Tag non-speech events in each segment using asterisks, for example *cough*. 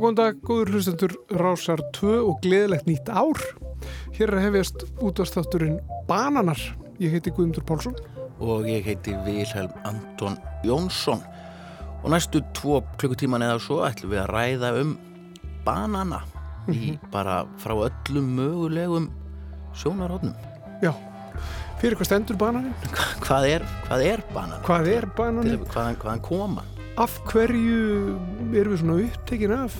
góðan dag, góður hlustendur Rásar 2 og gleðilegt nýtt ár. Hér er hefjast útastátturinn Bananar. Ég heiti Guðmundur Pálsson. og ég heiti Vilhelm Anton Jónsson og næstu tvo klukkutíman eða svo ætlum við að ræða um banana í bara frá öllum mögulegum sjónarhóttnum Já, fyrir hvað stendur bananinn? hvað er, hvað er banana? Hvað er Til, bananinn? hvaðan, hvaðan koma? Af hverju erum við svona upptekin af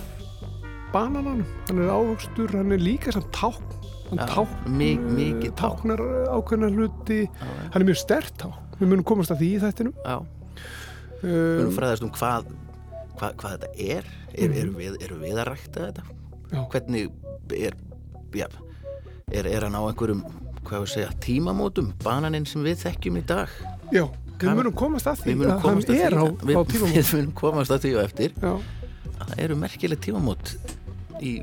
banananum? Hann er ávöxtur, hann er líka samt tákn. Hann Já, tákn, mi- mikið tákn. táknar ákveðna hluti. Hann er mjög stert tákn. Við munum komast að því í þættinum. Já, við erum Um, fræðast um hvað, hvað, hvað þetta er er, Mhm. erum, við, erum við að rækta þetta? Já. Hvernig er, er, er hann á einhverjum hvað við segja, tímamótum bananinn sem við þekkjum í dag já, við munum komast að því að hann er á, við, á tímum. við munum komast að því og eftir Já, að það eru merkileg tímamót í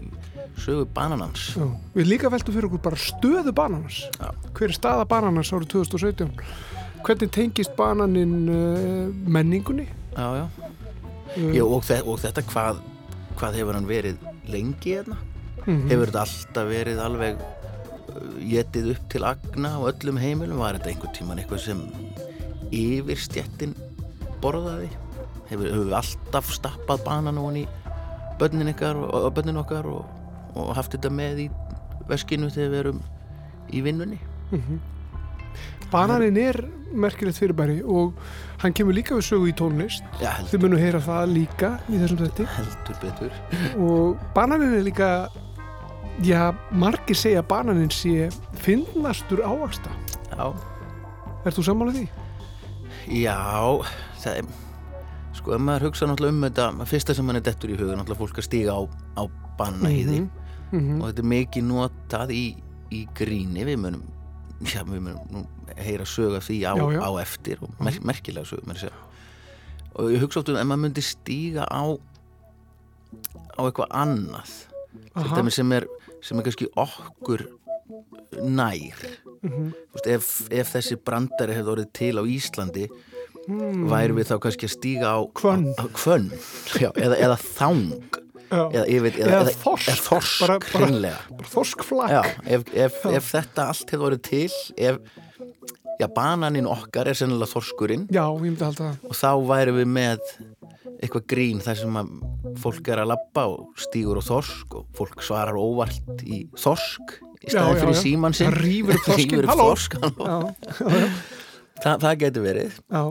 sögu bananans já. Við líka veltum fyrir okkur bara stöðu bananans. Já. Hver er staða bananans árið 2017? Hvernig tengist bananinn uh, menningunni? já, já. Uh, Já, og, þe og þetta hvað, hvað hefur hann verið lengi hérna mhm. hefur þetta alltaf verið alveg uh, getið upp til agna á öllum heimilum var þetta einhvern tíman eitthvað sem yfirstjettin borðaði hefur, hefur við alltaf stappað banan og í börnin ykkar og, börnin okkar og, og haft þetta með í veskinu þegar við erum í vinnunni Bananinn er merkilegt fyrirbæri og hann kemur líka við sögu í tónlist. Já, heldur, munum heyra það líka í þessum þetti. heldur betur Og bananinn er líka, já, margir segja að bananinn sé finnastur ávaksta. Já, Er þú sammálað því? Já, það er sko, ef maður hugsa náttúrulega um þetta fyrsta sem mann er dettur í huga, náttúrulega fólk að stíga á, á bannahýði Mhm. og þetta er mikið notað í, í gríni, við munum já, við munum heyra söga því á, Já, já. á eftir og mer merkilega sög og ég hugsa oft um ef maður myndi stíga á á eitthvað annað sem er, sem er kannski okkur nær Mhm. Þú veist, ef, ef þessi brandari hefði orðið til á Íslandi Mm. væri við þá kannski að stíga á Hvönn. á, á hvönn já, eða, eða þang eða, veit, eða, Eða þorsk. eða þorsk Bara- bara-. Bara þorskflak. já, ef, ef, ef þetta allt hefði orðið til ef já, bananinn okkar er sennilega þorskurinn Já, og þá væri við með eitthvað grín þar sem að fólk er að labba og stígur á þorsk og fólk svarar óvart í þorsk í já, fyrir síman sinn halló. Já, Þa, það getur verið já,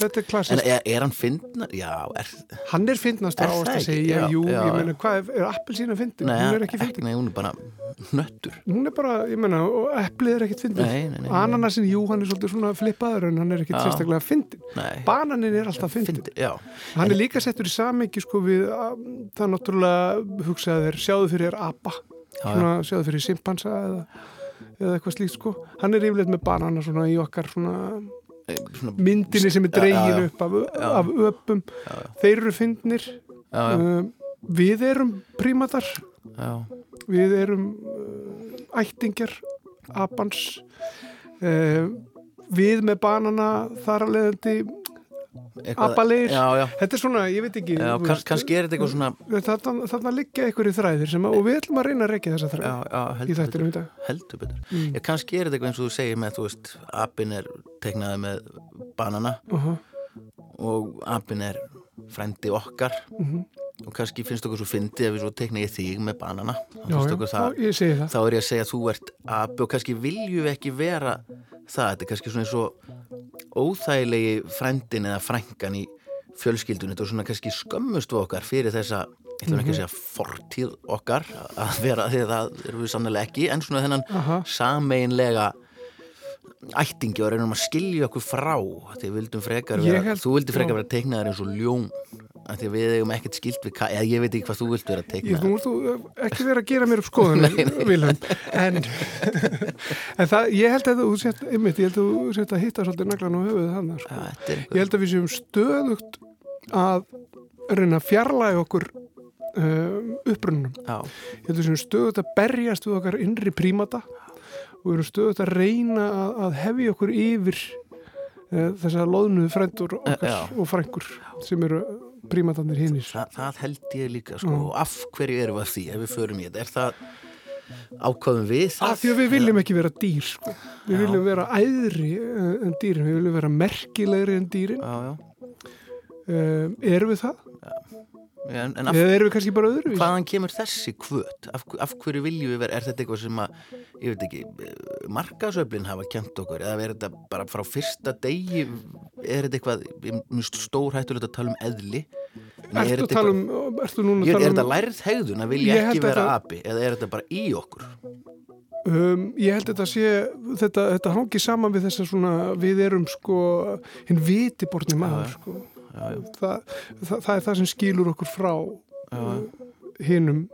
þetta er en klassist. er, er hann fyndnar? Já, er, Hann er Er ávaksta það að segja, Já, jú, já, ég meina, hvað er, er appelsína fyndin? Hún er ekki fyndin. nei, hún er bara hnöttur Hún er bara, ég meina, og eplið er ekkit fyndin. Ananasin, jú, hann er svolítið svona flippaður en hann er ekkit sérstaklega fyndin. Nei, Bananinn er alltaf fyndin. Hann er líka settur í samengi sko við að, það náttúrulega hugsaði þér, sjáðu fyrir apa, svona, sjáðu fyrir simpansa eða, eða eitthvað slíkt sko. Hann er yfirleitt með banana svona í okkar svona Eh, svona, myndinni sem er já. upp af, af öpum. Þeir eru fyndnir. Uh, við erum prímatar, við erum uh, ættingjar, apans. Uh, við með banana þar að leiðandi Já, Þetta er svona, ég veit ekki. já, kann, kannski er þetta eitthvað svona Þarna, þarna liggja einhverju þræðir sem að, og við ætlum að reyna að rekja þessa þræðir í þættinum í dag. heldur betur Mm. já, kannski er þetta eitthvað eins og þú segir með þú veist, apinn er teiknaði með banana Uh -huh. og apinn er frendi okkar Mhm. Og kannski finnst okkur svo fyndið að við svo tekna ég þig með banana. Já, já, það, það. þá er ég að segja að þú ert api og kannski viljum við ekki vera það, þetta er kannski svona eins og óþægilegi frendin eða frængan í fjölskyldun þetta er svona kannski skömmust við okkar fyrir þessa ég ætlum ekki að segja fortíð okkar að vera því að það erum við sannlega ekki en svona þennan sameinlega ættingi og reynum að skilja okkur frá því við vildum frekar vera, þú vildi frekar vera teiknaðar eins og ljón því við eigum ekkert skilt við eða ég veit ekki hvað þú vilt vera teiknaðar þú múst þú ekki vera að gera mér upp skoðunum, *laughs* en, *laughs* en það, ég held að þú sett, einmitt, ég held að þú sett að hitta svolítið naglan á höfuðið hann, sko. Ja, Ég held að við séum stöðugt að reyna að fjarlæga okkur um, upprununum. já, Ég held að við séum stöðugt að berjast við okkar innri prímata og við erum stöðugt að reyna að, að hefja okkur yfir uh, þessar loðnuðu frændur okkar Já. og frængur sem eru prímatanir hinnir. það, það held ég líka sko, Mm. af hverju erum við að því ef við förum í þetta, er það ákvaðum við það Af því að við viljum ekki vera dýr sko. Við Já. viljum vera æðri eh, en dýrin, við viljum vera merkilegri en dýrin já, já. um, Erum við það? Já, en, en af, erum við kannski bara öðru? hvaðan kemur þessi kvöt? Af, af hverju viljum við vera, er þetta eitthvað sem að ég veit ekki, markasöflin hafa kent okkur, eða er þetta bara frá fyrsta degi, er þetta eitthvað stór hættulegt að tala um eðli? En er þetta eitthvað- um, Ég, er tala þetta um lærið hegðun að vilja ekki vera api? Eða er þetta bara í okkur? Um, Ég held að þetta sé þetta, þetta hangi saman við þess að svona við erum sko hinn vitiborni maður sko já. það, það, er það sem skilur okkur frá Já, hinnum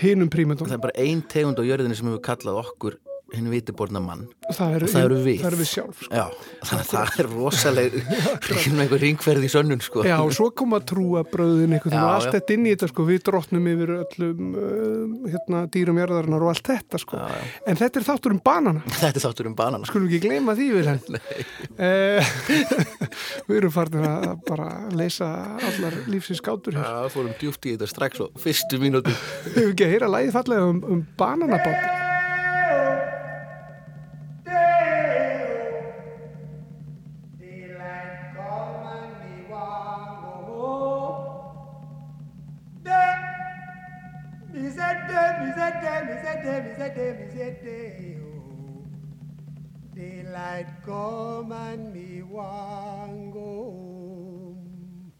hinnum prímatum það er bara ein tegund á jörðinni sem hefur kallað okkur hinn vitiborna mann það, eru- og það eru við. það eru við sjálf sko. Já, þannig að það er rosaleg *laughs* einhver ringferð í sönnun sko. Já, og svo kom að trúa bröðin Já, og allt þetta inn í þetta sko, við drottnum yfir öllum uh, hérna, dýrum jarðarinnar og allt þetta sko. Já, já. En þetta er þáttur um banana, *laughs* Þetta er þáttur um banana skulum ekki gleyma því við. Uh, *laughs* við erum farin að bara leysa allar lífsins gátur. Já, fórum djúpt í þetta strax og fyrstu mínútu Við hefum ekki að heyra lægið fallega um, um bananabátt. Daylight come and me want go home.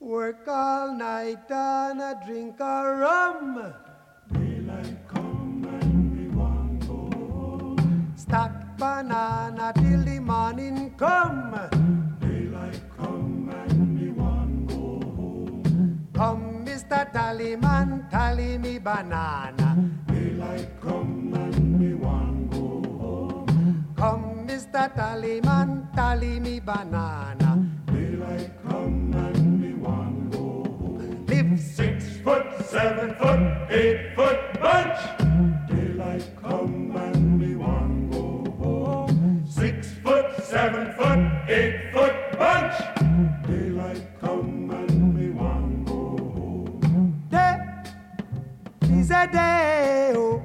Work all night and a drink a rum. Daylight come and me want go home. Stack banana till the morning come. Daylight come and me want go home. Come, Mr. Tallyman, tally me banana. Daylight come and me want go home. Come, Mr. Tallyman, tally me banana. Daylight come and me want go home. Live Six foot, seven foot, eight foot bunch. Daylight come and me one go home. Six foot, seven foot, eight is a day. Oh.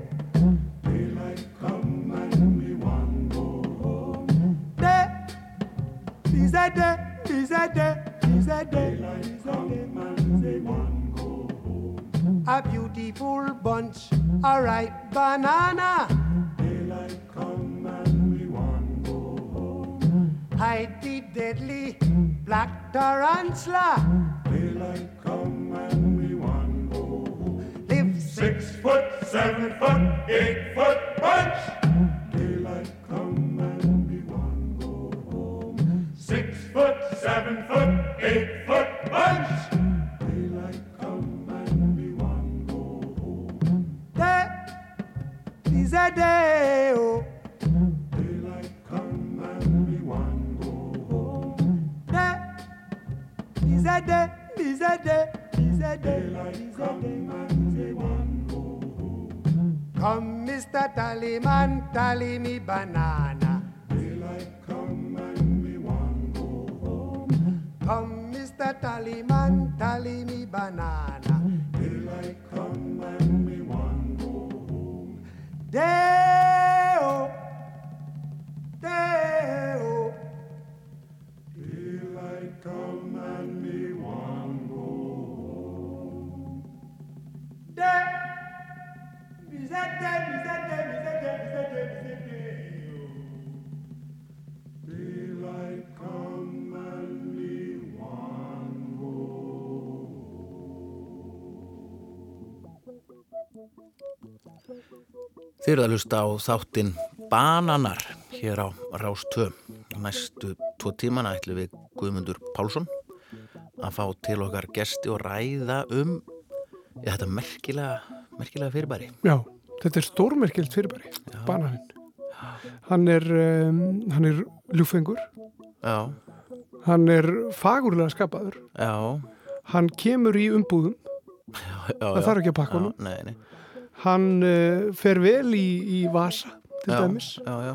Daylight come and me one go home. day is a day, is a day, is a day, Daylight come and me one go home. A beautiful bunch, a ripe banana. Daylight come and me one go home. Hide deadly black tarantula. Daylight seven foot, eight foot bunch. Daylight come and be one go home. Six foot, seven foot, eight foot bunch. Daylight come and be one go home. day is a day. Oh. Daylight come and be one go home. day is a day, is a day, is a day, Daylight is a day. Come, Mr. Tallyman, tally me banana. Daylight come and we want go home. Come, Mr. Tallyman, tally me banana. Daylight come and we want go home. Day-o, day-o. Daylight come and we want go home. Day-o. Þeir eru að hlusta á þáttinn Bananar hér á Rástöö. Næstu tvo tímana ætlum við Guðmundur Pálsson að fá til okkar gesti og ræða um þetta merkilega, merkilega fyrirbæri. Já þetta er stórmerkilt fyrirbæri, bananinn. Hann er, um, hann er ljúfengur, Já, hann er fagurlega skapaður, já, hann kemur í umbúðum, já. það já. þarf ekki að pakka Já, nei, nei. hann uh, fer vel í, í vasa til dæmis Já, já.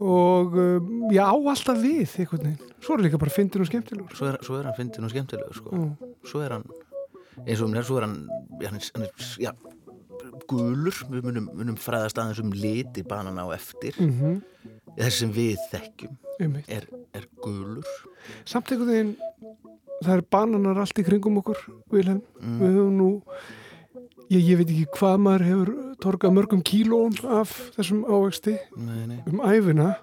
og um, já, alltaf við einhvern veginn. Svo er líka bara fyndin og skemmtilegur. Svo er, svo er hann fyndin og skemmtilegur, sko. Mm. Svo er hann, eins og um þér, svo er hann, já, hann hann er, já, gulur. Við munum, munum fræðast aðeins um liti banana á eftir. Mm -hmm. Þess sem við þekkjum Einmitt. er, er gulur. Samt einhvern veginn, það er bananar allt í kringum okkur, Vilhelm. Mm. Við höfum nú, ég, ég veit ekki hvað maður hefur torkað mörgum kílóum af þessum ávexti um æfina.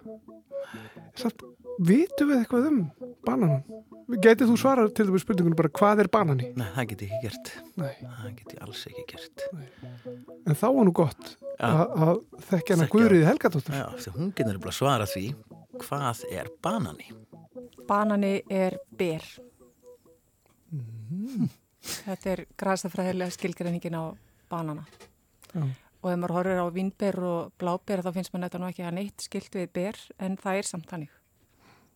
Samt, vitum við eitthvað um bananan? Gætið þú svarað til þessum spurningunum bara hvað er banani? Nei, það get ég ekki gert. Nei, Það get ég alls ekki gert. en þá var nú gott Já. að, að þekkja hana. Guðriði Helgadóttur. Já, því hún getur bara svara því hvað er banani. Banani er ber. Þetta er græsafræðilega skilgreiningin á banana. Já. Og ef maður horfir á vínber og bláber þá finnst maður þetta nú ekki að neitt skilt við ber en það er samt þannig.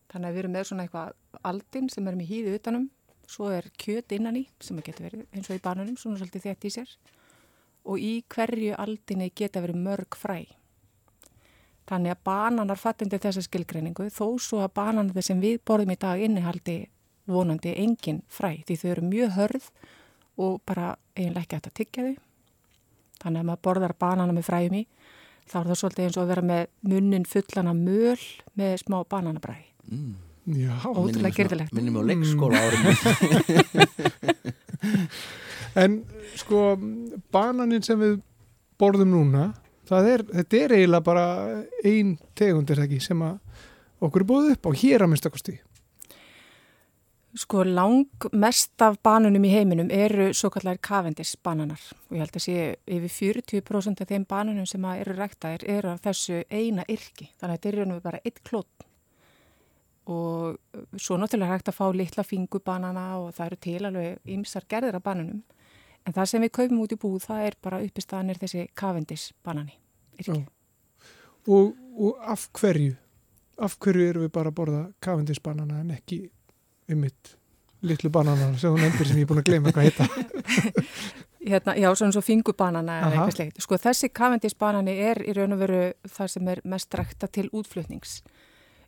Þannig að við erum með svona eitthvað aldin sem er með hýði utanum, svo er kjöt innan í sem getur verið eins og í bananum, svona svolítið þett í sér og í hverju aldinni geta verið mörg fræ. Þannig að bananar fattundi þessa skilgreiningu þó svo að bananar sem við borðum í dag innihaldi vonandi engin fræ því þau eru mjög hörð og bara eiginlega ekki hægt að tyggja þau. Þannig að maður borðar banana með fræjum í þá er það svolítið eins og að vera með munnin fullan af möl með smá bananabræði. Mm. Já, Ótrúlega gerðilegt. Minnum á leikskóla *laughs* árum. en sko bananin sem við borðum núna, það er, þetta er eiginlega bara ein tegund er það ekki sem að okkur er búið upp á hér að minnstakosti. Sko lang mest af banunum í heiminum eru svo kallar kavendis bananar og ég held að sé yfir 40% af þeim banunum sem að eru ræktaðir eru af þessu eina yrki þannig að þetta er raunum bara eitt klót og svo náttúrulega hægt að fá litla fingubanana og það eru til alveg ymsar gerðir af banunum en það sem við kaupum út í búð það er bara uppistaðanir þessi kavendis banani. Og, og af hverju? Af hverju erum við bara að borða kavendisbanana en ekki einmitt litlu banana sem hún endur sem ég er búin að gleyma hvað heita. *laughs* Hérna, já, svona svo fingubanana eða eitthvað sleikt. Sko þessi kavendisbanani er í raun og veru það sem er mest rækta til útflutnings.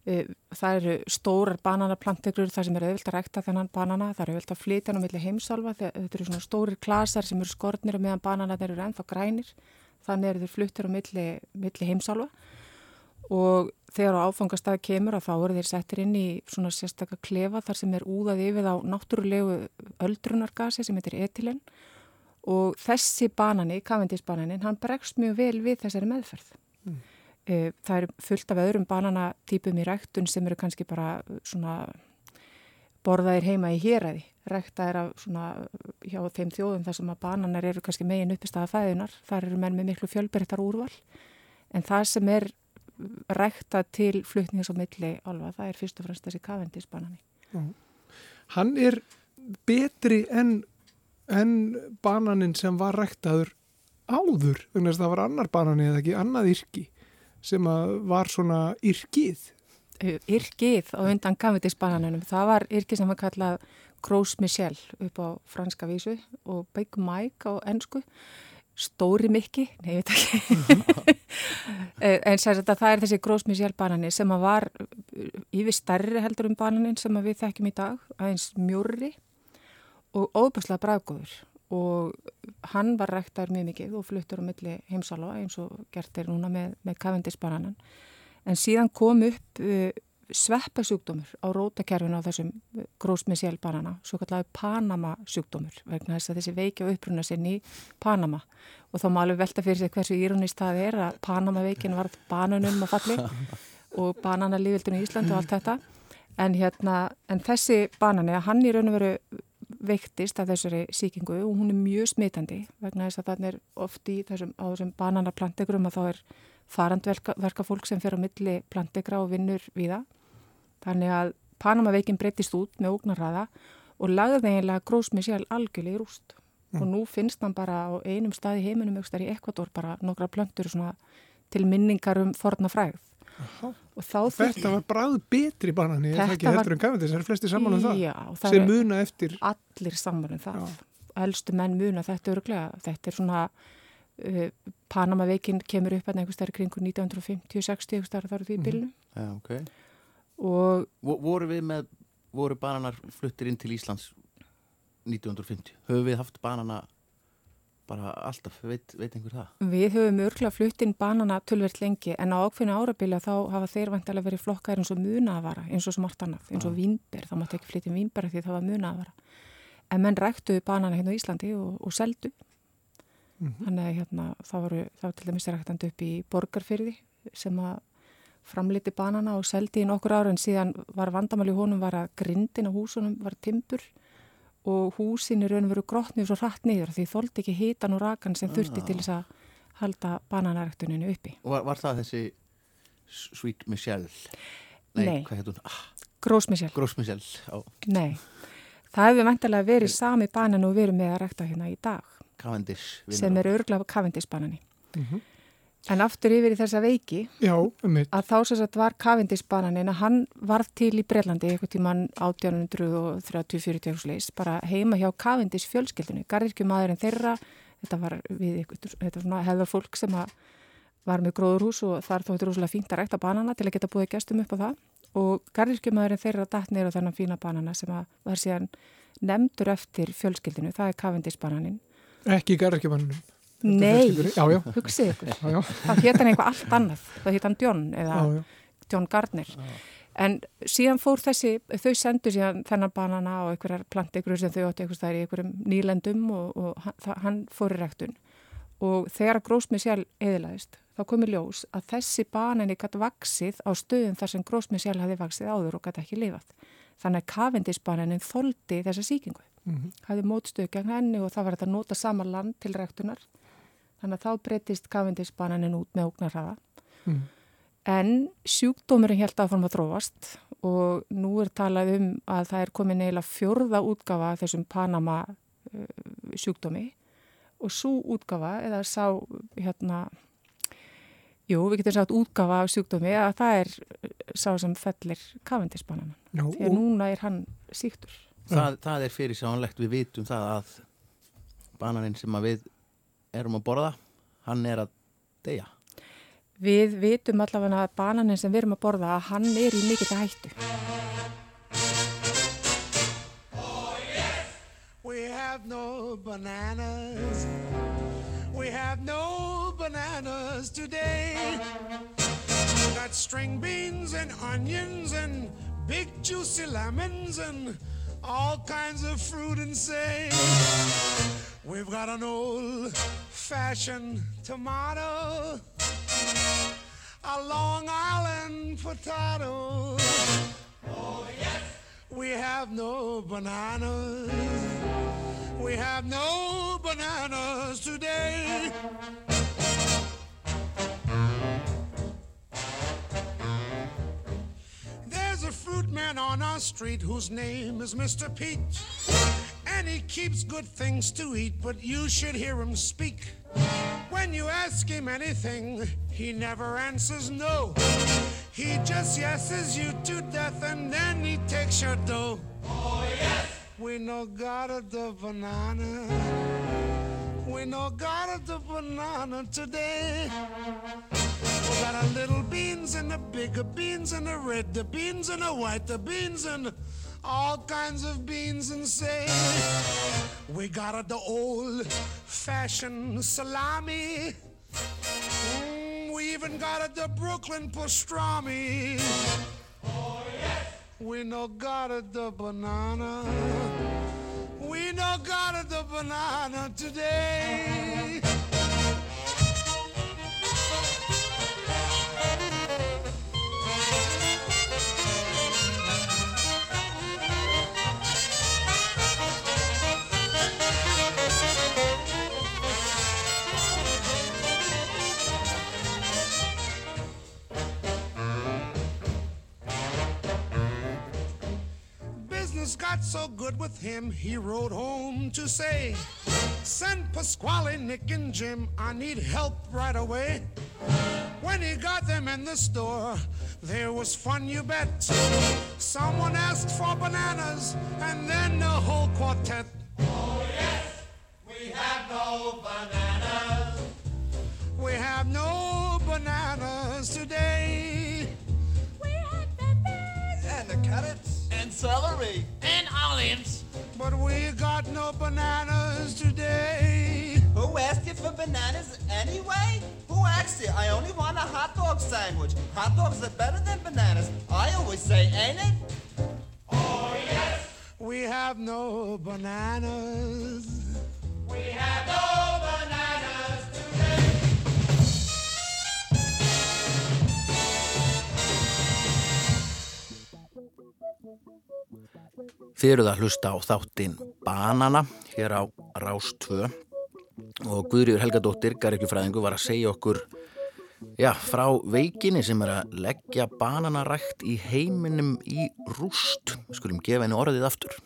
Eh, Það eru stórar bananaplantegrur þar sem er auðvilt að rækta þennan banana, það eru auðvilt að flytja hann á milli heimsálfa, þetta eru svona stórir klasar sem eru skornir og meðan bananarnir eru ennþá grænir, þannig eru þeir fluttir á milli, milli heimsálfa. Og þegar á áfangastað kemur að þá eru þeir settir inn í svona sérstakka klefa þar sem er úðað yfir á náttúrulegu öldrunargasi sem heitir etilen og þessi banani, kavendisbananin, hann bregst mjög vel við þessari meðferð. Mm. Það er fullt af öðrum bananatýpum í ræktun sem eru kannski bara svona borðaðir heima í héræði. Rækta er af svona hjá þeim þjóðum þar sem að bananar eru kannski megin uppistaða fæðunar. Þar eru menn með miklu fjölbyrtar úrval. En það sem er rækta til flutnings á milli alva, það er fyrst og fremst þessi kavendisbanani. Hann er betri en, en bananin sem var ræktaður áður, þannig að það var annar banani eða ekki annað yrki sem var svona yrkið. Yrkið á undan kavendisbananunum, það var yrkið sem var kallað Gros Michel upp á franska vísu og Big Mike á ennsku. Stóri mikki, nei, ég veit ekki. *laughs* en sér þetta það er þessi Gros Michel banani sem var yfir stærri heldur um bananin sem við þekkjum í dag, aðeins mjórri og óbúslega bræðgóður og hann var ræktaður mjög mikið og fluttur á milli heimsálfa eins og gert er núna með, með kavendisbananan. En síðan kom upp uh, sveppasjúkdómur á rótakerfinu á þessum grósmissjál banana, svo kallar Panama sjúkdómur, vegna þess að þessi veiki á uppruna sinni í Panama og þá má alveg velta fyrir sig hversu írónist það er að Panama veikin var bananum að falli og bananalífildinu í Ísland og allt þetta en, hérna, en þessi banani, hann í raun og veru veiktist af þessari síkingu og hún er mjög smitandi vegna þess að það er oft í þessum, þessum bananaplantegrum að þá er farandverka fólk sem fer á milli plantegra og vinnur við það. Þannig að Panamaveikin breytist út með ógnarraða og lagði eiginlega grósmið sér algjörlega í rúst. Mm. Og nú finnst hann bara á einum stað í heiminum, aukstar í Ekvator, bara nokkra plöntur til minningar um forna fræð. Þetta var bræð betri banani, þetta ekki heldur en gafið þess, það er flesti saman um það, já, það sem muna eftir. Allir saman um það, já. elstu menn muna þetta öruglega, þetta er svona, uh, Panamaveikin kemur upp að einhver stærri kringu 1950-60, einhver stærri þar á því mm. bylnum. Já, ok. Og, voru við með, voru bananar fluttir inn til Íslands 1950? Höfum við haft banana bara alltaf, veit, veit einhver það? Við höfum örgla flutt inn banana tölvert lengi en á ákveðinu árabila þá hafa þeir vantilega verið flokkar eins og munavara eins og smart annað, eins og vínber. Þá máttu ekki flytja vínber því það var munavara en menn ræktuðu banana hérna á Íslandi og, og seldu. Mm -hmm. þannig að hérna, það voru, það var til dæmis ræktandi upp í borgarfyrði sem að framliti banana og seldi í nokkur ára en síðan var vandamáli honum var að grindin á húsunum var timpur og húsin er raun og veru grotnið svo hratt niður því þóldi ekki hitan og rakan sem þurfti ah. til þess að halda bananaræktuninu uppi. Var, var það þessi Sweet Michelle? Nei, Nei. hvað heit hún? Ah. Grós Michelle. Grós Michelle, já. Nei, það hefur vantilega verið sami banan og verið með að rækta hérna í dag. Cavendish. Sem er örgla Cavendish banani. Mm -hmm. En aftur yfir í þessa veiki Já, um að þá sem sagt var Cavendish-bananin að hann var til í Breilandi eitthvað tíman 1830-40 sleis bara heima hjá Cavendish fjölskyldinu garðirkjumadurinn þeirra. Þetta var við svona hefðar fólk sem var með gróðurhús og þar þóttur rosalega fínt að rækta banana til að geta búið gestum upp á það. Og garðirkjumadurinn þeirra dætt neyru þennan fína banana sem var síðan nefndur eftir fjölskyldinu, það er Cavendish-bananin Ekki garðirkjumadurinn Nei, hugsið ykkur. Það hétt hann eitthvað allt annað. Það hétt hann John eða já, já. John Gardner. Já. En síðan fór þessi, þau sendu síðan þennan banana og einhverjar plantegrur sem þau átti eitthvað stær í einhverjum nýlendum og, og hann fór í rektun. Og þegar grósmið eðilaðist, þá komið ljós að þessi banani gæti vaksið á stöðum þar sem grósmið sjálf hafi vaksið áður og gæti ekki lifað. Þannig að kavendisbananin þóldi þessa síkingu. Mm -hmm. Hafið mótstöðu gegn henni og það var að nota sama land til rektunar Þannig að þá breytist kavindisbananin út með ógnarraða. Mm. En sjúkdómurinn held áfram að þróast og nú er talað um að það er komin neila fjörða útgafa þessum Panama uh, sjúkdómi og svo útgafa eða sá hérna, jú við getum sagt útgafa af sjúkdómi að það er sá sem fellir kavindisbananin. Því að núna er hann síktur. Það, það er fyrir sánlegt við vitum það að bananinn sem að við erum að borða, hann er að deyja. Við vitum allavega að bananin sem við erum að borða að hann er í mikill að hættu. Oh yes, we have no bananas We have no bananas today got string beans and onions and big juicy lemons and all kinds of fruit and say We've got an old fashioned tomato, a Long Island potato. Oh, yes. We have no bananas. We have no bananas today. There's a fruit man on our street whose name is Mr. Pete and he keeps good things to eat, but you should hear him speak. When you ask him anything, he never answers no. He just yeses you to death and then he takes your dough. Oh, yes! We no got the banana. We no got the banana today. We got a little beans and the bigger beans and the red, the beans and the white, the beans and all kinds of beans and say we got a, the old fashioned salami. Mm, we even got a, the Brooklyn pastrami. Oh, yes. We no got a, the banana. We no got a, the banana today. So good with him, he rode home to say, Send Pasquale, Nick, and Jim, I need help right away. When he got them in the store, there was fun, you bet. Someone asked for bananas, and then the whole quartet. Oh, yes, we have no bananas. We have no bananas today. We have bananas. And the carrots. And celery. And olives. But we got no bananas today. Who asked you for bananas anyway? Who asked you? I only want a hot dog sandwich. Hot dogs are better than bananas. I always say, ain't it? Oh, yes. We have no bananas. We have no bananas today. Þið eruð að hlusta á þáttinn Banana hér á Rás 2 og Guðrýður Helgadóttir, garrikjufræðingu, var að segja okkur já, frá veikinni sem er að leggja bananarækt í heiminum í rúst. Skulum gefa henni orðið aftur.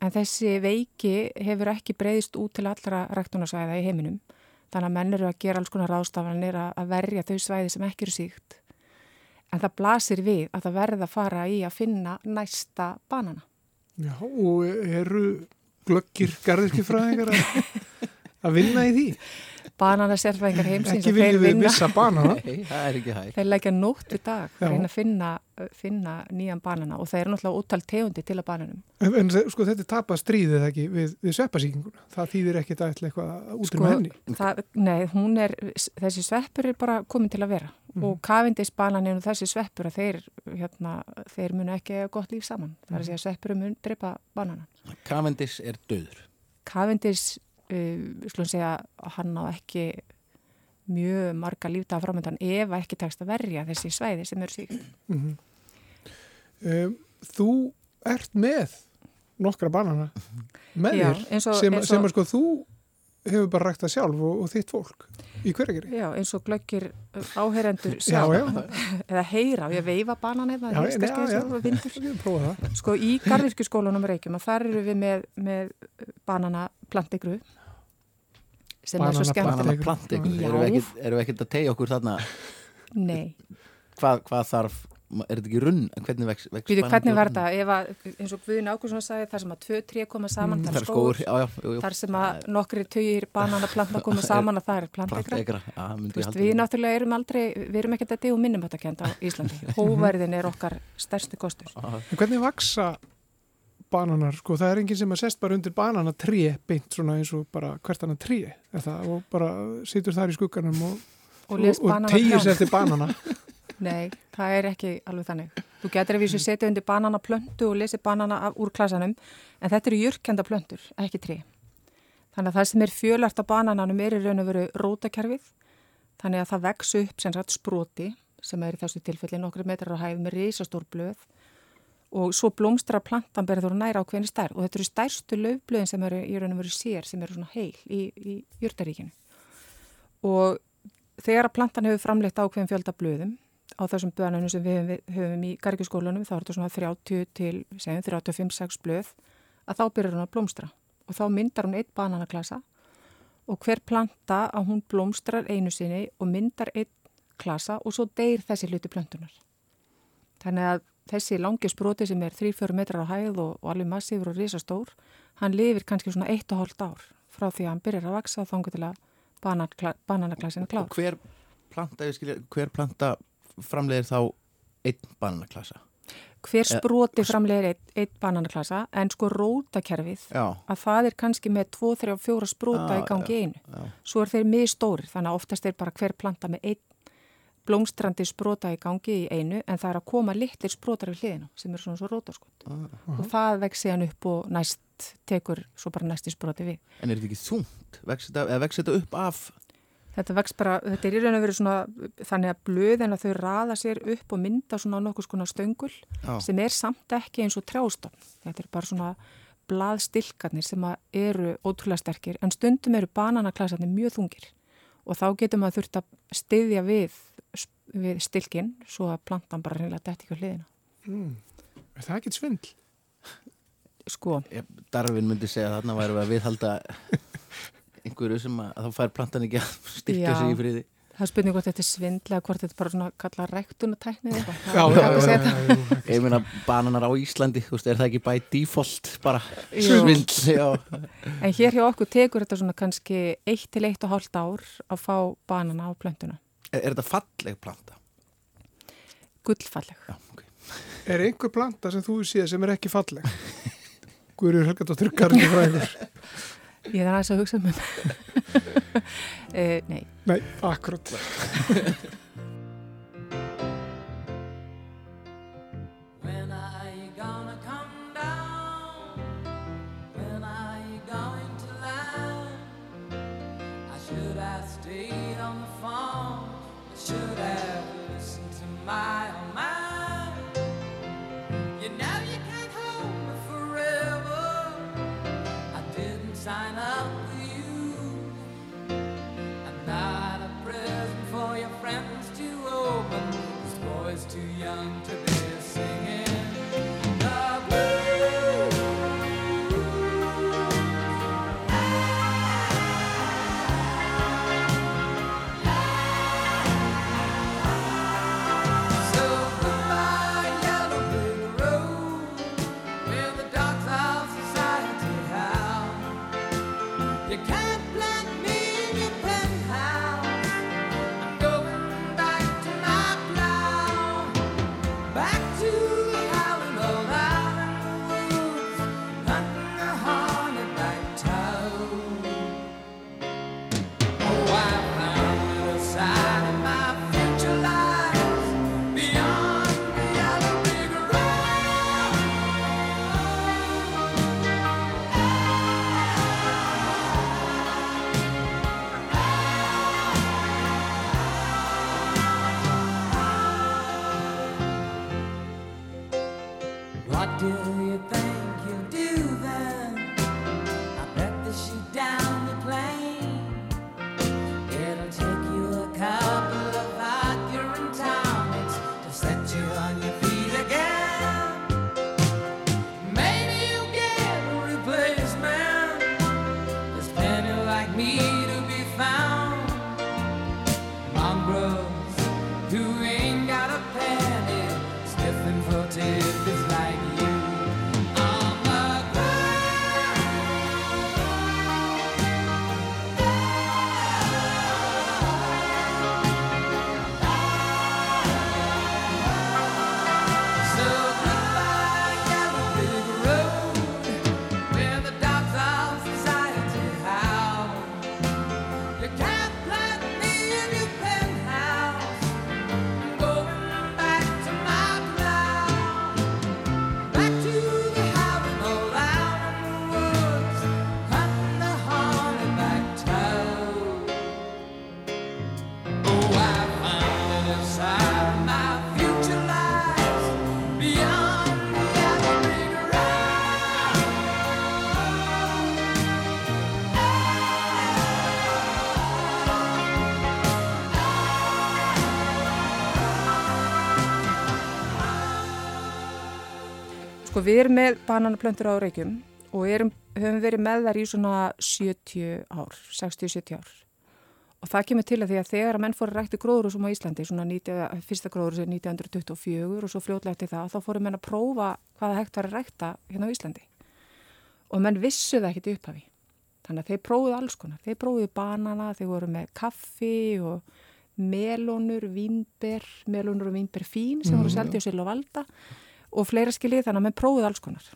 En þessi veiki hefur ekki breyðist út til allra ræktunarsvæða í heiminum. Þannig að menn eru að gera alls konar ráðstafanir að verja þau svæði sem ekki eru síkt. En það blasir við að það verða að fara í að finna næsta banana. Já, og eru glöggir garðirkifræðingar að, vinna í því? *laughs* Banana sérfæðingar heimsins Ekki viljum við missa banana. Nei, það er ekki hægt. Þeir leggja nótt við dag reyna að finna, finna nýjan banana og það eru náttúrulega úttalt tegundi til að bananum. En, en sko þetta er tapað stríðið ekki við, við sveppasíkinguna. Það þýðir ekki að ætla eitthvað út um henni. það, nei, hún er, þessi sveppur er bara komin til að vera og kavindis bananin og þessi sveppur að þeir, hérna, þeir munu ekki eiga gott líf saman. Það er að segja sveppur mun drepa bananan. Cavendish er döður. Kavindis, uh, slúin segja, hann á ekki mjög marga lífdaga framöndan ef ekki tekst að verja þessi svæði sem eru sík. Um, þú ert með nokkra banana með Já, þér og- sem, sem að sko þú hefur bara ræktað sjálf og, og þitt fólk í hverjageri. Já, eins og glöggir áheyrendur Já, sjá, já. *laughs* eða heyra, ég veifa banan eða Já, já, já. prófa það. Sko í garðirkjuskólanum Reykjum að þar eru við með, með banana plantigru sem er svo Banana skemmt Banana. Já. Erum við ekkert- erum við ekkert að tegja okkur þarna Nei, hvað, hvað þarf, er þetta ekki runn? Hvernig vex, vex Býtu, hvernig var þetta ef að, eins og Guðin Ágúrsson sagði þar sem að tvö tré koma saman, Mm, er skóur, já, já, jú, jú. þar sem að nokkri tugir bananaplantna koma saman að það er *laughs* plantegra við náttúrulega erum aldrei, við erum ekkert að degu minnum þetta kenda á Íslandi. *laughs* Hóverðin er okkar stærsti kostur. Hvernig vaksa bananar? Sko það er enginn sem að sest bara undir banana tré beint svona eins og bara hvert er það, og bara situr þar í skugganum og, Og og, og tegir sér eftir banana. *laughs* Nei, það er ekki alveg þannig. Þú getur að vísu setja undir banana plöntu og lesi banana af, úr klasanum, en þetta eru jörkenda plöntur, ekki tré. Þannig að það sem er fjölart á banananum er í raun og veru rótakerfið, þannig að það vex upp sem sagt sproti, sem er í þessu tilfelli nokkru metrar á hæð með risastór blöð og svo blómstra plantan berður næra á hvernig stærð og þetta eru stærstu löfblöðin sem eru í raun og veru sér, sem eru svona heil í, í jörtaríkinu. Og þegar að plantan hefur framleitt ákveðin fjölda blöðum á þessum bönunum sem við höfum, í gargiskólanum, þá er þetta svona 30 til, segjum 35-6 blöð, að þá byrjar hún að blómstra og þá myndar hún eitt bananaklasa og hver planta að hún blómstrar einu sinni og myndar eitt klasa og svo deyr þessi hluti plöntunar. Þannig að þessi langi sproti sem er 3-4 metrar á hæð og, og alveg massífur og risastór, hann lifir kannski svona 1,5 ár frá því að hann byrjar að vaksa og þangu til að bananakla, bananaklasin er klár. Og hver planta, skilja, hver planta framleiðir þá einn bananaklasa? hver Eh, sproti framlegir eitt, eitt bananaklasa en sko rótakerfið Já, að það er kannski með 2, 3 og 4 sprota Já, í gangi í einu. já. Svo er þeir mistórir þannig að oftast er bara hver planta með einn blómstrandi sprota í gangi í einu en það er að koma litlir sprotar við hliðina sem eru svona svo rótaskott og það vex síðan upp og næst tekur svo bara næsti sproti við. En er þetta ekki þungt? Vex þetta, upp af? Þetta vex bara, þetta er í raun og verið svona þannig að blöðin að þau raða sér upp og mynda svona nokkuð skona stöngul Já. sem er samt ekki eins og trjástofn. Þetta er bara svona blaðstilkarnir sem að eru ótrúlega sterkir en stundum eru bananaklasarnir mjög þungir og þá getur maður þurft að styðja við, við stilkin svo að plantan bara reynilega detti ekki á hliðina. Er það ekkert svindl? Sko, Ef Darvin myndi segja að þarna væri við að viðhalda *laughs* einhverju sem að, að þá fær plantan ekki að styrkja Já. sig í friði. það er spurning hvort þetta er svindla eða hvort þetta er bara svona kalla eitthvað. Já, já, já, já, það. já, já. Ég meina bananar á Íslandi, þú veist, er það ekki by default bara svindl, *laughs* já. En hér hjá okkur tekur þetta svona kannski eitt til eitt og hálft ár að fá banana á plöntuna. Er, er þetta falleg planta? Gullfalleg. Já, ok. Er einhver planta sem þú séð sem er ekki falleg? *laughs* Guður Helgadóttir Garni fræður. *laughs* Ég er aðeins að hugsa um þetta. *laughs* e, nei, Nei, akkurat. Sko við erum með bananaplöntur á Reykjum og erum, höfum verið með þar í svona 70 ár, 60-70 ár. Og það kemur til að því að þegar að menn fóru rækti gróðurúsum á Íslandi, svona 90, fyrsta gróðurúsum 1924 og svo fljótlega eftir það, þá fóru menn að prófa hvaða hægt var að rækta hérna á Íslandi. Og menn vissu það ekkert í upphafi. Þannig að þeir prófuðu alls konar. Þeir prófuðu banana, þeir voru með kaffi og melónur, vínber, melónur og vínber fín sem voru seldi á Sill og Valda og fleira skiljið þannig að menn prófuðu alls konar.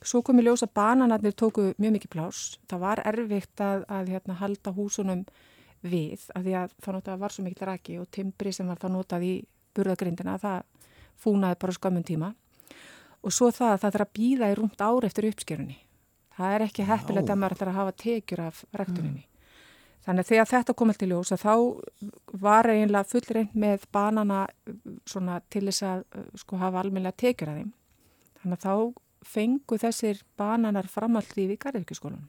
Svo kom í ljós að bananarnir tóku mjög mikið plás. Það var erfitt að, að hérna, halda húsunum við af því að það notað var svo mikið raki og timbri sem var það notað í burðagrindina það fúnaði bara skömmun tíma og svo það að það þarf að býða í rúmt ár eftir uppskerunni. Það er ekki heppilegt að maður ætlar að hafa tekjur af ræktuninni. Þannig að þegar þetta kom alltaf í ljós að þá var eiginlega fullreint með banana svona til þess að sko hafa almennilega tekjur af þeim. Þannig að þá fengu þessir bananar framallífi í garðirkjuskólanum.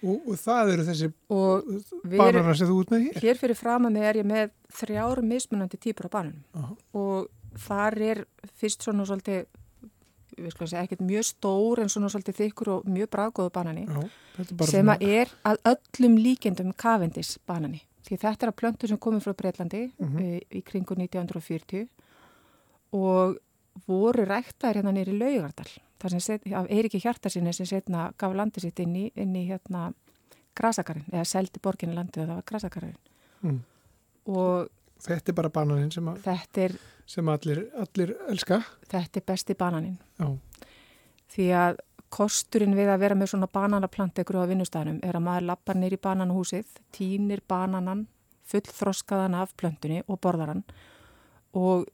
Og, og það eru þessi við bananar sem þú út með hér. hér fyrir fram að mig er ég með þrjár mismunandi típur af bananum Aha. og þar er fyrst svona svolítið við segja, ekkert mjög stór en svona svolítið þykkur og mjög braggóðu banani Já, sem að er að öllum líkendum kavendis banani. Því þetta er að plöntu sem komið frá Breitlandi Mhm. í, í kringu 1940 og voru ræktaðir hérna nýri Laugardal þar sem set, af Eiríki Hjartarsinni sem setna gaf landi sitt inn í, inn í hérna grasakarinn, eða seldi borginni landið og það var grasakarinn Mm. og Þetta er bara bananinn sem, að, þetta er, sem allir, allir elska. þetta er besti bananinn Já, því að kosturinn við að vera með svona bananaplantekur á vinnustæðanum er að maður lappar nýr í bananahúsið, tínir bananan, fullþroskaðan af plöntunni og borðar hann og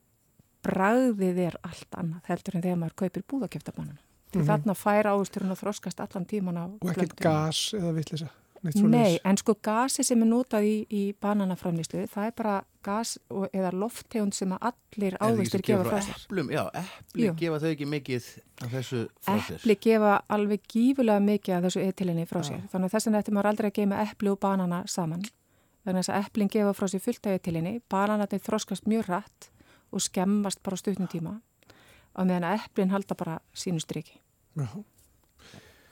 bragðið er allt annað heldur en þegar maður kaupir búðakjöfta banana. Því Mhm. þarna fær ávisturinn að þroskast allan tíman á og ekkert plöntunni. gas eða vitlisa. Nei, en sko gasi sem er notað í, í bananaframlýslu, það er bara gas og, eða lofttegund sem að allir sem gefa frá sér. Eplum, já, epli Jú. gefa þau ekki mikið af þessu frá sér. Epli gefa alveg gífulega mikið af þessu etilinni frá Já. sér. Þannig að þess vegna ætti maður aldrei að geima epli og banana saman. Þannig að þess að eplin gefa frá sér fullt af etilinni, bananatni þroskast mjög hratt og skemmast bara stutnum tíma og meðan að eplin halda bara sínu striki. Já.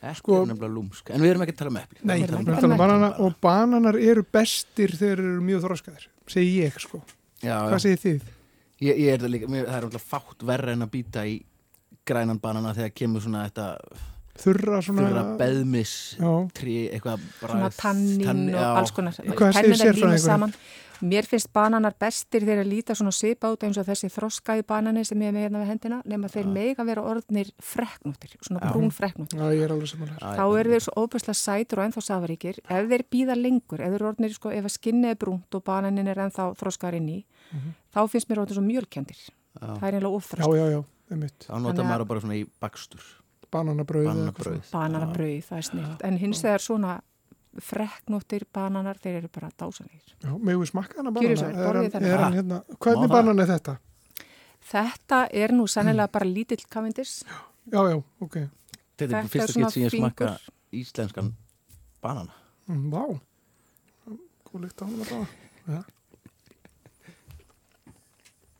Epli Sko- er nefnilega lúmsk. En við erum ekki að tala um epli. Nei, Við erum ekki að tala um banana og bananar eru bestir þegar þeir eru mjög þroskaðir. Segi ég, sko. Já, Hvað segir þið? Ég, ég er það líka, mér, það er náttúrulega fátt verra en að býta í grænan banana þegar kemur svona þetta Þurra svona... fyrra beðmis trí, eitthvað Svona tannín og alls konar. Saman. Mér finnst bananar bestir þegar að líta svona svipa út eins og þessi þroskaði banani sem ég er með hérna við hendina nema þeir mega vera orðnir freknóttir, svona brún er samanlega. þá eru þeir svo óbærslega sætur og ennþá safaríkir ef þeir býða lengur, ef þeir orðnir sko, ef að skinni er brúnt og bananin er ennþá þroskar inn í, þá finnst mér orðin svo mjölkendir það er einlega einmitt. Þá notar að- maður bara svona í bakstur. Eitthvað Bananabrauð. bananabrauð, það er snilt en hins vegar svona freknóttir bananar, þeir eru bara dásanir. Já, megum við smakka hana Gjörðu banana? hérna, hvernig banan er þetta? þetta er nú sennilega bara lítill kavindis Já, já, ok. Þetta er Þetta er fyrsta skipt sem ég smakka íslenskan banana. Mm, Vá. Góð lykt á hann að báða. Já.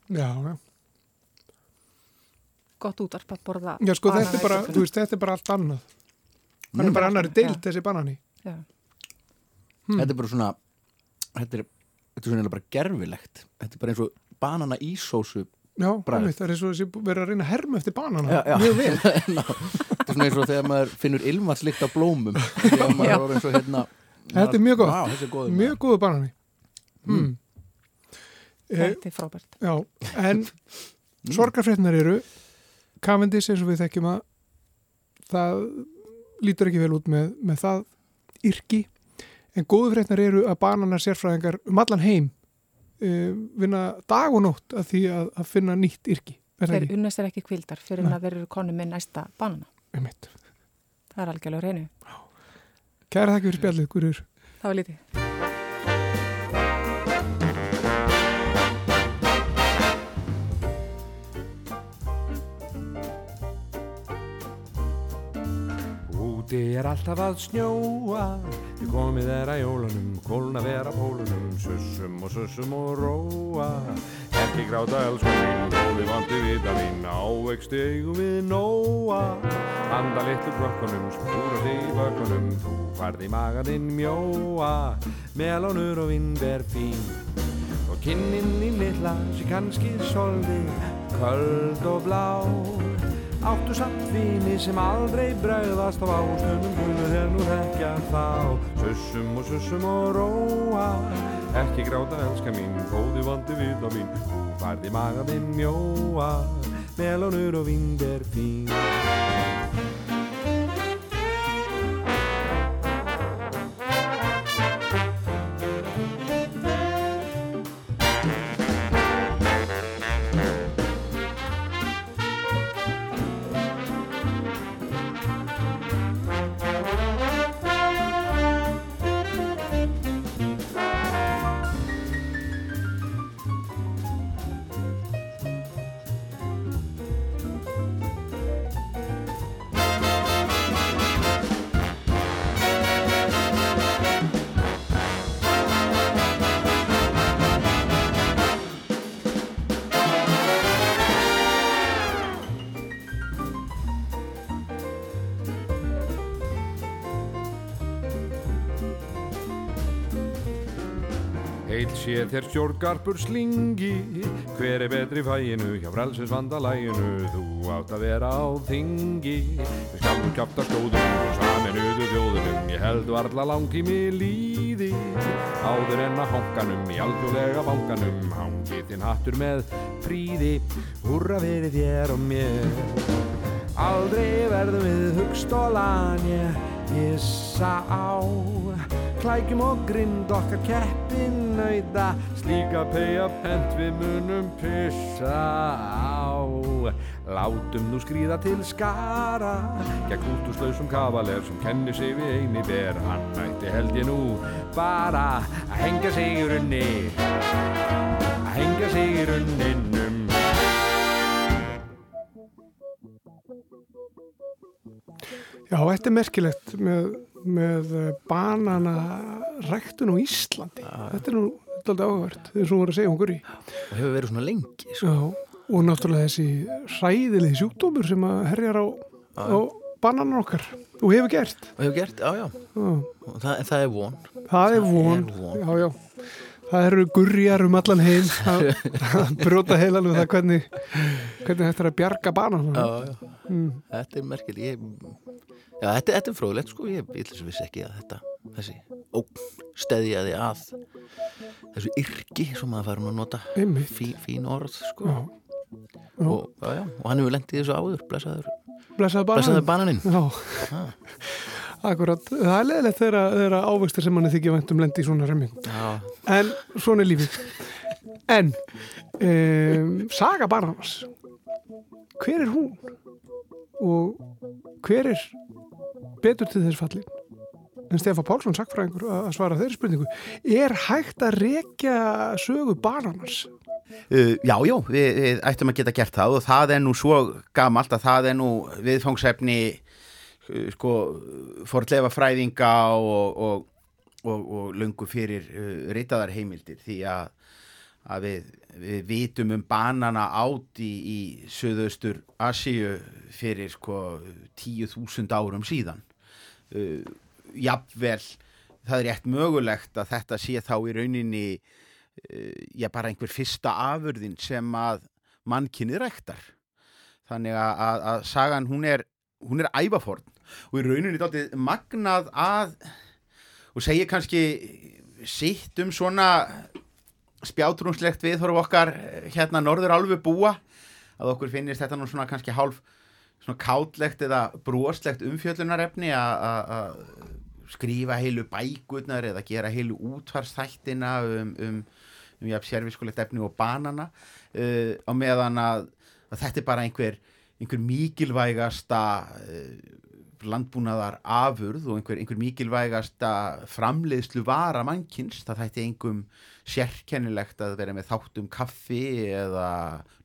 Já, já. Gott útarp að borða Já, sko, þetta er bara, veist, þetta er bara allt annað. Hann er bara annari deilt, þessi banani. Já. Þetta er bara svona, þetta er, þetta er svona bara gerfilegt. Þetta er bara eins og banana í sósu. Já, einmitt, það er svo þessi verið að reyna að herma eftir banana. Já, já. Mjög vel. *laughs* Þetta er svona eins og þegar maður finnur ilmatslikt á blómum. Þegar maður er orðinn svo hérna. Þetta er mjög gott. Vá, er góður. Mjög góðu banani. Mm. Eh, þetta er frábært já, en *laughs* sorgarfrétnar eru Cavendish eins og við þekkjum að það lítur ekki vel út með, með það yrki. En góðu frétnar eru að bananar sérfræðingar um allan heim uh, vinna dag og nótt að því að, að finna nýtt yrki. Þeir unnast er ekki kvildar fyrir að þeir eru konu með næsta banana. Það er algjörlega reynu, Kæra þakki fyrir spjallið, Guður það var lítið Úti er alltaf að snjóa. Við komið er að jólunum Kólna vera pólunum Sussum og sussum og róa. Ekki gráta elskan mín Góði vandi vita mín Ávegsti eigum við nóa. Anda litlu krokkunum Spúra þig í bökunum Þú farði maganinn mjóa. Melónur og vindber fín Og kinninn í litla Sér kannski soldi Köld og blá Áttu samt vini sem aldrei bregðast á ástunum Guður er nú rekja þá. Sussum og sussum og róa Ekki gráta elska mín Góði vandi vita mín. Þú færði maga minn mjóa Melónur og vind er fín sé þér stjórngarpur slingi. Hver er betri í fæinu hjá frelsins vandalæginu Þú átt að vera á þingi. Við skalum kjafta skóðunum og saminuðu þjóðunum Ég held varla langtími líði. Áður en að hankanum í algjörlega bankanum Hangi þinn hattur með fríði. Húrra verið þér og mér. Aldrei verðum við hugstólan ég hissa á Klækjum og grind okkar keppin nöyda Slíka pegja pent við munum pissa á. Látum nú skrýða til skara Gegn útúslausum kavaler sem kennir sig við eini ber. Hann ætti held ég nú bara að hengja sig í runni Að hengja sig í runninum. Já, þetta er merkilegt með, með bananaræktun á Íslandi. Þetta er nú alltaf áhvert, þegar svo voru að segja okkur í. og hefur verið svona lengi sko. Já, og náttúrulega þessi hræðilegi sjúkdómur sem að herjar á, á bananan okkar og hefur gert. og hefur gert, já já og það, en það er von það er von. von. Já, já. Það eru gurjar um allan heim að *laughs* brjóta heilan um það hvernig, hvernig þetta er að bjarga bananan. já, já. Mm. þetta er merkileg ég, já, þetta, þetta er fróðilegt sko. Ég, að vissi ekki að þetta þessi ógn steðjaði að þessu yrki sem maður fær nú að nota. Fí, fín orð sko. Já. Já. og, já, og hann hefur lendið þessu áður. Blessaður, blessaður bananinn. Já, *laughs* akkurat. Það er leðilegt þegar ávextir sem manni þykja væntum lendi í svona já, En svona er lífið. En um, Saga Barnabas hver er hún? Og hver er betur til þess fallin? En Stefán Pálsson sagfræðingur að svara þeirri spurningu. Er hægt að rekja sögu Barnabas? Uh, já, já, við, við ættum að geta gert það og það er nú svo gamalt að það er nú viðfangsefni uh, sko, forlefa fræðinga og, og, og, og löngu fyrir uh, reytaðar heimildir því að, að við, við vitum um banana átt í, í söðaustur Asíu fyrir sko 10.000 árum síðan. Uh, jafnvel það er rétt mögulegt að þetta sé þá í rauninni uh, já bara einhver fyrsta afurðin sem að mannkynið rektar þannig að, að, að sagan hún er hún er ævaforn. Og í rauninni dálítið magnað að og segir kannski sitt um svona spjátrúnslegt viðhorf okkar eh, hérna norður alveg búa að okkur finnist þetta nú svona kannski hálf svona kátlegt eða broslegt umfjöllunarefni að- að að skrifa heilu bækurnar eða gera heilu útvarsþættina um, um, um jafn sérfiskulegt efni og banana uh, á meðan að, að þetta er bara einhver, einhver mikilvægasta uh, landbúnaðar afurð og einhver, einhver mikilvægasta framleiðslu vara mannkins, það þætti einhverjum sérkennilegt að vera með þáttum kaffi eða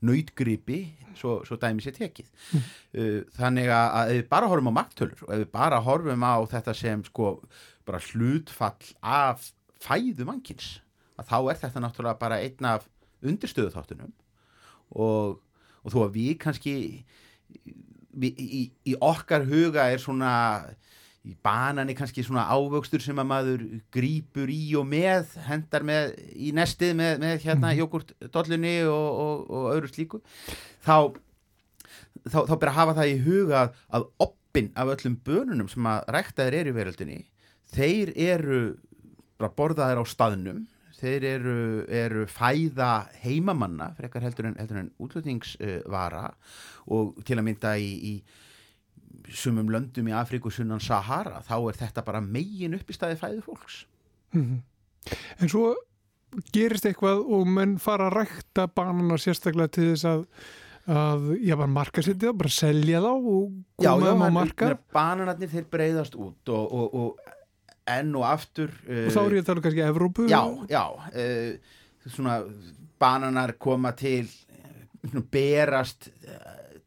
nautgripi, svo, svo dæmi sér tekið. Uh, þannig að, að ef við bara horfum á magtölur og ef við bara horfum á þetta sem sko bara hlutfall af fæðu mannkins, að þá er þetta náttúrulega bara einn af undirstöðu þáttunum og, og þó að við kannski við, í, í okkar huga er svona í banani kannski svona ávöxtur sem að maður grípur í og með hendar með í nestið með, með hérna jógurtdollunni og, og, og öðru slíku þá þá, þá ber að hafa það í huga að, oppin af öllum bönunum sem að ræktaðir eru í veröldinni þeir eru bara borðaðir á staðnum þeir eru, eru fæða heimamanna frekar heldur en, en útlutningsvara og til að mynda í, í sumum löndum í Afríku sunnan Sahara þá er þetta bara megin upp í staði fæðu fólks Mhm. En svo gerist eitthvað og menn fara að rækta banana sérstaklega til þess að, að já, bara marka sér það, bara selja þá og koma þeim á marka bananarnir þeir breyðast út og, og, og enn og aftur og þá er ég að tala kannski Evrópu Já, já uh, svona bananar koma til berast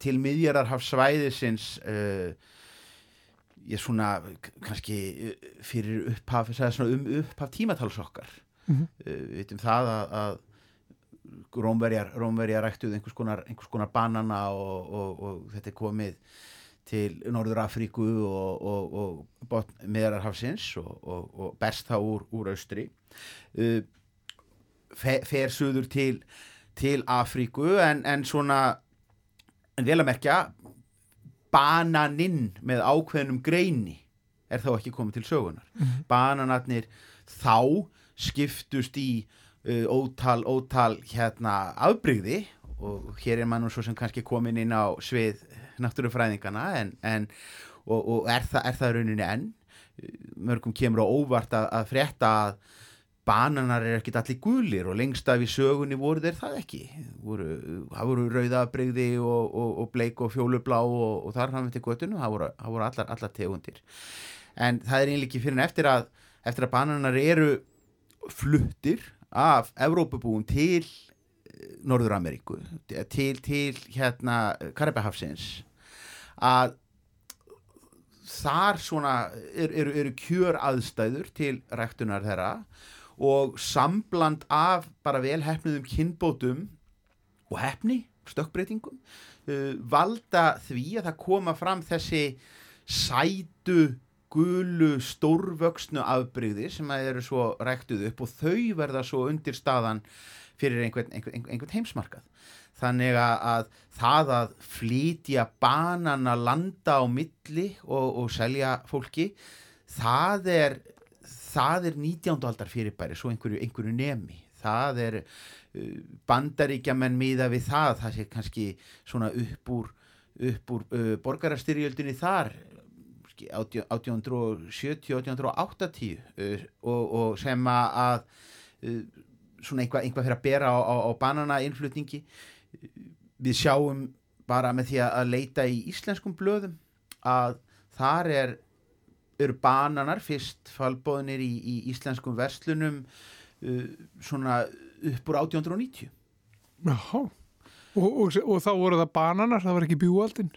til miðjararhafsvæðisins uh, ég svona kannski uh, fyrir upphaf um upphaf tímatals okkar Mhm. uh, við veitum það að, að Rómverjar, Rómverjar ræktuð einhvers konar, einhvers konar banana og, og, og þetta er komið til Norður Afríku og, og, meðararhafsins og, og, og berst þá úr, úr austri uh, fe, fer suður til, til Afríku en, en svona en vel að merkja bananinn með ákveðnum greini er þá ekki komið til sögunar Mhm. bananarnir þá skiptust í uh, ótal, ótal hérna afbrygði og hér er mann svo sem kannski komin inn á svið náttúrufræðingana en, en, og, og er, það, er það rauninni enn mörgum kemur á óvart að, að frétta að bananar er ekkit allir gulir og lengst af í sögunni voru þeir það ekki. Voru, það voru rauðabrigði og, og, og bleik og fjólublá og, og þar hann til göttinu, það voru, það voru allar, allar tegundir. En það er ekki fyrir en eftir að eftir að bananar eru fluttir af Evrópubúum til eh, Norður-Ameríku til, til hérna Karabahafsins að þar svona eru er, er kjör aðstæður til ræktunar þeirra og sambland af bara velhefnuðum kynbótum og hefni, stökkbreytingum uh, valda því að það koma fram þessi sætu gulu stórvöxnu afbrygði sem að eru svo ræktuð upp og þau verða svo undir staðan fyrir einhvern, einhvern, einhvern heimsmarkað. Þannig að, að það að flytja banana landa á milli og, og selja fólki það er það er 19. aldar fyrirbæri svo einhverju, einhverju nemi það er uh, bandaríkjaman miða við það, það sé kannski svona upp úr, upp úr uh, borgarastyrjöldinni þar 1870-1880 uh, og, og sem að uh, svona einhvað, einhvað fyrir að bera á, á, á banana innflutningi við sjáum bara með því að leita í íslenskum blöðum að þar er eru bananar fyrst falbóðinir í, í íslenskum verslunum uh, svona upp úr 1890 Jáhá. Og, og, og þá voru það bananar, það var ekki bjúaldin.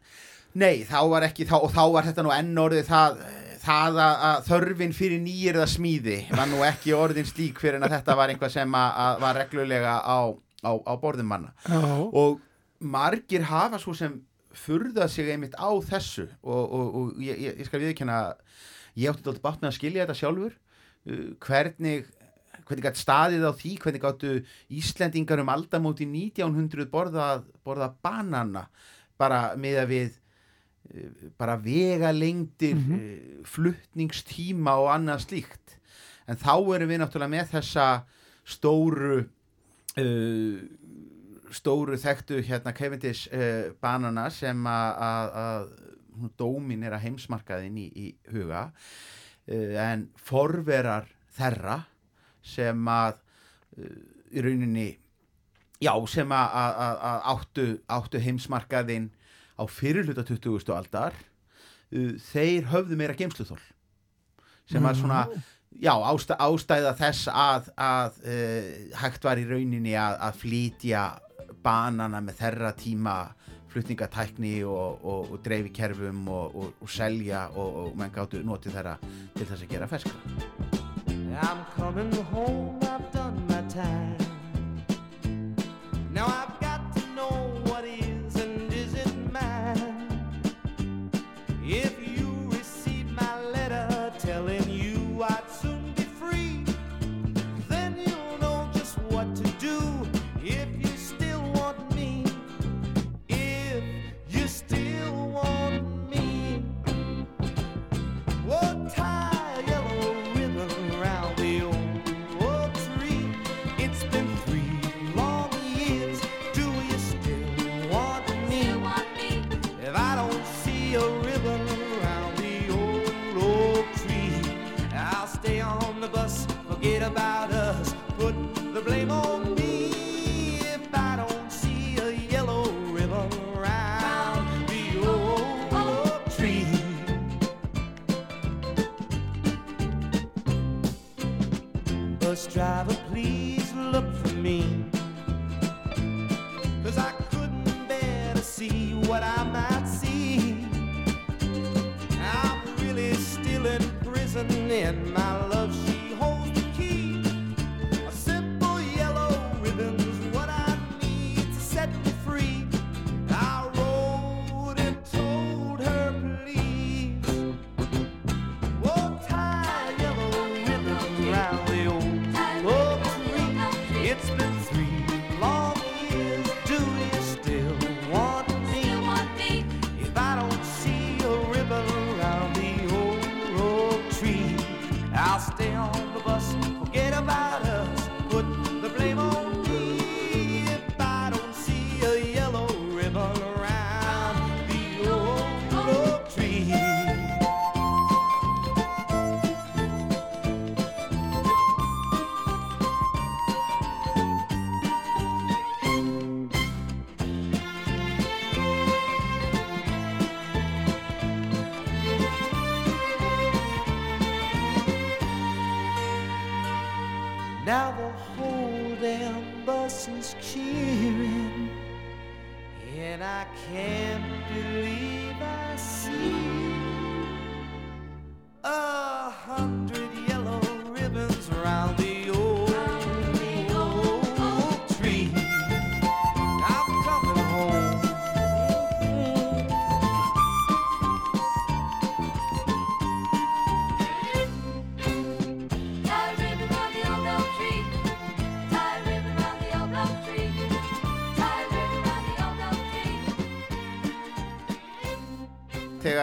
Nei, þá var ekki, þá, og þá var þetta nú enn orðið það, það að, að þörfin fyrir nýjirða smíði var nú ekki orðin slík fyrir en að þetta var einhvað sem að, að var reglulega á, á, á borðum manna. Já. Og margir hafa svo sem furðað sig einmitt á þessu og, og, og ég, ég, skal viðkjanna ég átti alltaf bátt með að skilja þetta sjálfur. Uh, hvernig hvernig gætt staðið á því, hvernig gáttu Íslendingar um aldamóti 1900 borðað, borðað banana? Bara með að við uh, bara vega lengdir Mhm. uh, fluttningstíma og annað slíkt. En þá erum við náttúrulega með þessa stóru uh, stóru þekktu hérna Cavendish uh, banana sem að- að að hún dóminera heimsmarkaðin í, í huga uh, en forverar þeirra sem að uh, í rauninni já sem að, að, að, að áttu, áttu heimsmarkaðin á fyrirluta 20. aldar uh, þeir höfðu meira geimsluþól sem var svona já, ástæ, ástæða þess að, að uh, hægt var í rauninni að, að flytja banana með þeirra tíma flutningatækni og, og, og dreifikerfum og, og, selja og menn gáttu notið þeirra til þess að gera ferskra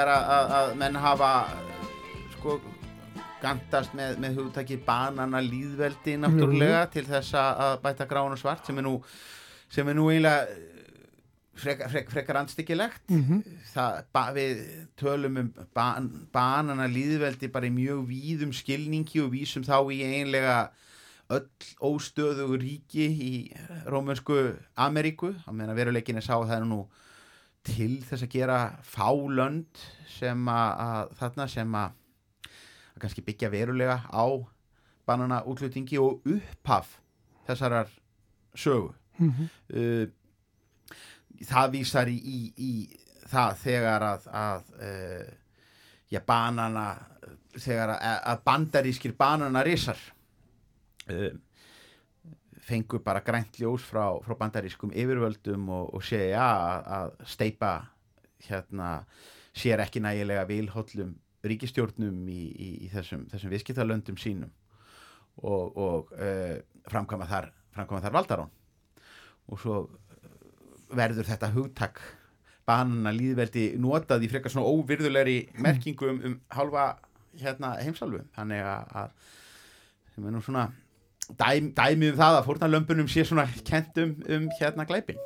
þegar að, að, að menn hafa sko gantast með, með hugtaki banana líðveldi náttúrulega til þess að að bæta grán og svart sem er nú sem er nú eiginlega frekar, frek, frekar andstyggilegt. Það, ba, við tölum um ban, banana líðveldi bara í mjög víðum skilningi og vísum þá í einlega öll óstöðugur ríki í rómönsku Ameríku, á meðan veruleikin er sá að það er nú til þess að gera fálönd sem að, að þarna sem að, að kannski byggja verulega á banana útlutingi og upphaf þessarar sögu Mhm. uh, það vísar í, í, í það þegar að, að uh, já, banana þegar að, að bandarískir bananarisar uh, fengu bara grænt ljós frá, frá bandarískum yfirvöldum og, og segja að, að steipa hérna sér ekki nægilega vilhóllum ríkistjórnum í, í, í þessum, þessum viðskiptalöndum sínum og, og uh, framkvæma þar þar valdarán. Og svo eh, verður þetta hugtak banana líðveldi notað í frekar svona óvirðulegri merkingu um, um hálfa hérna heimsálfu. Þannig að sem er nú svona dæm, dæmi um það að fórnarlömbunum sé svona kent um, um hérna glæpin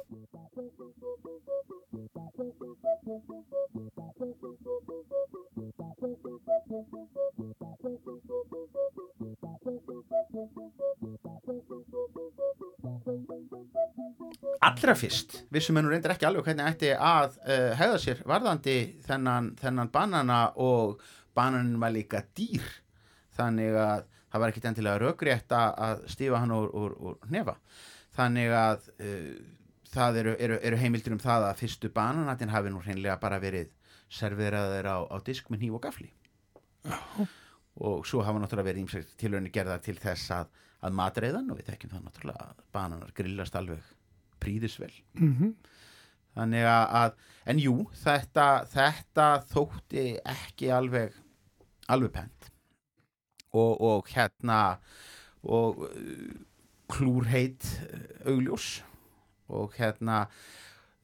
allra fyrst vissum við nú reyndar ekki alveg hvernig ætti að uh, hegða sér varðandi þennan, þennan banana og bananin var líka dýr. Þannig að það var ekkit endilega rökrétt að, stífa hann úr, úr, úr nefa þannig að uh, það eru, eru, eru heimildir um það að fyrstu bananatin hafi nú hreinlega bara verið serveraður á, á disk með hníf og gafli og svo hafa náttúrulega verið ímsækt tilhörni gerða til þess að, að matreiðan og við þekkjum það náttúrulega að bananar grillast alveg príðisvel Mhm. þannig að, að en jú, þetta, þetta þótti ekki alveg alveg pent og, og hérna og uh, klúrheit uh, augljós og hérna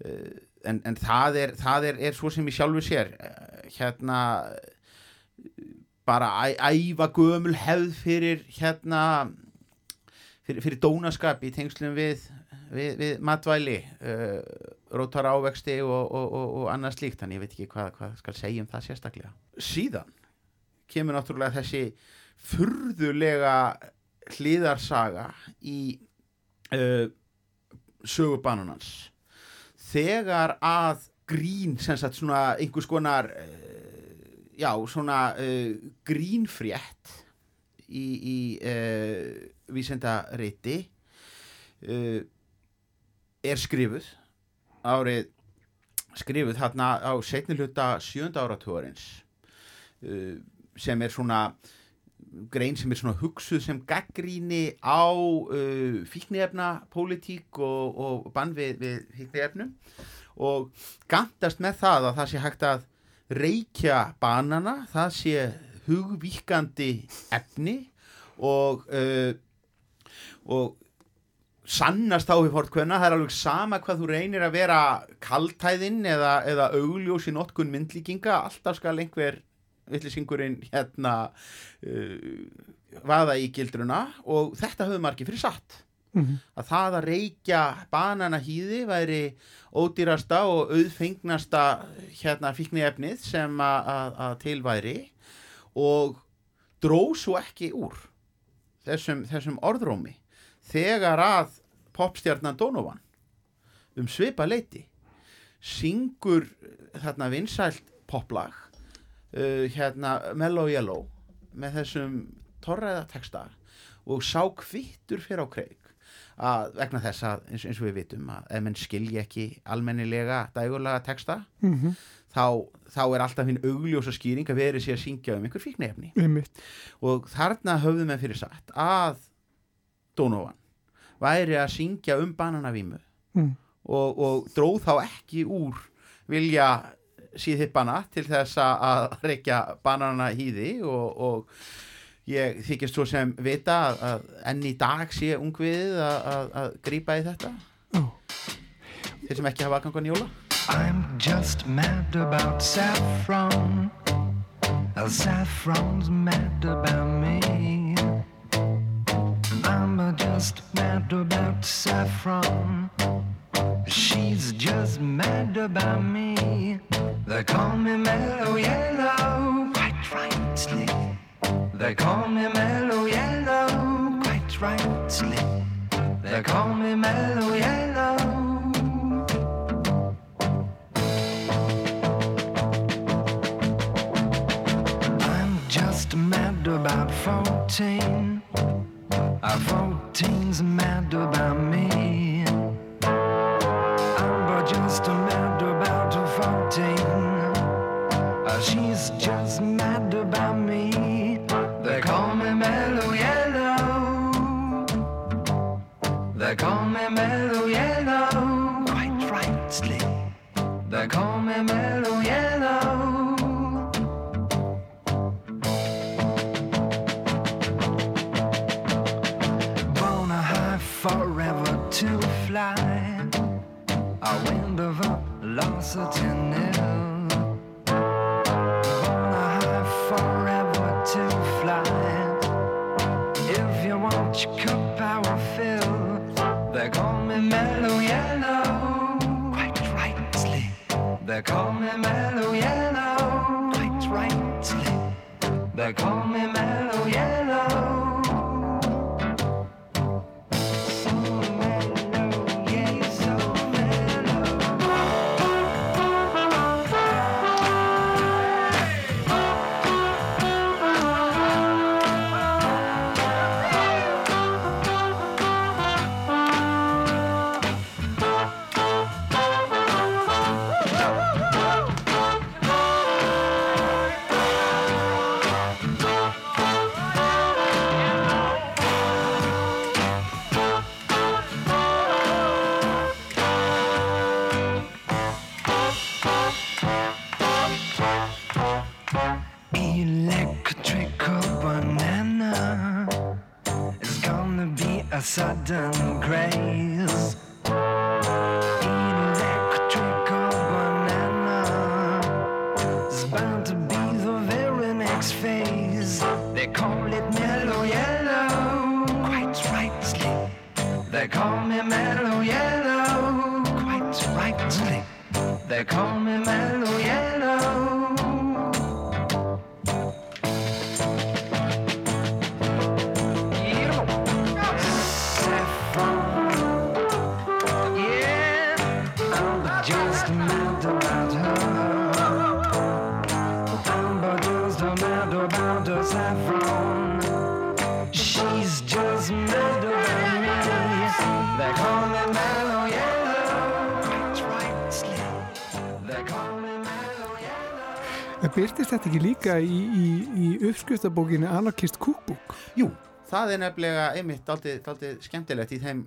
uh, en, en það er það er, er svo sem ég sjálfur sér hérna bara æ, æfa gömul hefð fyrir hérna fyrir, fyrir dónaskap í tengslum við, við, við matvæli uh, rótar ávexti og, og, og, og annað slíkt, þannig ég veit ekki hvað, hvað skal segja um það sérstaklega. Síðan kemur náttúrulega þessi furðulega hliðarsaga í uh, sögubanunans þegar að grín, sem sagt svona einhvers konar uh, já, svona uh, grínfrétt í, í vísendariti uh, er skrifuð árið skrifuð hérna á setni hluta sjönda áratúarins sem er svona grein sem er svona hugsuð sem gaggríni á uh, fíkniefna pólitík og, og bann við, við fíkniefnum. Og gandast með það að það sé hægt að reykja banana, það sé hugvíkandi efni og uh, og sannast á við hortkvenna, það er alveg sama hvað þú reynir að vera kaltæðinn eða, eða augljós í notkun myndlíkinga, alltaf skal einhver villisingurinn hérna uh, vaða í gildruna og þetta höfðu margir fyrir satt Mhm. að það að reykja bananahýði væri ódýrasta og auðfengnasta hérna fíkniefnið sem að, að, að til væri og dró svo ekki úr þessum, þessum orðrómi þegar að popstjarnan Donovan um svipa leiti syngur þarna vinsælt poplag uh, hérna Mellow Yellow með þessum torræða texta og sá kvittur fyrir á kreik að vegna þess að eins, eins og við vitum að ef menn skilji ekki almennilega dægulega texta Mhm. þá, þá er alltaf hinn augljósa skýring að verið sér að syngja um einhver fíknefni Einmitt. og þarna höfðum við fyrir satt að Donovan væri að syngja um bananavímu Mm. og, og dróð þá ekki úr vilja síðhippana til þess að- reykja banana hýði og, og ég þykist svo sem vita að, að enn í dag sé ungviðið að, að, að grípa í þetta þeir sem ekki hafa aðgangan jóla I'm just mad about saffron. Uh, saffron's mad about me. I'm just mad about saffron. She's just mad about me. They call me mellow yellow, quite rightly. They call me mellow yellow, quite rightly. They call me mellow yellow. I'm just mad about 14. Uh, 14's mad about me. She's just mad about me. They call me mellow yellow. They call me mellow yellow. Quite rightly. They call me mellow byrtist þetta ekki líka í, í, í uppskriftabókinni Anarchist Cookbook? Jú, það er nefnilega einmitt aldrei skemmtilegt í þeim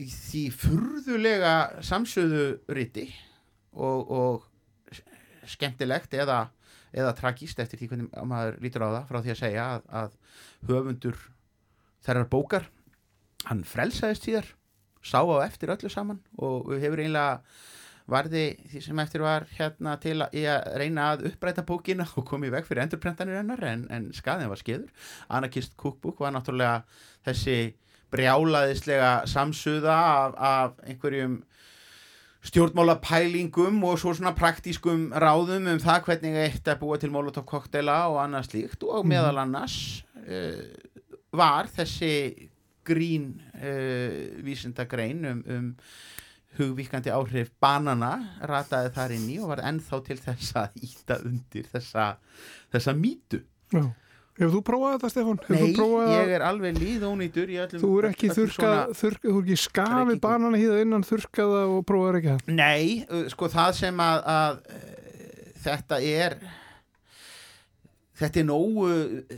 í því furðulega samsöðu riti og, og skemmtilegt eða, eða tragíst eftir því hvernig maður lítur á það frá því að segja að, að höfundur þerrar bókar hann frelsaðist síðar sá á eftir öllu saman og hefur einlega varði því sem eftir var hérna til að, að reyna að uppræta bókina og koma í veg fyrir endurprentanir hennar en, en skaðin var skeður. Anarchist Cookbook var náttúrulega þessi brjálaðislega samsuða af, af einhverjum stjórnmálapælingum og svo svona praktískum ráðum um það hvernig eitt að búa til molotov koktela og annað slíkt. Og meðal annars uh, var þessi grín uh, vísindagrein um, um hugvíkandi áhrif banana rataði þar inn í og var ennþá til þess að íta undir þessa, þessa mýtu Já. Hefur þú prófað þetta? Hefur Nei, ég er alveg líðónýtur í öllum Þú er ekki þurrkað, svona- þurrk, þú er ekki skafið banana hýða innan þurrkaða og prófaður ekki það. Nei, sko það sem að, að uh, þetta er þetta er nógu uh,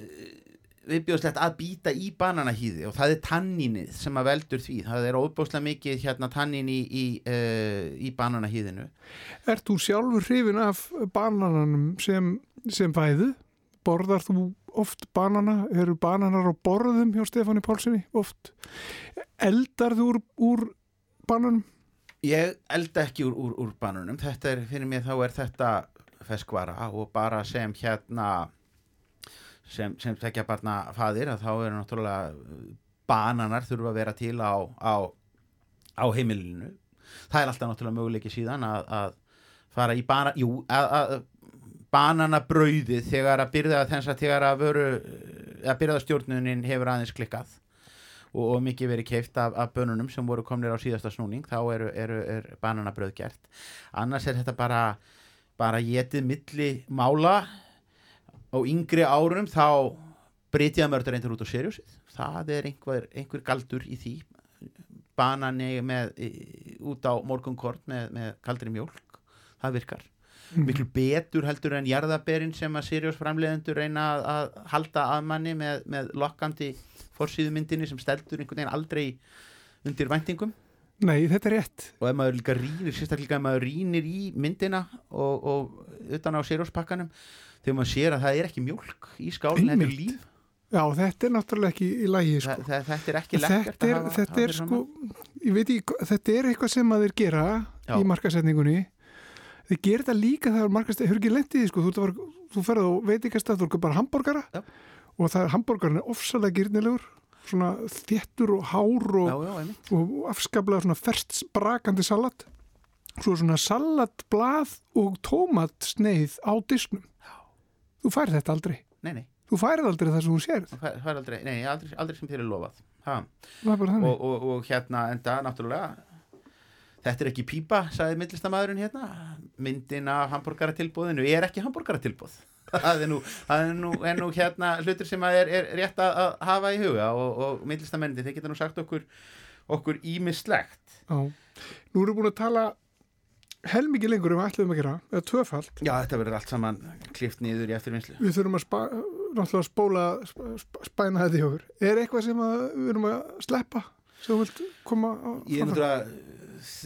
viðbjóðslegt að býta í bananahýði og það er tanninið sem að veldur því það er óbúslega mikið hérna tannin í, í, uh, í bananahýðinu Ert þú sjálfur hrifin af banananum sem, sem fæðu? Borðar þú oft banana? Eru bananar á borðum hjá Stefáni Pálssoni oft? Eldar þú úr, úr bananum? Ég elda ekki úr, úr, úr bananum þetta er, fyrir mig þá er þetta feskvara og bara sem hérna sem, sem tekja barna faðir að þá eru náttúrulega bananar þurfa að vera til á, á, á heimilinu. Það er alltaf náttúrulega möguleiki síðan að, að fara í bana jú, að, að bananabrauðið þegar að byrða þess að þegar að vöru að byrða stjórnunin hefur aðeins klikkað og, og mikið verið keift af, af bönunum sem voru komnir á síðasta snúning þá eru, eru, er bananabröð gert. Annars er þetta bara bara getið milli mála á yngri árum þá breytiða mörður reyndur út á seriósið það er einhver, einhver galdur í því. Banani með, út á morgunkort með, með kaldri mjólk. Það virkar. Mhm. miklu betur heldur en jarðaberin sem að seriós framleiðendur reyna að, að halda að manni með, með lokkandi forsýðumyndinni sem steldur einhvern veginn aldrei undir væntingum. Nei, þetta er rétt. og ef maður líka rýnir, sérstaklega ef maður rýnir í myndina og, og utan á séróspakkanum þegar maður sér að það er ekki mjólk í skálinn, þetta er líf. Já, þetta er náttúrulega ekki í lægi, sko. Þa, þetta er ekki lekkert þetta er, að hafa- þetta hafa er sko, ég veit ekki, þetta er eitthvað sem að þeir gera Já. í markasetningunni þeir gera þetta líka þegar markasetningunni hefur ekki lendið, sko, þú, ert að fara- þú ferð á veitingastað, þú er bara hambúrgara og það er hambúrgarin er ofsalega gyrnilegur svona þéttur og hár og, Já, já, og afskaplega svona ferst brakandi salat. Svo svona salatblað og tómatsneið á disknum þú færð þetta aldrei. Nei, nei, þú færð aldrei það sem sérð. Það fær- fær aldrei, nei, aldrei, aldrei sem þér er lofað. Er og, og, og hérna enda náttúrulega þetta er ekki pípa, sagði myndlistamæðurinn hérna. Myndin af hambúrgaratilbóðinu er ekki hambúrgaratilbóð *laughs* það er nú, það er nú, er nú hérna hlutur sem er, er rétt að, hafa í huga og, og myndlistamændi, þeir geta nú sagt okkur okkur ímislegt. Nú erum við búin að tala helmikið lengur um við ætlum að gera, eða tvöfald. Já, þetta verður allt saman klift niður í eftirvinnslu Við þurfum að spa, náttúrulega spóla, sp, sp, spæna þetta í okkur. Er eitthvað sem að við erum að sleppa sem þú vilt koma á? Ég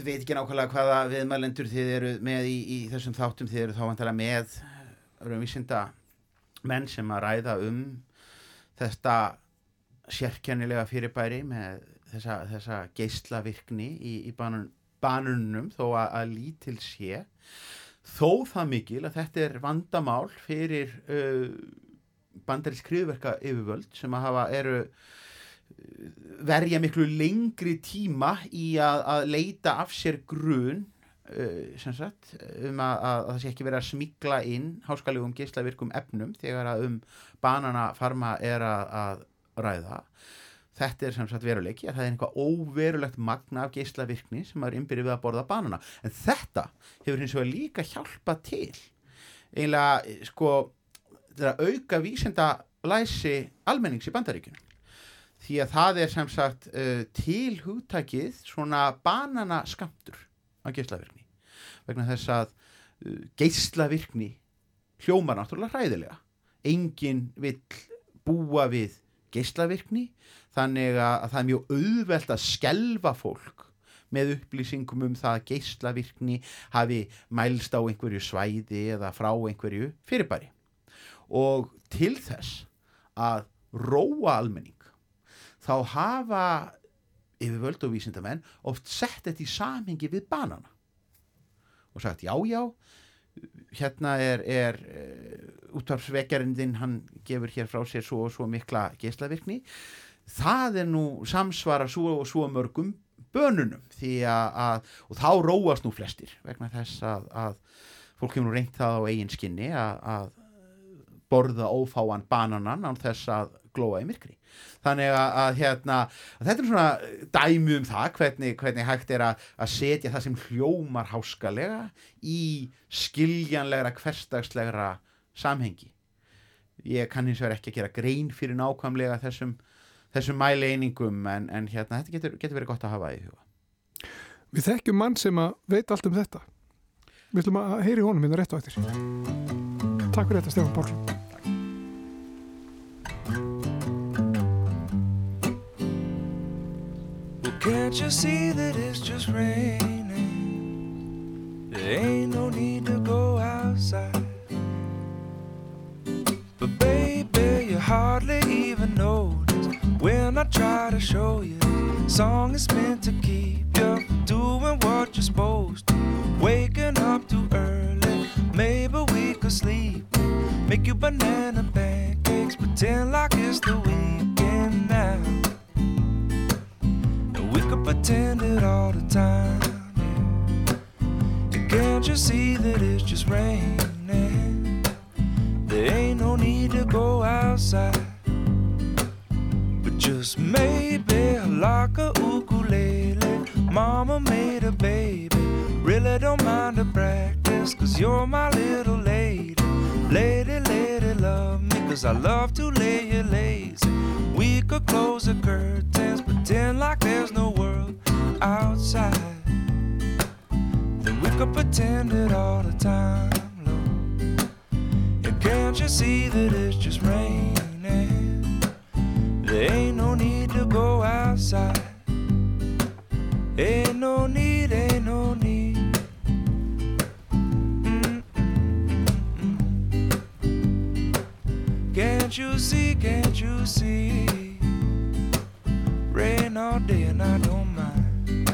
veit ekki nákvæmlega hvaða viðmælendur þið eru með í, í þessum þáttum þið eru þá vantilega með raunvísinda menn sem að ræða um þetta sérkennilega fyrirbæri með þessa, þessa geislavirkni í, í banun, banunum þó að, að lítil sé. Þó það mikil að þetta er vandamál fyrir uh, bandarísk skrifverka yfirvöld sem að hafa eru verja miklu lengri tíma í að, að leita af sér grun uh, sem sagt, um að, að, að það sé ekki verið að smigla inn háskalegum geislavirkum efnum þegar að um bananafarma er að, að ræða þetta er sem sagt veruleiki að það er einhvað óverulegt magna af geislavirkni sem er innbyrðið við að borða banana. En þetta hefur hins vegar líka hjálpað til. Eiginlega sko að auka vísenda læsi almennings í bandaríkjunum. Því að það er sem sagt uh, til hugtakið svona bananaskamtur á geislavirkni. Vegna þess að uh, geislavirkni hljómar náttúrulega hræðilega. Enginn vill búa við geislavirkni þannig að, að það er mjög auðvelt að skelfa fólk með upplýsingum um það að geislavirkni hafi mælst á einhverju svæði eða frá einhverju fyrirbæri. Og til þess að róa almenning þá hafa yfirvöld og vísindamenn oft sett þetta í samhengi við banana. Og sagt já já hérna er, er uh, útvarpsvekjarindin hann gefur hér frá sér svo og svo mikla geislavirkni það er nú samsvara svo og svo mörgum bönunum því að, og þá róast nú flestir vegna þess að, að fólk hefur nú reynt það á eigin skinni að, að borða ófáan bananan án þess að glóa í myrkri. Þannig að, að hérna að þetta er svona dæmi um það hvernig, hvernig hægt er að, að setja það sem hljómar háskalega í skiljanlegra hverstagslegra samhengi. Ég kann hins vegar ekki að gera grein fyrir nákvæmlega þessum, þessum mæli einingum en, en hérna, þetta getur, getur verið gott að hafa í huga Við þekkjum mann sem að veit allt um þetta. Við ætlum að heyri honum minna rétt á eftir. Takk fyrir þetta, Stefán Pálsson. Well, can't you see that it's just raining? There ain't no need to go outside. But baby, you hardly even I try to show you. Song is meant to keep you doing what you're supposed to. Waking up too early, maybe we could sleep. Make you banana pancakes, pretend like it's the weekend now. We could pretend it all the time. And can't you see that it's just raining? There ain't no need to go outside. Just maybe like a ukulele. Mama made a baby. Really don't mind the practice, cause you're my little lady. Lady, lady, love me, cause I love to lay you lazy. We could close the curtains, pretend like there's no world outside. Then we could pretend it all the time, Lord. And can't you see that it's just raining? There ain't no need to go outside. Ain't no need, ain't no need. Can't you see, can't you see? Rain all day and I don't mind.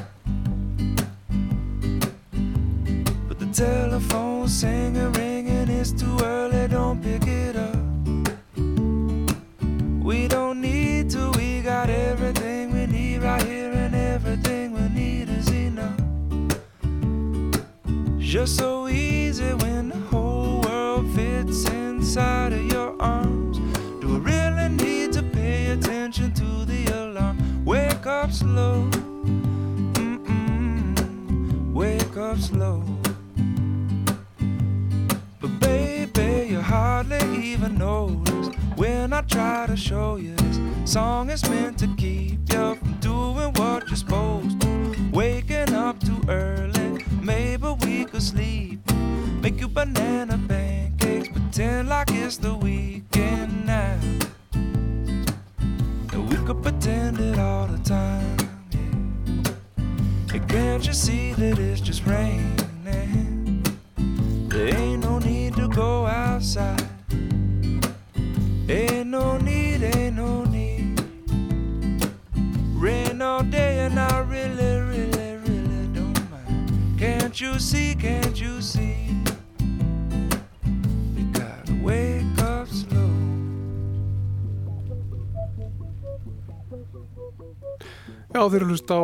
But the telephone singing, ringing, it's too early, don't pick it up. We don't need to, we got everything we need right here, and everything we need is enough. Just so easy when the whole world fits inside of your arms. Do I really need to pay attention to the alarm? Wake up slow, mm-mm, wake up slow. But baby, you hardly even notice when I try to show you this song is meant to keep you from doing what you're supposed to. Waking up too early, maybe we could sleep. Make you banana pancakes, pretend like it's the weekend now. And we could pretend it all the time. Yeah. And can't you see that it's just raining? There ain't no need to go outside. Ain't no need, ain't no need. Rain all day and I really, really, really don't mind. Can't you see, can't you see? You gotta wake up slow. Já, þeir eru hlust á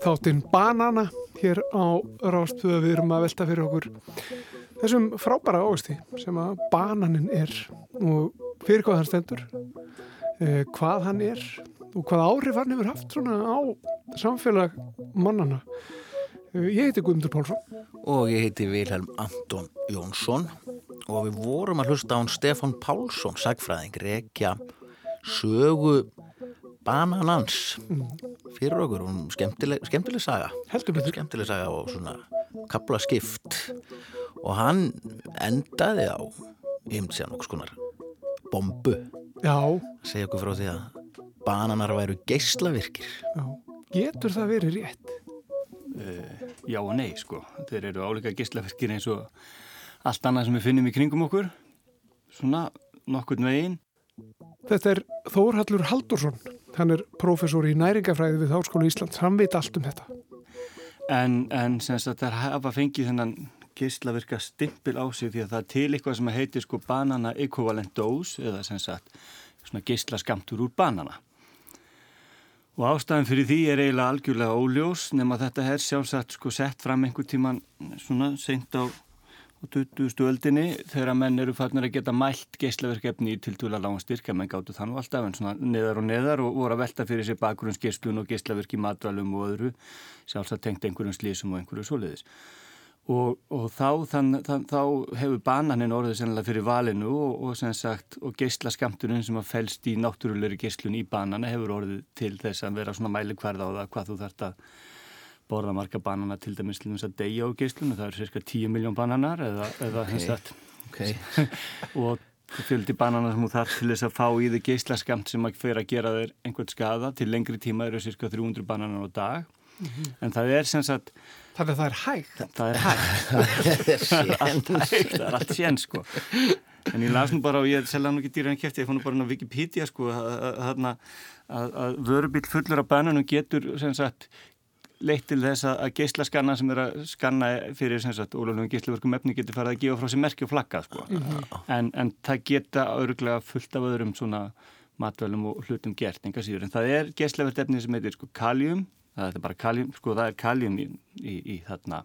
þáttinn Banana hér á Rástföðu við erum að velta fyrir okkur þessum frábæra ágasti sem að bananin er og fyrir hvað hann stendur eh, hvað hann er og hvað áhrif hann hefur haft svona á samfélag mannana eh, Ég heiti Guðmundur Pálsson. Og ég heiti Vilhelm Anton Jónsson. Og við vorum að hlusta á hann Stefan Pálsson, sagfræðing, rekja sögu bananans fyrir okkur, hún skemmtileg, skemmtileg saga. Heldur betur. Skemmtileg saga og svona kapla skipt. Og hann endaði á ymd sér nokkuð skonar bombu. Já, segja okkur frá því að bananar væru geislavirkir. Já, getur það verið rétt? Uh, já og nei sko. Þeir eru áleika gíslaverkir eins og allt annað sem við finnum í kringum okkur. Svona nokkurn veginn. Þetta er Þórhallur Haldursson hann er prófessor í næringafræði við Háskóla Íslands, hann veit allt um þetta en, en sem sagt þær hafa fengið þennan gíslaverka stimpil á sig því að það er til eitthvað sem heitir sko banana equivalent dose eða sem sagt svona gíslaskamtur úr banana. Og ástæðan fyrir því er eiginlega algjörlega óljós nema þetta er sjálfsagt sko sett fram einhver tíman svona seint á á 20. öldinni þegar menn eru farnir að geta mælt geislaverkefni í tiltúla lágan styrka menn gáttu þannig alltaf en svona neðar og neðar og voru að velta fyrir sér bakgrunnsgeislun og geislaverk í matvælum og öðru sjálfsagt tengt einhverjum slísum og einhverju svoleiðis og, og þá, þann, þann, þá hefur bananin orðið sennilega fyrir valinu og, og sagt og geysla skamturinn sem að fælst í náttúrulegri geyslun í banana hefur orðið til þess að vera svona mælikvarða á það hvað þú þarft að borða marga banana til dæmis til þess að deyja á geyslunum, það eru cirka 10 miljón bananar eða, eða Ok, okay. sagt, ok. *laughs* og fjöldi banana sem þú þarf til þess að fá í þig geyslaskamt sem að fyrir að gera þér einhvern skada til lengri tíma eru cirka 300 bananar á dag Mhm. en það er sem sagt Þannig að það er hægt. *laughs* *laughs* það er hægt það er allt hægt, það er allt sén sko en ég las nú bara og ég selða nú ekki dýra en kæfti, ég fann nú bara á Wikipedia sko að, að, að, vörubíl fullur af bananum getur sem sagt leitt til þess að, geislaskanna sem er að skanna fyrir sem sagt ólöfnum geislaverkum efni getur farið að gefa frá sér merki og flagga sko. Mhm. en, en það geta öruglega fullt af öðrum svona matvælum og hlutum gert en það er geislavert efni sem heitir sko kalium það er bara kalium, sko það er kalium í, í, í þarna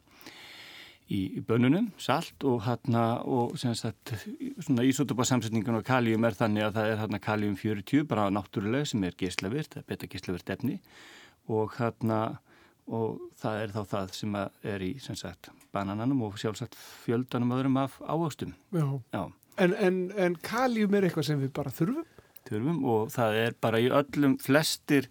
í, bönunum, salt og hérna og sem sagt svona ísotopa samsetningun á kalium er þannig að það er hérna kalium 40 bara náttúrulega sem er geislavirt, það er beta geislavirt efni. Og hérna og það er þá það sem er í sem sagt banananum og sjálfsagt fjöldanum öðrum af ávöxtum Já. Já. En, en, en kalium er eitthvað sem við bara þurfum? þurfum og það er bara í öllum flestir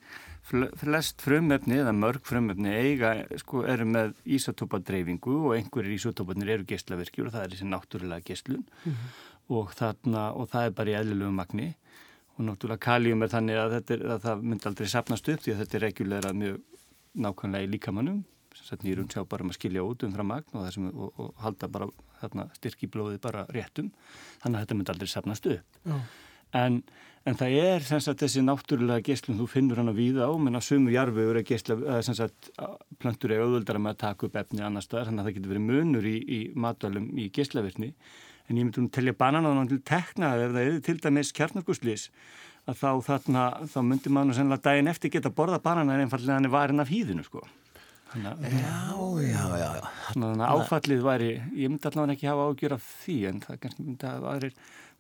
fl- flest frumefni eða mörg frumefni eiga sko eru með ísotópadreyfingu og einhverjir ísotópadnir eru geislavirkjur og það er þessi náttúrulega geislun Mhm. og, þarna, og það er bara í eðlilegu magni og náttúrulega kalium er þannig að, er, að það myndi aldrei sapnast upp því að þetta er regulera mjög nákvæmlega í líkamannum sem nýrum sjá bara um að skilja út umfram magn og, þessum, og, og halda bara þarna, styrki blóðið bara réttum. Þannig að þetta myndi aldrei sapnast upp. En, en það er sem sagt þessi náttúrulega geislun, þú finnur hana víða á, menn að sumu jarfiður er sem sagt plöntur er auðvöldara með að taka upp efni annar staðar, þannig að það getur verið munur í, í matvælum í geislavirkni. En ég myndi nú telja bananáðan til tekna ef það er til dæmis kjarnarkuslís, að þá þarna, þá myndi maður sennilega daginn eftir geta borða banana en einfallega hann er varin af hýðinu, sko. Þannig að, Já, já, já. Þannig að áfallið væri, ég myndi allavega ekki hafa ágjör af því en það kannski myndi að aðrir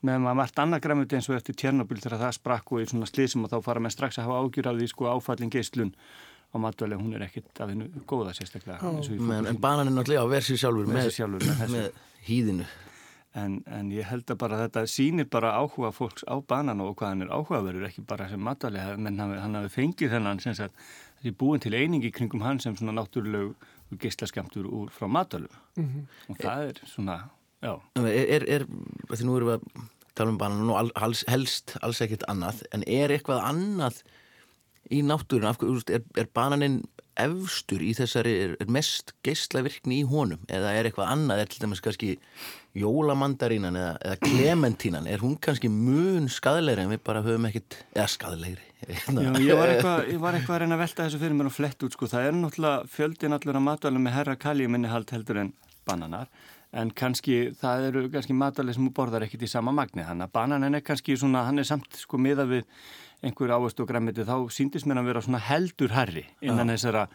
með maður margt annað græmut eins og eftir Tjernobyl þegar það sprakk og í svona slísum og þá fara með strax að hafa ágjör af því sko áfallin geislun á matvæli, hún er ekkit af hennu góða sérstaklega. en fótboltanum. banan er náttúrulega á versið sjálfur með, Versi sjálfur með með hýðinu. En, en ég held að bara þetta sýnir bara áhuga fólks á banan og hvað hann er áhugaverður, ekki bara sem matvæli, menn hann, hann hafi fengið þennan sem sagt, þessi búin til einingi kringum hann sem svona náttúrulegu geislaskemtur úr frá matvælum. Mhm. Og það er svona, já. Er, er, er því nú erum við að tala um banan og alls, helst alls ekkert annað, en er eitthvað annað í náttúrun, af, hverju, er, er bananinn efstur í þessari, er, er mest geislavirkni í honum, eða er eitthvað annað, er til dæmis kannski jólamandarínan eða, eða klementínan, er hún kannski mun skadlegri en við bara höfum ekkert, eða skadlegri. Já, ég var eitthvað, eitthvað að reyna að velta þessu fyrir mér og flett út, sko. Það er náttúrulega fjöldin allur að matvælum með herra kaljuminni hald heldur en bananar, en kannski, það eru kannski matvæli sem borðar ekkit í sama magni, þannig að bananin er kannski svona, hann er samt sko miða við einhver ávist og græmiti, þá síndist mér að vera svona heldur herri innan Já. þessara,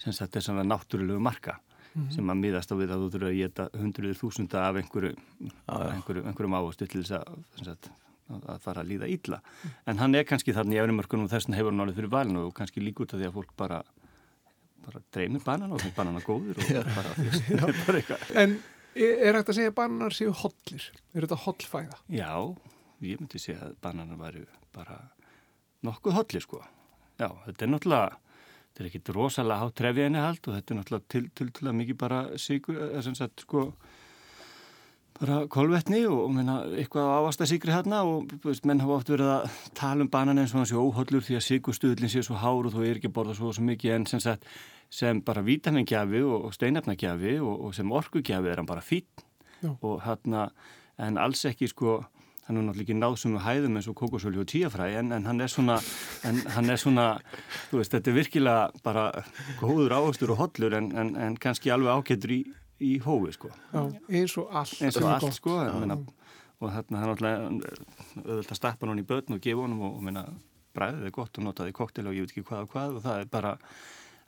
sem sagt, þessara náttúrulegu marka Mhm. sem að miðast á við að þú þurfa að geta hundruður þúsunda af einhverju, einhverju, einhverjum ávastu til þess að, að fara að líða illa. En hann er kannski þarna í efrimörkunum og þess vegna hefur hann orðið fyrir valinu og kannski líka út af því að fólk bara, bara dreymir banan og finnst banana góður og bara, veist, *laughs* þetta er bara eitthvað. En er hægt að segja að bananar séu hollir? Er þetta hollfæða? Já, ég myndi segja að bananar væri bara nokkuð hollir sko. Já, þetta er náttúrulega, þetta er ekkit rosalega hátt trefið henni hald og þetta er náttúrulega til, til, til að mikið bara sigur, eða sem sagt sko, bara kolvetni og, og meina, eitthvað ávasta sigri hérna og veist, menn hafa oft verið að tala um banan eins og hann sé óhollur því að sigurstuðlinn sé svo hár og þú er ekki að borða svo, svo mikið en sem sagt sem bara vítamingjafi og, og steinefnagjafi og, og sem orkugjafi er hann bara Já. og hérna en alls ekki sko hann er náttúrulega ekki náð sem við hæðum eins og kókosölju og tíafræ en, en hann er svona en hann er svona, þú veist, þetta er virkilega bara góður ávöxtur og hollur en, en, en kannski alveg ákettur í, í hófi sko Já, eins og allt. eins og allt gott. sko Já. meina, og þarna hann náttúrulega auðvitað að stappa hann í börn og gefa honum og, og meina, bræðið er gott og notaði koktel og ég veit ekki hvað og hvað og það er bara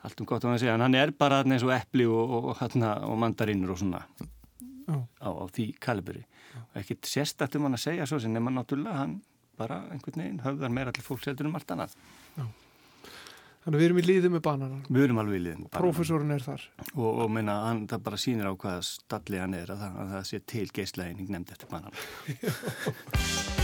allt um gott að hann segja en hann er bara eins og epli og, og, og, mandarinnur og svona á, á því kalibri og ekkert sérstætt um hann að segja svo sem nema náttúrulega hann bara einhvern veginn höfðar meira til fólks heldur um allt annað Þannig að við erum í liði með bananar. Við erum alveg í liðin. Prófessorinn er þar. Og, og minna, hann, það bara sýnir á hvaða stalli hann er að það, að það sé til geislæðining nefnd eftir banan. *laughs* *laughs*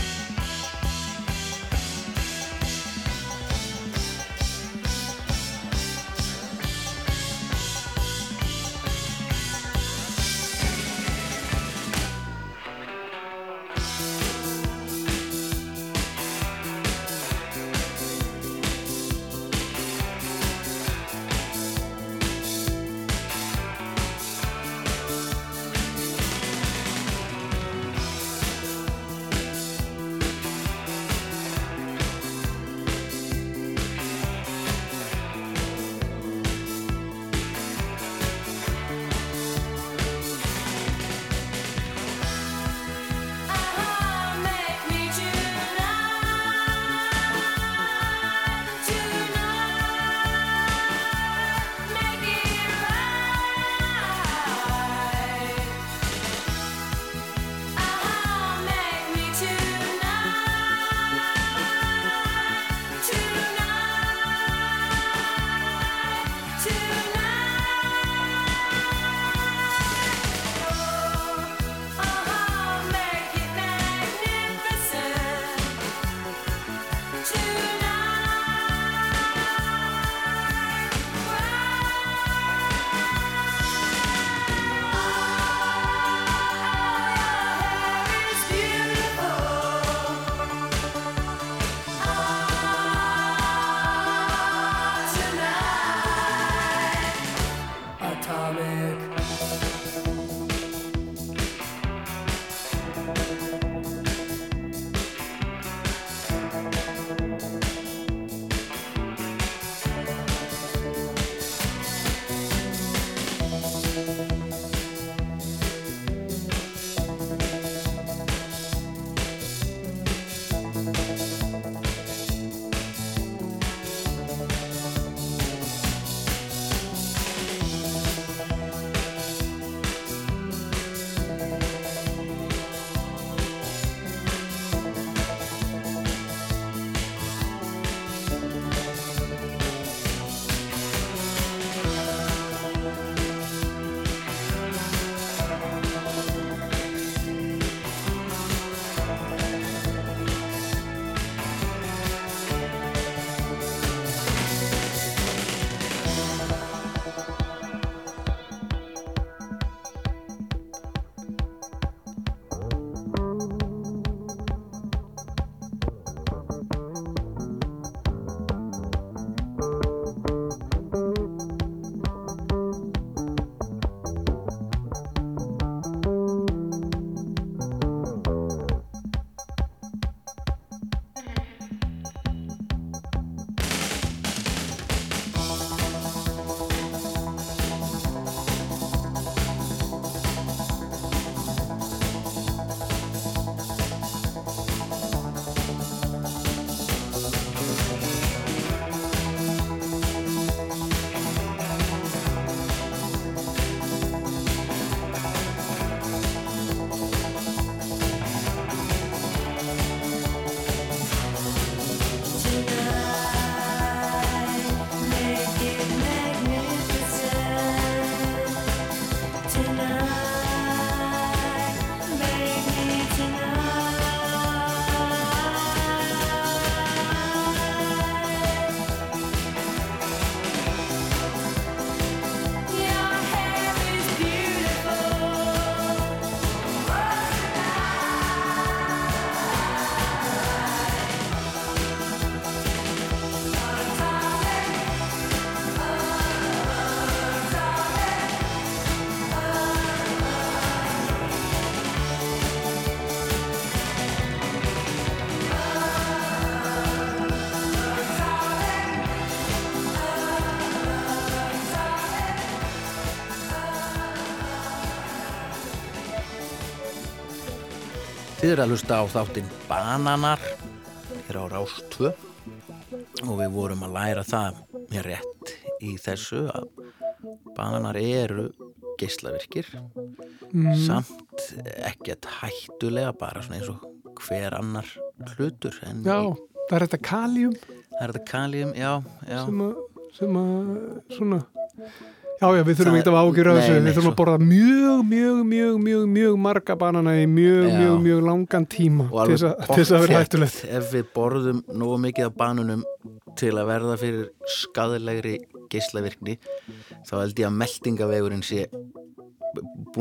Þið eru að hlusta á þáttinn Bananar. Hér á Rás 2 og við vorum að læra það mér rétt í þessu að bananar eru geislavirkir. Mm. samt ekkert hættulega bara svona eins og hver annar hlutur Já, það er þetta kaljum það er þetta kaljum, já, já. Sem að sem að svona Já, já, við þurfum ekkert að ágjöra þessu, við þurfum að borða mjög, mjög, mjög, mjög, mjög marga banana í mjög, Já. mjög, mjög langan tíma til þess að- vera hættulegt. ef við borðum nógu mikið af banunum til að verða fyrir skadalegri geislavirkni þá held ég að meldingavegurinn sé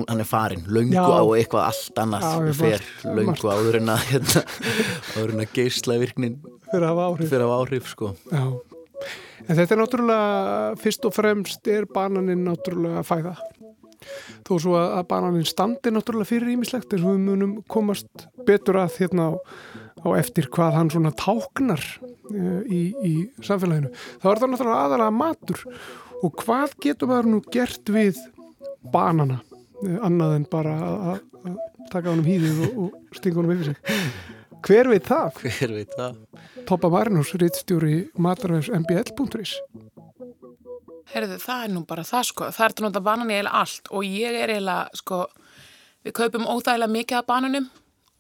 hann er farin, löngu Já. á eitthvað allt annað ég fer margt. áður en að hérna, *laughs* áður en að áhrif. fyrir að hafa áhrif sko. Já. En þetta er náttúrulega, fyrst og fremst er bananinn náttúrulega fæða. Þó svo að, að bananinn standi náttúrulega fyrir ímislegt eins og við munum komast betur að hérna á, á eftir hvað hann svona táknar uh, í, í samfélaginu. Það var það náttúrulega aðalega matur og hvað getur maður nú gert við banana uh, annað en bara að, að, að taka honum hýðið og, og stinga honum yfir sig. *laughs* Hver veit það? hver veit það Toppa Marinus, rittstjóri matarvefs mbl.is Herðu, það er nú bara það sko. Það er að nota banan í eiginlega allt og ég er eiginlega, sko, við kaupum óþægilega mikið af bananum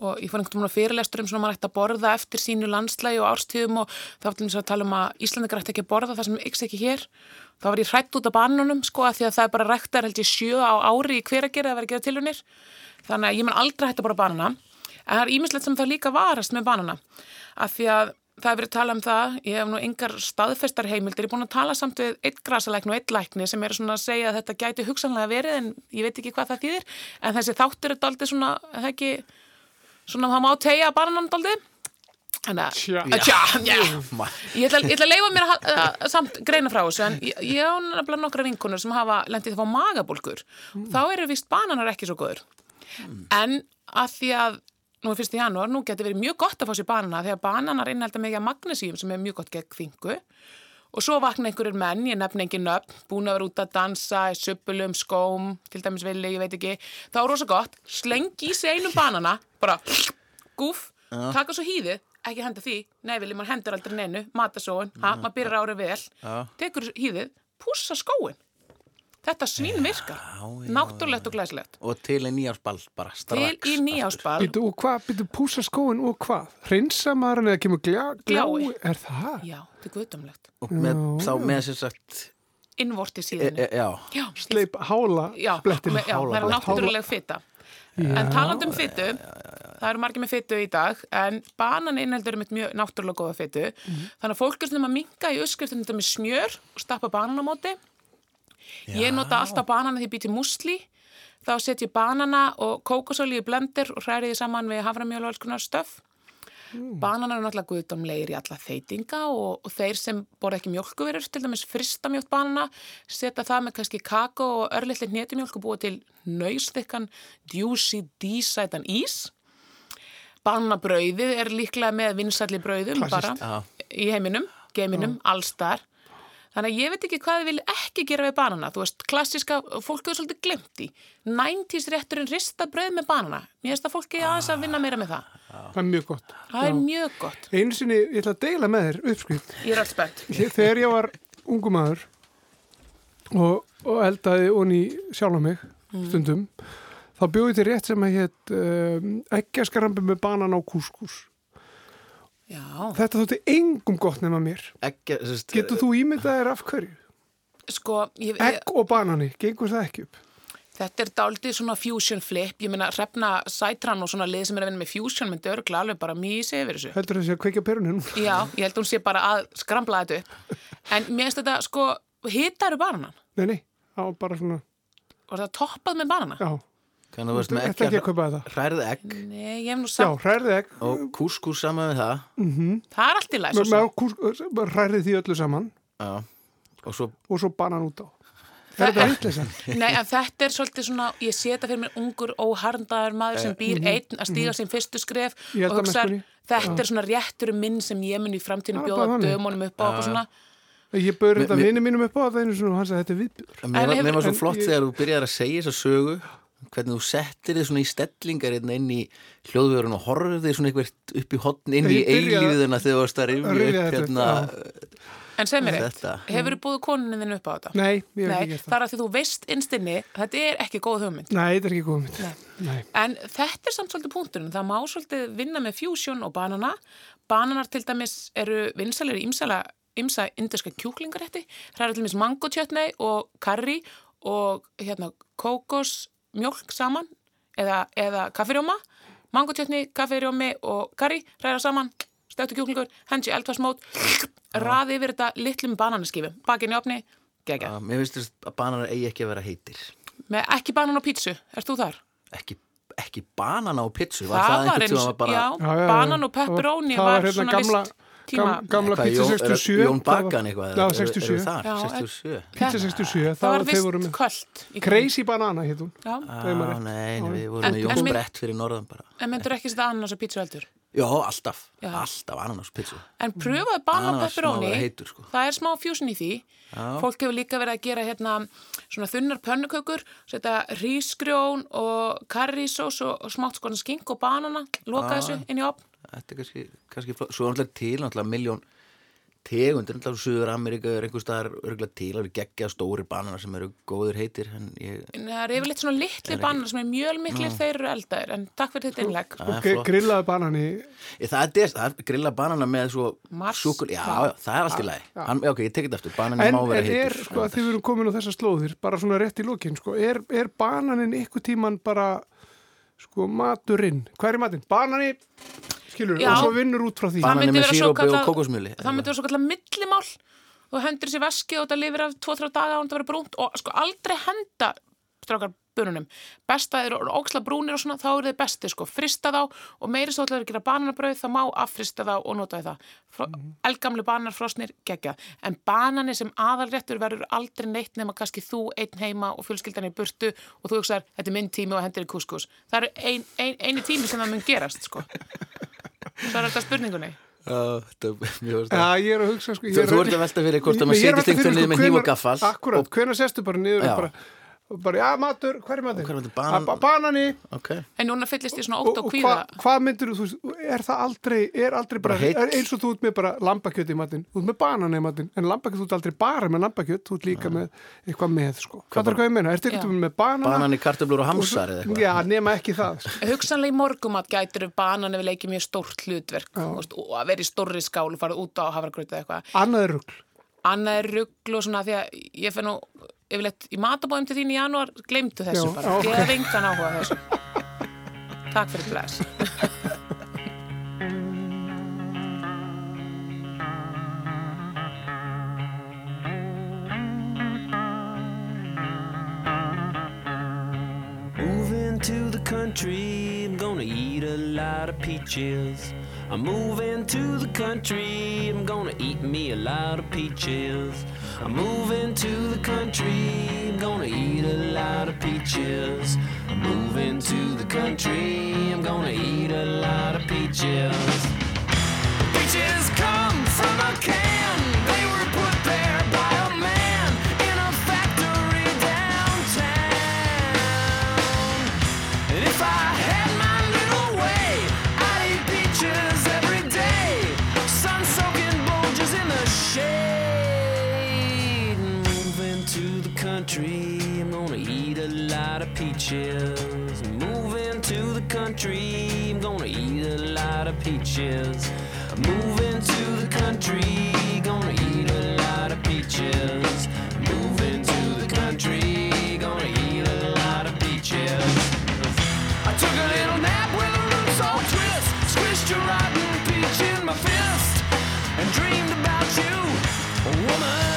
og ég fór einhvern veginn á fyrirlestur um svona maður ætti að borða eftir sínu landslægi og árstíðum og þá var til þess að tala um að Íslandingar ætti ekki að borða það sem ykks ekki hér. Þá var ég hrætt út af bananum sko að því að það er bara ræktar held ég sjö á ári í hver að gera að vera að gera tilunir. Þannig að ég mun aldrei hætti að borða banana. En það er ímislegt sem það líka varast með banana. Af því að það er verið að tala um það, ég hef nú engar staðfestar heimildir, ég er búin að tala samt við eitt grasalækn og eitt lækni sem er svona að segja að þetta gæti hugsanlega verið en ég veit ekki hvað það þýðir, en þessi þáttur er daldið svona, er það ekki, svona það má tegja bananan daldið. Þannig að, Tja. já, ég ætla, að leifa mér að, að, að samt greina frá þessu, en ég, ég á nefnilega nokkra vinkunur sem hafa lendið það fá magabólkur, þá eru vist bananar ekki svo góður. En að því að nú er fyrst í janúar, nú getur verið mjög gott að fá sér banana að bananar innhalda mikið magnesíum sem er mjög gott gegn þingu og svo vakna einhverjur menn, ég nefn engin nöfn, búin að vera út að dansa í suppulum, skóm, til dæmis villi, ég veit ekki, þá er rosa gott, slengi í sig einum banana, bara gúf, Já. taka svo hýðið, ekki henda því, nei villi, maður hendur aldrei neinu, matasóun, ha, maður byrjar árið vel, Já. tekur hýðið, pússa skóin. Þetta svín virkar, náttúrulegt og glæslegt. og til í nýjársball bara strax Til í nýjáspal. Býtu, og hvað, býtu púsa skóin og hvað? Hreinsa maður en eða kemur gljá, glái? Glái. Er það? Já, þetta er guðdumlegt. og með, Já. þá með sem sagt Innvorti e, síðinu. e, já, Já, Sleip hála já, blettin. með, já það er náttúruleg fitta. En talandi um fyttu, það eru margir með fyttu í dag, en banan innheldur um eitt mjög náttúrulega góða fyttu. Þannig að fólk er svona að minka í uppskriftunum þetta með smjör og stappa banan á móti. Ég nota alltaf banana því ég býti musli. Þá set ég banana og kókosóli í blender og hræri því saman við haframjöl og alls konar stöf. Bananar eru náttúrulega guðdómlegir í alla þeitinga og, og þeir sem borða ekki mjölkuverur, til dæmis frista mjölk banana, setja það með kannski kakó og örlittli hnetumjölk og búa til nöysþykkan, djúsi, dísætan ís. Bananabrauðið er líklega með vinsælli brauðum bara í heiminum, geiminum, allstar. Þannig að ég veit ekki hvað þið vil ekki gera við banana. Þú veist, klassiska, fólk hefur svolítið glemt í. 90s rétturinn rista brauð með banana. Mér finnst að fólki aðeins að vinna meira með það. Það er mjög gott. Það er Já. mjög gott. Einu sinni, ég ætla að deila með þér uppskrift. Ég er alls spennt. Þegar ég var ungu maður og, og eldaði onni sjálf á mig Mm. stundum, þá bjóði til rétt sem að hétt um, ekkjaskarambi með banan á kúskús. Já. Þetta þótti engum gott nema mér. ekki, sest, Getur þú ímyndað þér af hverju? Sko, ég, Egg og banani, gengur það ekki upp? þetta er daldið svona fusion flip. Ég meina, hrefna sætran og svona lið sem er að vinna með fusion myndi örgla alveg bara mísi yfir þessu. Heldur þessi að kveikja perunni nú? Já, ég held að hún sé bara að skrambla þetta upp. En mér finnst þetta, sko, hitaru bananan. Nei, nei, á bara svona, Og það toppað með banana. já. Þannig að veist með ekki að kaupa þetta. hrærið egg Nei, ég hef nú Já, sagt, hrærið egg, og kúskús saman við það það er allt í læs með, með kús, hrærið því öllu saman já. og svo og svo banan út á. Það Er þetta vitleysa? Nei, en þetta er svolítið svona, ég sé þetta fyrir mér ungur óharndaður maður sem býr einn að stíga sín fyrstu skref Ég held og að hugsa, þetta Já. er svona réttur minn sem ég mun í framtíðinu Það bjóða dömunum upp á og svona. Ég bauður Mér- þetta mér- vini mínum upp á þetta einu svona og hann sagði þetta er viðbjör. Mér var, hefur- mér var svo en flott ég- þegar þú byrjar að segja þessa sögu hvernig þú settir þið svona í stellingar hérna inn í hljóðvörun og horfið þið svona eitthvað upp í hotn inn í eilífiðuna þegar þú varst að rifja upp hérna En segð mér eitt, Þetta. hefur þú búið koninni þinn upp á þetta? Nei, ég hef ekki gert það það. er að því þú veist innstinni, þetta er ekki góð hugmynd. Nei, þetta er ekki góð mynd. Nei. En þetta er samt svolítið punkturinn, það má svolítið vinna með fusion og banana. Bananar til dæmis eru vinsalegir ymsa indiska kjúklingarétti, hræra til mis mangotjötnei og karri og hérna kókos mjólk saman eða, eða kaffirjóma, mangotjötni, kaffirjómi og karri, hræra saman, stöktu kjúklingur, hensi eldfarsmót, raði yfir þetta litlum bananaskifum, bakinn í opni, gegja. Já, Mér finnst þess að bananar eigi ekki að vera heitir Með ekki banan og pítsu, ert þú þar? Ekki, ekki banana og pizzu Það var einhvern eins, bara... já, Já, já, já. banan og pepperoni var, var hérna svona gamla- vist tíma. gam- gamla pizza Jón- er- 67 Jón Bakan eitthvað? Já, Eru- 67. Eru þar? Já, 67? Pizza 67, Það var vist kvöld. Crazy Banana hétt hún Já. Ah, nei, við En- vorum með Jón Brett fyrir norðan bara En myndur ekki setja ananas og pítsu heldur? Já, alltaf, alltaf ananas og pizzu En pröfaði banan pepperoni, sko. það er smá fusion í því. Já. Fólk hefur líka verið að gera hérna svona þunnar pönnukökur, setja rísgrjón og karrísós og, smátt skona skink og banana, loka þessu inn í opn. Þetta er kannski, kannski flott. Svo er náttúrulega til náttúrulega miljón tegundir, náttúrulega Suður Ameríka er einhver staðar örgulega til, það eru geggja stóri bananar sem eru góðir heitir en ég, En það er yfirleitt svona litli bananar sem er mjölmiklir, Nú. þeir eru eldaðir. En takk fyrir þetta Ok, flott. grillaði banani Ég, það, er er grilla banana með svo Mars. súkul, já, já, það er allt í lagi Hann, já, ok, ég tekið eftir, bananin En, má vera en er, heitur sko, þið verum komin á þessar slóðir bara svona rétt í lokin, sko er, er bananin ykkur tíman bara sko, maturinn hvað er matinn? Banani, skilur, Já. og svo vinnur út frá því Það myndi vera svo kallað- kókosmjöli Það myndi vera svo kallar millimál. Þú hendur þessi veski og þetta lifir af 2-3 daga og þetta verður brúnt og sko aldrei henda strákar bununum. Besta er óksla brúnir og svona, þá eru þið besti sko. Frista þá og meiri svo ætlaður að gera bananabrauð, það má affrista þá og nota það. Frá, Elgamli bananar frosnir, gegja. En banani sem aðalréttur verður aldrei neitt nema kannski þú einn heima og fjölskyldan í burtu og þú hugsaðar, þetta er minn tími og hendur í kúskus. Það er ein, ein, eini tími sem það mun gerast sko. *laughs* Er þetta spurningunni. Já, þetta mjög Já, ég er að hugsa sko Þú- er þú ert að velta fyrir hvort að maður fyrir, einhvern veginn með hníf og gaffal Akkurat, og- hvenær sestu bara niður Já. og bara, og bara, já matur, hvað er matinn? Hvað er matinn? Banan- Ba- Banani okay. En núna fyllist ég svona og, ótt og og kvíða. hvað hva myndir þú, er það aldrei er aldrei bara, Bara er eins og þú ert með bara lambakjöt í matinn, þú ert með banani í matinn en lambakjöt, þú ert aldrei bara með lambakjöt þú ert líka með eitthvað með, sko hvað er hvað ég meina, ertu Já. eitthvað með banana Banani, kartöflur og hamsar eða eitthvað já, nema ekki það sko. *laughs* Hugsanlega í morgumat gætur banan ef við leikið mjög stórt hlutverk þú veist, og að vera í stórri skál og fara út á hafragrötu eða eitthvað. annað er er ruggl og svona því að ég finn nú yfirleitt í matabóðum til þín í janúar glemdu þessu Já, bara. ok. Ég hef engan áhuga þessu. Takk fyrir bless. Moving to the country, I'm gonna eat a lot of peaches. I'm moving to the country, I'm gonna eat me a lot of peaches. I'm moving to the country, I'm gonna eat a lot of peaches. I'm moving to the country, I'm gonna eat a lot of peaches. Peaches come from a can, peaches. Moving to the country, I'm gonna eat a lot of peaches. Moving to the country, gonna eat a lot of peaches. Moving to the country, gonna eat a lot of peaches. I took a little nap with a roots all twist. Squished a rotten peach in my fist and dreamed about you, woman.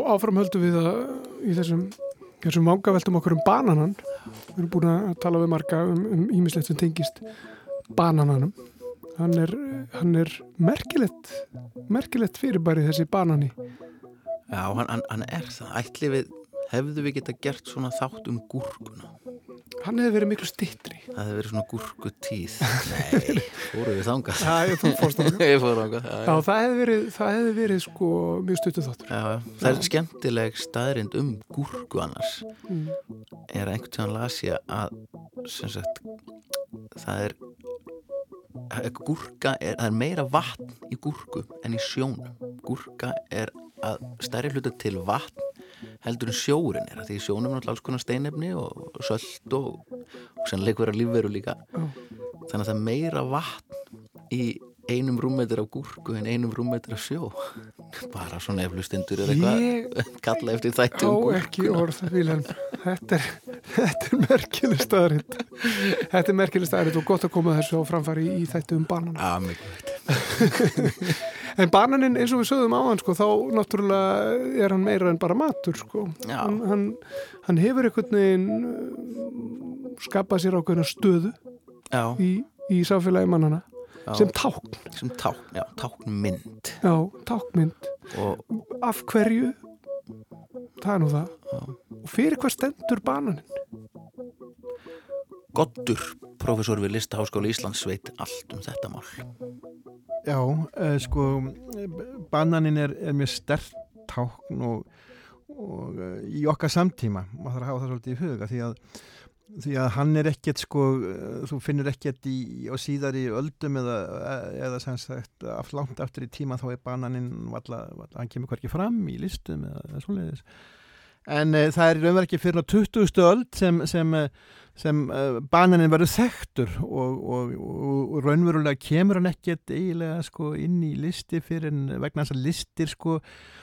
Já, áfram höldum við að í þessum, þessum vangaveltum okkur um bananan. Við erum búin að tala við marga um, um ímislegt sem tengist banananum. Hann er, hann er merkilegt, merkilegt fyrirbæri þessi banani. Já, hann, hann er það. Ætli við, hefðu við geta gert svona þátt um gúrkuna? Hann hefði verið miklu stittri. Það hefði verið svona gúrkutíð. *laughs* Nei, fóru við þangað. Já, þú fórst þangað. *laughs* Já, Já, það hefði verið, það hefði verið sko mjög stuttu þáttur. Já, það er skemmtileg staðrind um gúrku annars. Mm. Er einhvern tíðan las ég að, sem sagt, það er, gúrka er, það er meira vatn í gúrku en í sjónum. Gúrka er að stærri hluta til vatn heldur en sjórin er því sjónum er náttúrulega alls konar steinefni og söld og, og sannleik vera lífveru líka. Þannig að það er meira vatn í einum rúmmetri af gúrku en einum rúmmetri af sjó bara svona eflustendur er eitthvað kalla eftir þættu um gúrkuna. Þetta er, er merkileg staðarind. Þetta er merkileg staðarind og gott að koma þessu á framfæri í, þættu um banana. Já, mikilvægt. *laughs* En bananin, eins og við sögðum á hann, sko, þá náttúrulega er hann meira en bara matur, sko. Hann, hann, hann hefur einhvern veginn uh, skapað sér ákveðna stöðu Já. í, í samfélagi mannana. Sem tákn. sem tákn, já, táknmynd Já, táknmynd. og Af hverju? Það er nú það. Og fyrir hvað stendur bananin? Goddur, professor við Listaháskóla Íslands veit allt um þetta mál Já, uh, sko bananin er, er mjög stert tákn og, og uh, í okkar samtíma, maður þarf að hafa það svolítið í huga því að, því að hann er ekkert sko, uh, þú finnur ekkert í, á síðari öldum eða, eða sem sagt, langt aftur í tíma þá er bananin valla, valla, hann kemur hverki fram í listum eða, eða svoleiðis en uh, það er raunverð ekki fyrir á 20. öld sem, sem, uh, sem uh, bananin verður þekktur og, og, og, og raunverulega kemur hann ekkert eiginlega sko inn í listi fyrir vegna þess að listir sko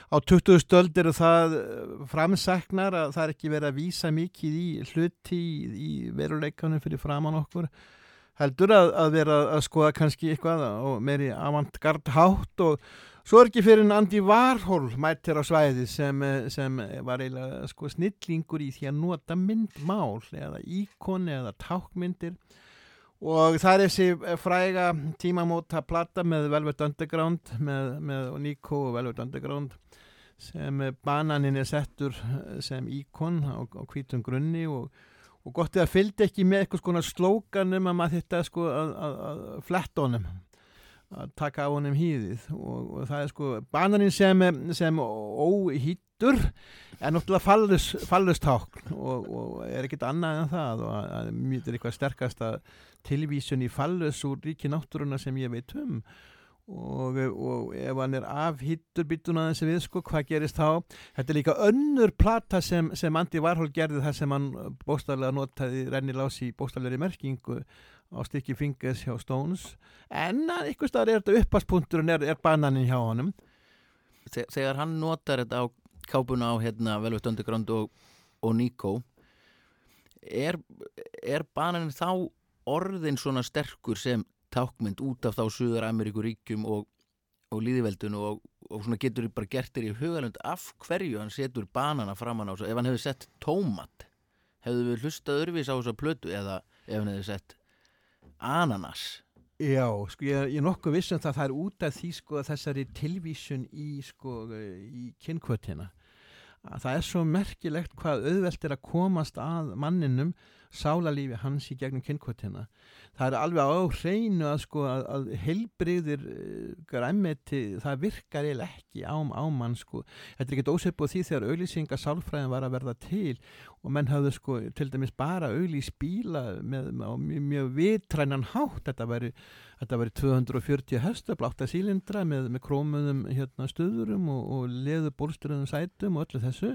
á 20. öld eru það eh, framsæknar að það er ekki verið að vísa mikið í hluti í, í veruleikanum fyrir framann okkur heldur að, að vera að skoða kannski eitthvað og meiri avantgard hátt og svo er ekki fyrir en Andy Warhol mættir á svæði sem, eh, sem var eiginlega sko snillingur í því að nota myndmál eða íkoni eða tákmyndir og það er þessi fræga tímamóta plata með Velvet Underground með, með Nico og Velvet Underground sem bananin er settur sem íkon á, á hvítum grunni og, og gott er að fylgdi ekki með eitthvað skona slókanum að maður þetta sko að, að, að fletta honum að taka á honum hýðið. Og, og það er sko bananin sem, sem óhýttur er náttúrulega fallus, fallustákn og, og er ekkert annað en það. Og að, að mjög er eitthvað sterkasta tilvísun í fallus úr ríki náttúruna sem ég veit um. Og, og ef hann er afhýttur býtun að þessi við sko, hvað gerist þá? Þetta er líka önnur plata sem, sem Andy Warhol gerði þar sem hann bóstarlega notaði rennilási í bóstarlegri merkingu á stykki fingers hjá Stones. En ykkur staðar er þetta uppaspunkturinn er, er bananin hjá honum. Þe- Þegar hann notar þetta á kápuna á hérna Velvet Underground og, og Nico er, er bananin þá orðin svona sterkur sem tákmynd út af þá Suður Ameríkuríkjum og, og líðiveldun og, og svona getur bara gert þér í hugalund af hverju hann setur banana framan á svo, ef hann hefði sett tómat hefðu við hlustað örfis á þessa plötu eða ef hann hefði sett ananas. Já, sko ég, ég er nokkuð viss um það að það er út af því sko þessari tilvísun í sko í kynkvötina það er svo merkilegt hvað auðvelt er að komast að manninum sálarlífi hans í gegnum kynkvötina það er alveg á hreinu að sko að, að heilbriðir uh, græmeti, það virkar eiginlega ekki ám á mann sko. Þetta er ekkert ósefbúð því þegar auglýsinga sálfræðin var að verða til og menn hafðu sko til dæmis bara auglýs bíla með, með, með mjög vitrænan hátt. Þetta væri, þetta væri 240 hestöfl, 8 sílindra með, með krómuðum hérna, stöðurum og, og leðu bólsturðum sætum og öllu þessu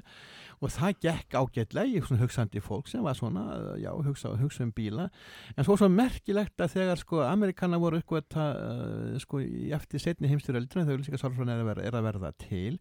og það gekk ágætlega í hugsandi fólk sem var svona, já, hugsa, hugsa um bíla. En svo svo merkilegt að þegar sko Amerikana voru eitthvað uh, sko eftir setni heimstyröldina þegar auglýsinga sálfræðin er, er að verða til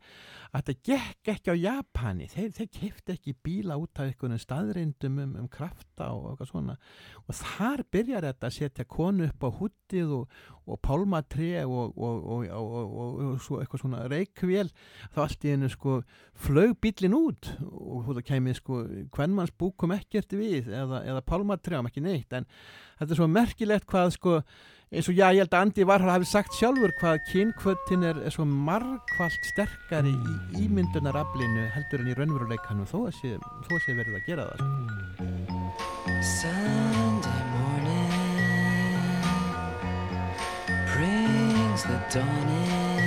að þetta gekk ekki á Japani. Þeir, þeir kefti ekki bíla út af einhvern staðreindum um, um krafta og eitthvað svona. Og þar byrjar þetta að setja konu upp á húttið og, og pálmatré og, og, og, svo eitthvað svona reikvél þá allt í hennu sko flög bílinn út og þú kemur sko hvernmanns búk kom ekkert við eða, eða pálmatré ekki neitt en þetta er svo merkilegt hvað sko eins og já, ég held að Andi Varhal hafi sagt sjálfur hvað kynkvötin er, er svo margfalt sterkari í ímyndunaraflinu heldur en í raunveruleikanum þó að sé, þó að sé verið að gera það sko. Sunday morning brings the dawn in.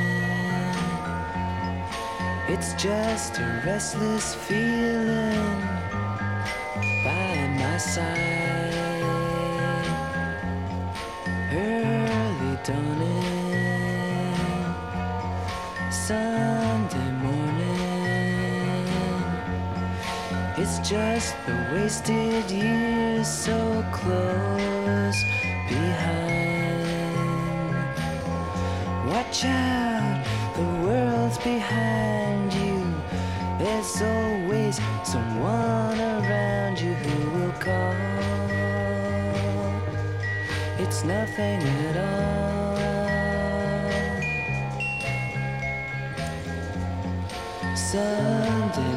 It's just a restless feeling by my side. Early dawning, Sunday morning. It's just the wasted years so close behind. Watch out, the world's behind. There's always someone around you who will call. It's nothing at all. Sunday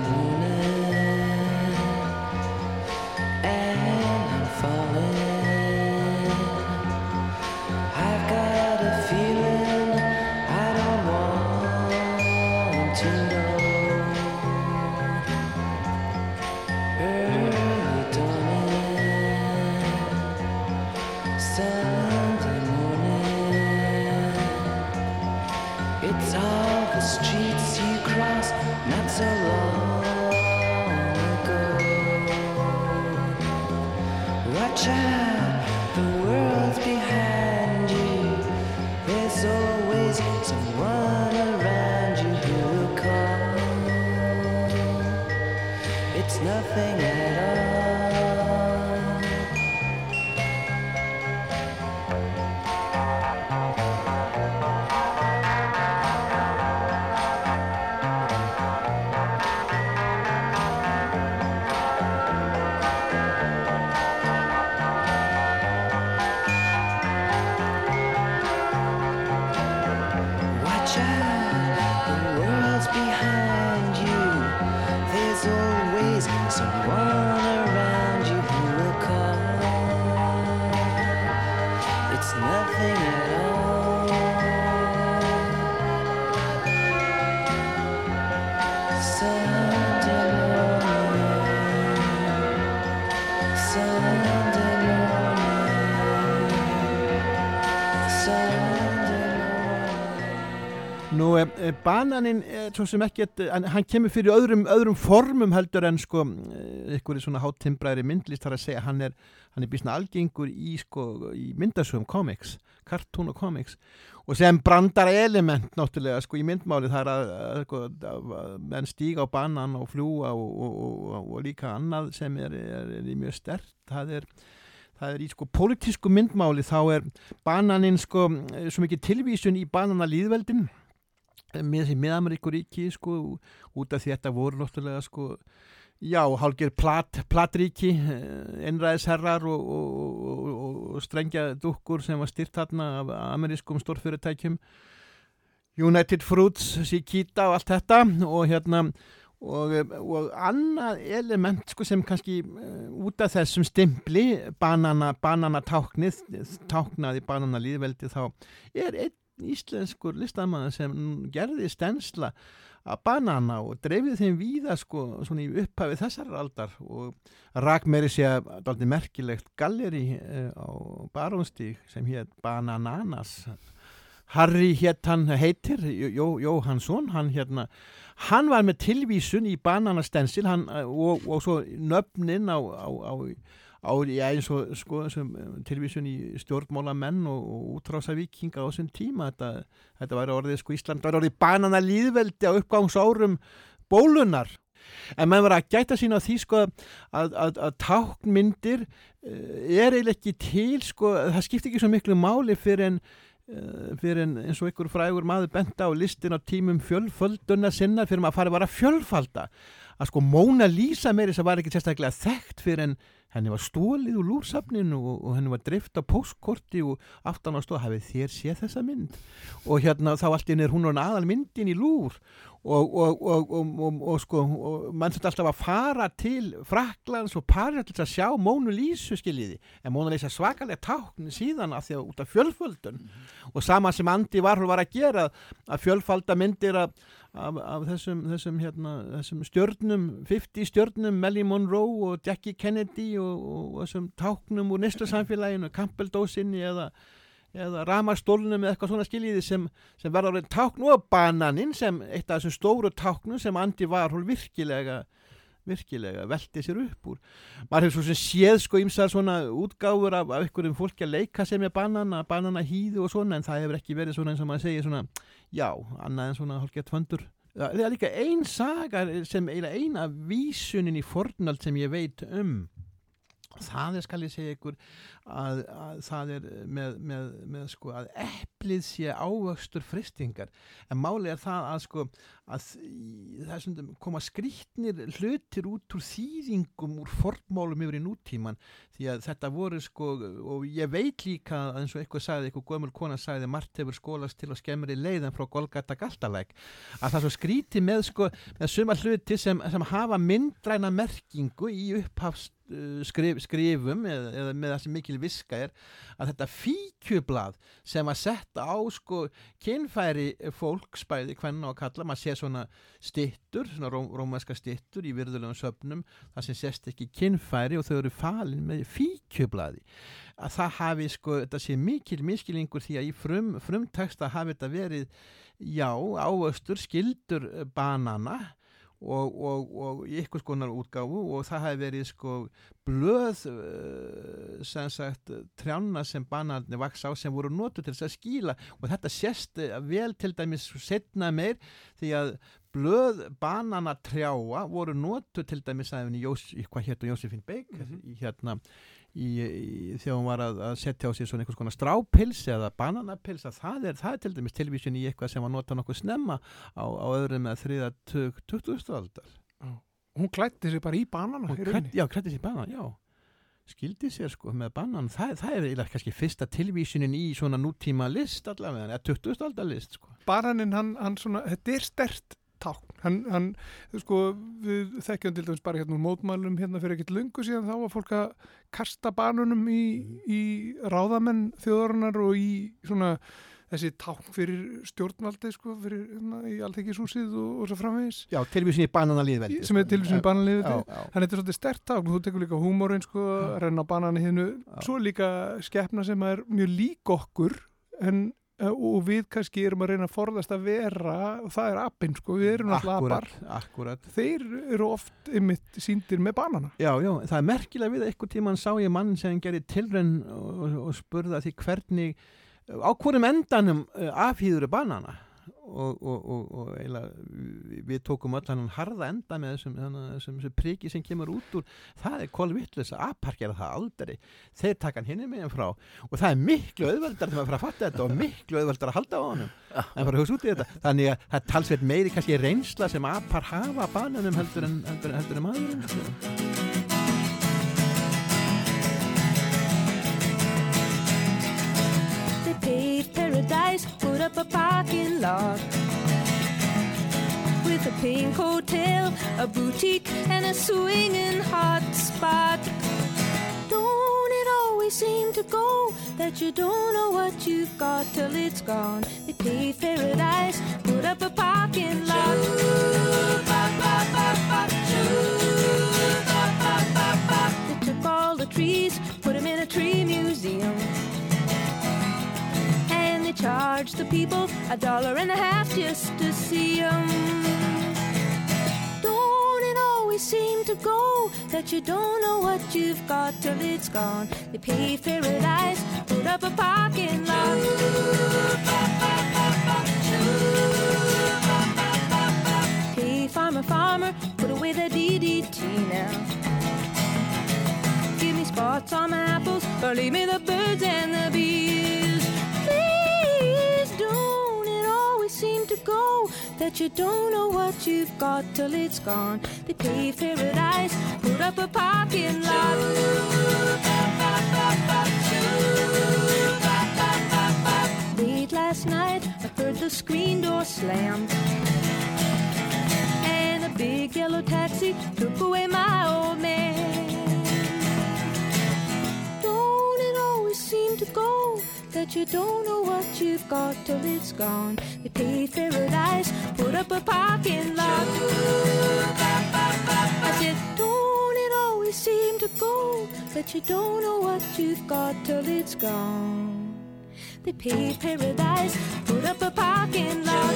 bananinn svo sem ekkert, hann, kemur fyrir öðrum, öðrum formum heldur en sko ykkur í svona hátimbræri myndlist þar að segja. Hann er, hann er bísna algengur í sko, í myndasögum comics, cartoon og comics. Og sem brandar element náttúrulega sko í myndmáli þar að, að, sko, að, að stíga á banan og fljúa og, og, og, og líka annað sem er, er, er mjög stert, það er Það er í sko pólitísku myndmáli þá er bananinn sko svo mikið tilvísun í bananalýðveldin með þessi miðameríkuríki sko út af því þetta voru náttúrulega sko já, hálgir plat, platríki einræðisherrar og, og, og, og strengja dukkur sem var styrt þarna af amerískum stórfyrirtækjum. United Fruits, Sikita og allt þetta og hérna og, annað element sko, sem kannski uh, út af þessum stimpli banana, banana táknið táknaði banana líðveldi þá er einn íslenskur listamann sem gerði stensla að banana og dreifði þeim víða sko svona í upphafi þessar aldar og rak meiri sé að merkilegt galleri uh, á Barónstík sem hétt Banananas. Harry hétt hann heitir Jó, Jóhansson, hann hérna hann var með tilvísun í bananastensil hann, og, og svo nöfnin á, á, á, á já, eins og sko, sem, tilvísun í stjórnmálamenn og, og útrásavíkinga á þessum tíma þetta, þetta var orðið sko Ísland var orðið bananalýðveldi á uppgangsárum bólunar en maður var að gæta sín á því sko að, að, að táknmyndir er eiginlega ekki til sko, það skiptir ekki svo miklu máli fyrir en fyrir en eins og ykkur frægur maður benda á listin á tímum fjölföldunna sinna fyrir maður að fara að fjölfalda. Að sko Móna Lísa meiri sem var ekki sérstaklega þekkt fyrir en henni var stólið úr lúrsafninu og, og henni var drift á postkorti og aftan á stóð hafið þér séð þessa mynd? Og hérna þá allt inn er hún og aðal myndin í lúr og, og, og, sko mann sem alltaf að fara til Fraklands og Paris til að sjá Mónu Lísu skiljiði. En Mónu Lísa svakalega tákn síðan af því að út af fjölföldun. Og sama sem Andi Varhul var að gera að fjölfalda myndir af, af, af þessum, þessum, hérna, þessum stjörnum 50 stjörnum, Melly Monroe og Jackie Kennedy og, og þessum táknum úr næstu samfélaginu, Campbell-dósinni eða eða ramastólnum eða eitthvað svona skiljiði sem, sem verða orðin tákn og bananinn sem eitt af þessum stóru táknum sem Andi Varhól virkilega virkilega velti sér upp úr. Maður hefur svo sem séð sko ímsar svona útgáfur af, af einhverjum fólki að leika sem er banana, banana hýðu og svona en það hefur ekki verið svona eins og maður segir svona já, annað en svona hálfgett föndur það er líka ein saga sem eiginlega eina vísunin í fornald sem ég veit um. Það er skal ég segja ykkur að, að það er með, með, með sko að eplið sé ávöxtur fristingar en máli er það að sko að það er svona koma skrítnir hlutir út úr þýðingum úr fornmálum yfir í nútíman því að þetta voru sko og ég veit líka að eins og eitthvað sagði eitthvað gömul kona sagði margt hefur skólast til að skemmri leiðan frá Golgata Galtalæk. Að það svo skríti með sko með suma hluti sem, sem hafa myndræna merkingu í upphafst skrif, skrifum eða, eða með það sem mikil viska er að þetta fíkjublað sem að setta á sko kynfæri fólksbæði hvernig og kalla, maður sé svona stittur, svona ró, rómæska stittur í virðulegum söpnum, það sem sést ekki kynfæri og þau eru falin með fíkjublaði. Að það hafi sko, þetta sé mikil miskilingur því að í frum, frumteksta hafi þetta verið já, ávöxtur, skildur banana og, og, og í ykkur skonar útgáfu og það hafi verið sko blöð uh, sem sagt trjána sem banarnir vaks á sem voru notu til þess að skýla og þetta sést vel til dæmis setna meir því að blöð bananatrjáa voru notu til dæmis að Jós, hvað héttu Jósefín Beik mm -hmm. hérna í, í, þegar hún var að, að setja á sig svona einhvers konar strápils eða bananapils að það er, það er til dæmis tilvísin í eitthvað sem var notað nokkuð snemma á, á öðrum með þriða 20. aldar. Hún klætti sig bara í banana klætt, Já, klætti sig í banana, já. Skildi sér sko með banan. Það, það er eiginlega kannski fyrsta tilvísinin í svona nútíma list allavega eða 20. aldar list sko. Bananin, hann, hann svona, þetta er stert tákn, hann, hann sko, við þekkjum til dæmis bara hérna úr mótmælum hérna fyrir ekkert lungu síðan þá var fólk að kasta banunum í, í ráðamenn þjóðarinnar og í svona þessi tákn fyrir stjórnvaldi sko, fyrir hérna í allþekisúsið og, og svo framvegis. Já, tilvísin í bananalíðveldi. Sem er tilvísin í bananalíðveldi. Þannig að þetta er svolítið stert tákn, þú tekur líka húmórin sko, renna banani hinnu, svo líka skefna sem er mjög lík okkur en og við kannski erum að reyna að forðast að vera og það er appin sko, við erum alltaf appar þeir eru oft ymitt síndir með banana. Já, já, það er merkilega við að eitthvað tíman sá ég mann sem gerir tilrenn og, og spurða því hvernig á hverjum endanum afhýður banana og, og, og eiginlega við tókum öll hann harða enda með þessum, þessum, þessum priki sem kemur út úr. Það er kolvittlis að apar gera það aldrei. Þeir taka hann hinni meginn frá og það er miklu auðveldar þegar maður fyrir að fatta þetta og miklu auðveldar að halda á honum en bara hugsa út í þetta. Þannig að það talsveit meiri kannski reynsla sem apar hafa bananum heldur en, heldur, heldur en maður paradise, put up a parking lot with a pink hotel, a boutique, and a swinging hot spot. Don't it always seem to go that you don't know what you've got till it's gone? They paved paradise, put up a parking lot. They took all the trees, put them in a tree museum. Charged the people a dollar and a half just to see them. Don't it always seem to go that you don't know what you've got till it's gone? They paved paradise, put up a parking lot. Hey, farmer, farmer, put away the DDT now. Give me spots on my apples, or leave me the birds and the bees. Seem to go that you don't know what you've got till it's gone. They paved paradise, put up a parking lot. Late last night, I heard the screen door slam. You don't know what you've got till it's gone? They paved paradise, put up a parking lot. I said, don't it always seem to go that you don't know what you've got till it's gone? They paved paradise, put up a parking lot.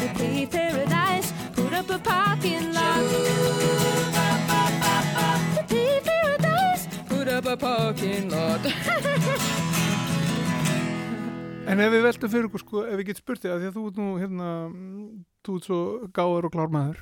They paved paradise, put up a parking lot. A parking lot. *laughs* En ef við veltum fyrir okkur sko, ef við getum spurt þig að því að þú ert nú hérna, þú ert svo gáður og klár maður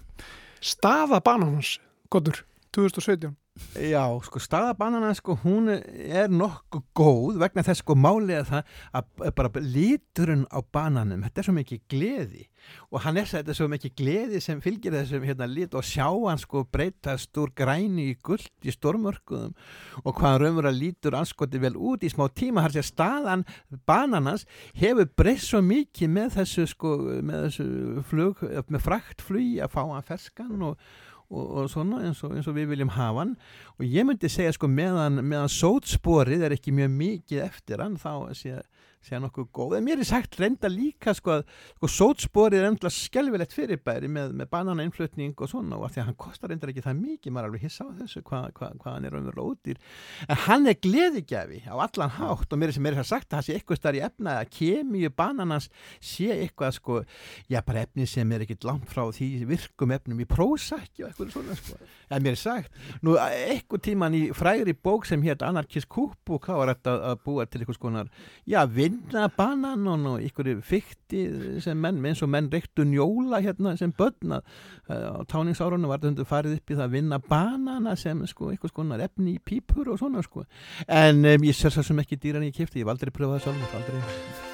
Staða bananans, Goddur, 2017 Já, sko staðabanana sko hún er nokkuð góð vegna þess sko málið er það að bara líturinn á bananum þetta er svo mikið gleði og hann er þetta svo mikið gleði sem fylgir þessum hérna lit og sjá hann sko breytast úr græni í gullt í stormörkuðum og hvað raunver að lítur anskoti vel út í smá tíma þar sé staðan bananans hefur breyst svo mikið með þessu sko með þessu flug, með fraktflugi að fá hann ferskan og og, og svona eins og, eins og við viljum hafa hann. Og ég myndi segja sko meðan, meðan sótsporið er ekki mjög mikið eftir hann þá sé, sé hann nokkuð góð. En mér er sagt reynda líka sko að sko, sótsporið er endla skelvilegt fyrirbæri með, með bananainflutning og svona og að því að hann kostar reynda ekki það mikið maður er alveg hissa á þessu hvað hva, hva hann er umverulega ódýr. En hann er gleðigjafi á allan hátt og mér er sem mér er sagt að það sé eitthvað starf í efna að kemíu bananans sé eitthvað sko já bara efni sem er ekkit langt frá því virkum efnum í prósækju og eitthvað svona sko. En mér er sagt nú eitthvað tíman í frægri bók sem hétt Vinna banan og eitthvað fykti sem menn eins og menn reyktu njóla hérna sem börn að á táningsárunum var þetta farið upp í það að vinna banana sem sko eitthvað skonar efni í pípur og svona sko. En um, ég sér svo sem ekki dýran ég kipti, ég hef aldrei pröfað það sjálf aldrei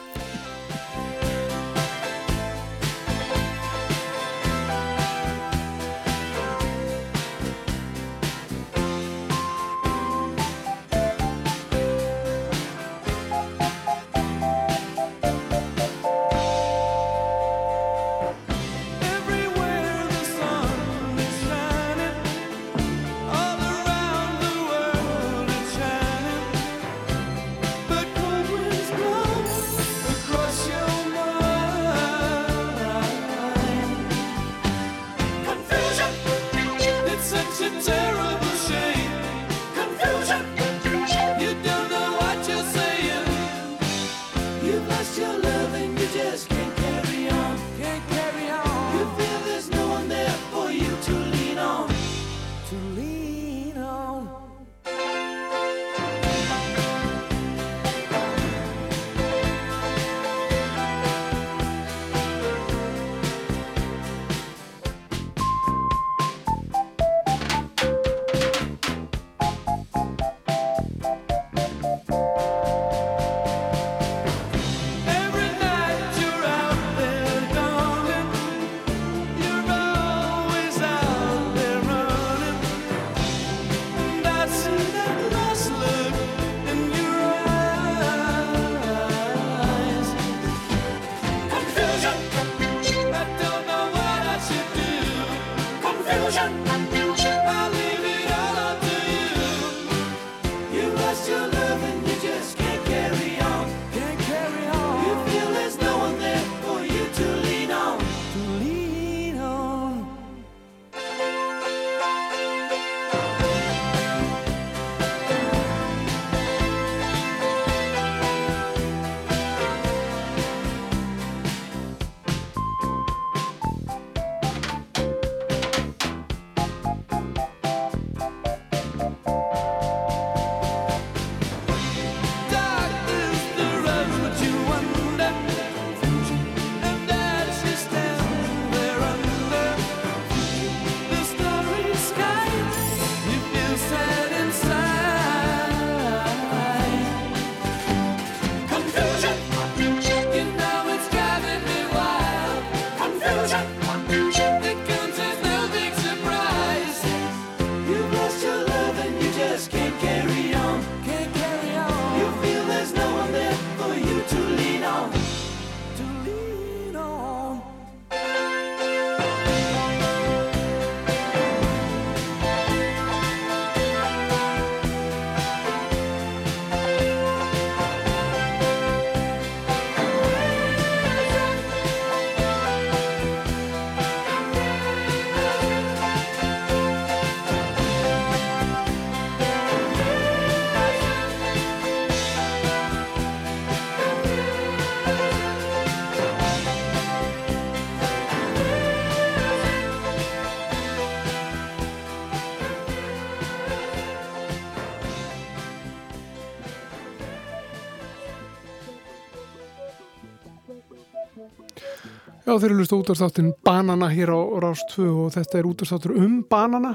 þeir eru lustu útastáttin Banana hér á Rás 2 og þetta er útastáttur um Banana.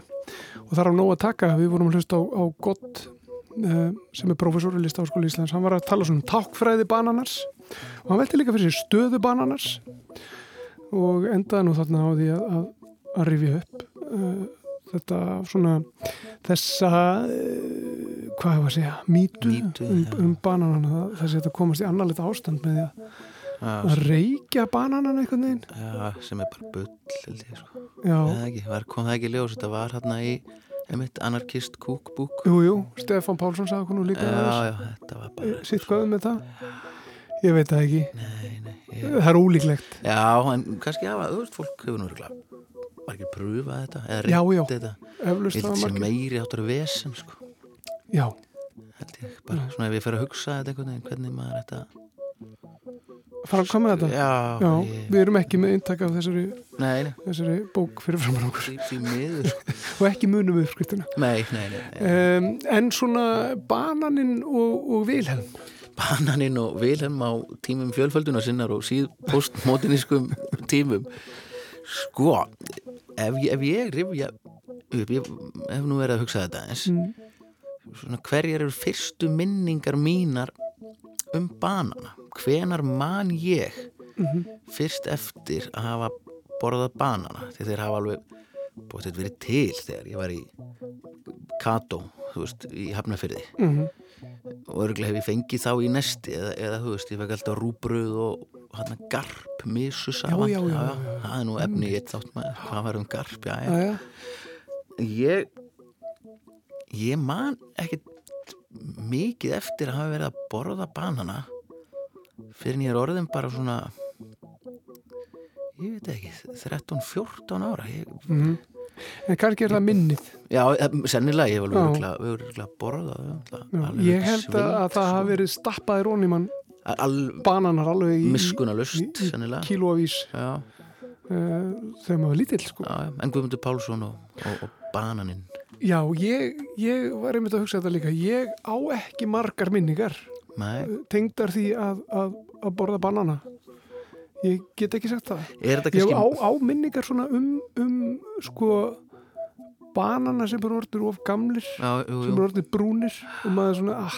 Og það er á nóg að taka. Við vorum að hlusta á, á Gott uh, sem er professor í Listaháskóli Íslands. Hann var að tala svona um tákfræði Bananars. Og hann velti líka fyrir sér stöðu Bananars. Og endaði nú þarna á því að, að, að rifja upp uh, þetta svona þessa uh, hvað hefur að segja, mýtu, um, um bananana. Það, þessi þetta komast í annarleita ástand með því að að reykja bananan einhvern veginn? Já, sem er bara bull sko. Já. Var, kom það ekki ljós? Þetta var hérna í einmitt anarkist cookbook. Jú, jú, Stefán Pálsson sagði nú líka Já, já, þetta var bara Sitt hvað með það? Ég veit það ekki. Nei, nei ég... Það er ólíklegt. Já, en kannski hafa, þú veist, fólk hefur nú örugglega var ekki að pröfa þetta eða Já, já, þetta. Held hafa sé margir. meiri áttur vesen, sko. Já, held ég, bara svona ef ég fer að hugsa þetta einhvern veginn, hvernig maður þetta með þetta Já, ég- Við erum ekki með eintak af þessari, Nei, nei. þessari bók fyrir framar okkur sko. *laughs* og ekki munum við uppskriftina Nei, nei, nei, nei. um, En svona bananinn og, og Vilhelm Bananinn og Vilhelm á tímum fjölfölduna sinnar og síð postmodernískum tímum sko ef ef ég rifja upp, ég hef nú verið að hugsa þetta eins Mm. svona hverjar eru fyrstu minningar mínar um banana hvenar man ég Mhm. fyrst eftir að hafa borðað banana því þeir hafa alveg búið þetta verið til þegar ég var í Kato, þú veist, í Hafnafyrði Mhm. og örgulega hef ég fengið þá í nesti eða, eða þú veist, ég fekk alltaf rúbröð og hann garp, já, já, já, já. það er nú efni eitt þátt maður, hvað var um garp, já, Já, já. já. ég ég man ekkit mikið eftir að hafa verið að borða banana fyrir er orðin bara svona ég veit ekki 13-14 ára ég, Mhm. En kannski er það minnið. Já, eh, sennilega ég hef alveg örugglega Já, alveg Ég held að, sveitt, að það hafi verið stappaði róni mann. Al, bananar alveg í, miskunalust, sennilega. kílóavís uh, þegar maður var lítill sko. En Guðmundur Pálsson og, og, og bananinn. Já, ég, ég var einmitt að hugsa þetta líka. Ég á ekki margar minningar. Tengdar því að, að, að borða banana. Ég get ekki sagt það. Þetta ég á, á minningar svona um, um sko banana sem eru orðið of gamlir Já, jú, sem jú. eru orðið brúnir og maður svona ah,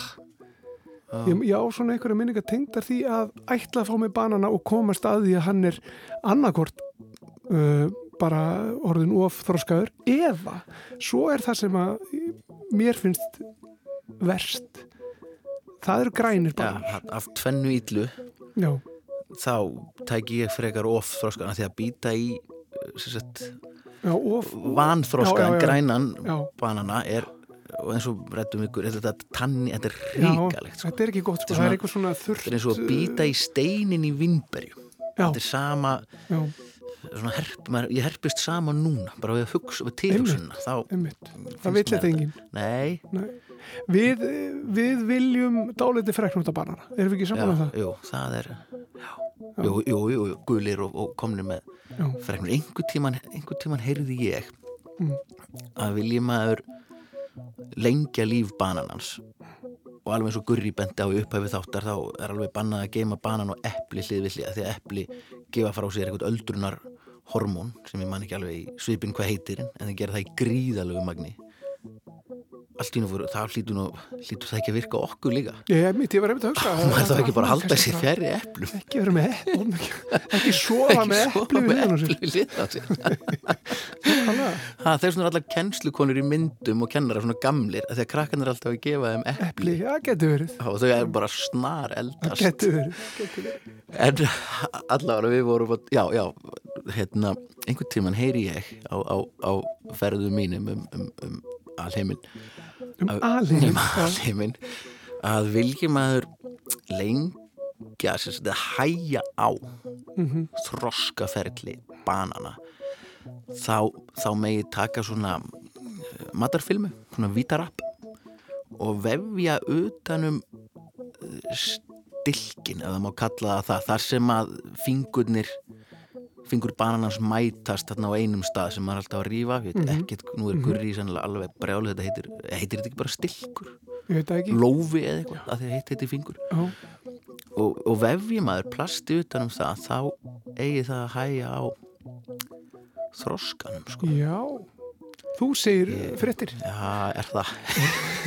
Já. ég, ég á svona einhverja minningar tengdar því að ætla að fá mig banana og komast að því að hann er annarkort uh, bara orðin of þroskaður eða svo er það sem að mér finnst verst það eru grænir Já, bananar af tvennu íllu Já. þá tæki ég frekar of þroskana því að býta í sagt, Já, of, Já, já, já. grænan Já. banana er og eins og rættum ykkur þetta, tanni, þetta er Já, ríkalegt sko. þetta er ekki gott sko, Þetta er eitthvað svona þurft þetta er eins og að býta í steinin í vinnberju þetta er sama Já. svona herp, maður, ég herpist sama núna bara við að hugsa, við tilhugsunna þá mér þetta enginn Nei, Nei. Við, við viljum dáliti freknúta banana erum við ekki saman um það? jú, það er jú, jú, jú, gulir og, og komnir með freknur, einhver tíman, tíman heyrði ég Mm. að vilji maður lengja líf bananans. Og alveg eins og Gurri bendi á upphæfi þáttar þá er alveg bannað að geima banan og epli hlið við hlið því að epli gefa frá sér eitthvað öldrunar hormón sem ég man ekki alveg í svipin hvað heitir en þeir gera það í gríðalögu magni allt í nú fyrir, það hlýtur það ekki að virka okkur líka? Ég, mitt, ég var einmitt að hugsa maður það ekki bara að halda sér fjærri eplum? Ekki vera með eplum *laughs* Ekki, ekki sofa með Ekki sofa við með hliðina á sér. epli við hliðina á sér Ha, þeir svona allar kennslukonur í myndum og kennara svona gamlir að krakkarnir er alltaf að gefa þeim epli, það getur verið. Og þau er bara snar eldast. Verið, getur verið. en *laughs* allavega við vorum að, já, já, hérna einhvern tíman heyri ég á, á, á ferðum mínum um, um, um alheimin Um að- alheiminn, um að vilji maður lengja sem sagt að hæja á Mhm. þroskaferli banana þá, þá megi taka svona eh, matarfilmu, svona vítarapp og vefja utanum eh, stilkin ef það má kalla það það þar sem að fingurnir fingur bananans mætast þarna á einum stað sem maður er alltaf að ég veit Mhm. ekkert, nú er Mhm. gurri sannlega alveg brjálu þetta heitir, heitir þetta ekki bara stilkur? Ég lófi eða eitthvað, að að heitir þetta fingur. Já. og, og vefji maður plasti utanum það, þá eigi það að hæja á þroskanum sko. Já, þú segir fréttir. Já, er það? *laughs*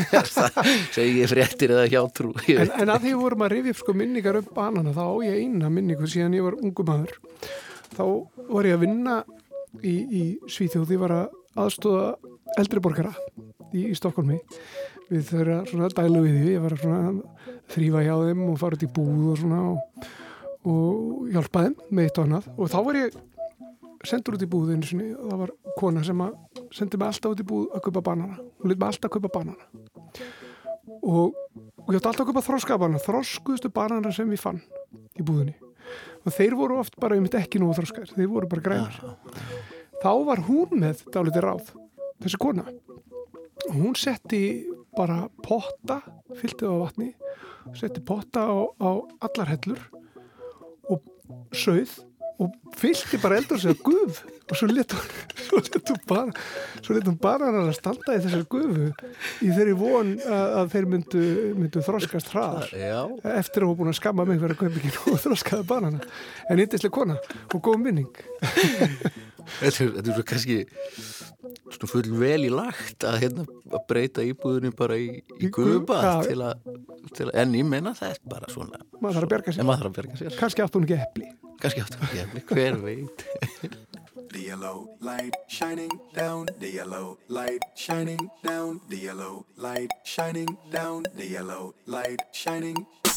Það, segi ég fréttir eða hjátrú? Ég en, en að því vorum að rifja upp sko minningar upp banana þá á ég eina minningu síðan ég var ungu maður þá var ég að vinna í, í Svíþjóð. Ég var að aðstóða eldri borgara í, í Stokkólmi við þeirra svona dælu við því ég var að þrýfa hjá þeim og fara út í búð og svona og, og hjálpa þeim með eitt og annað. Og þá var ég sendur út í búð sinni. Og það var kona sem að sendi mig alltaf út í búð að kaupa banana. Hún lit mig alltaf að kaupa banana. Og, og ég átti alltaf að kaupa þroskaða banana þroskuðustu banana sem ég fann í búðinni og þeir voru oft bara, ég myndi ekki nú þroskaðir. Þeir voru bara grænar. Þá var hún með dálítið ráð þessi kona. Og hún setti bara potta fylltið á vatni setti potta á, á allar hellur og sauð og fyllti bara eldur að guf og svo let hún, bara svo let hún bara hann að standa í þessari gufu í þeirri von að, að þeir myndu, myndu þroskast hraðar. Eftir að hún búin að skamma mig fyrir að kaupa ekki og þroskaða banana. En yndislega kona og góð minning Þetta er, þetta er svo kannski svona full vel í lagt að, hérna, að breyta íbúðinu bara í, í guðbað já. til, að- til að en ég menna það er bara svona maður þarf að bjarga sér að berga sér kannski átt hún ekki epli kannski áttu ekki efni, hver veit *laughs* The yellow light shining down, the yellow light shining down, the yellow light shining down, the yellow light shining. One,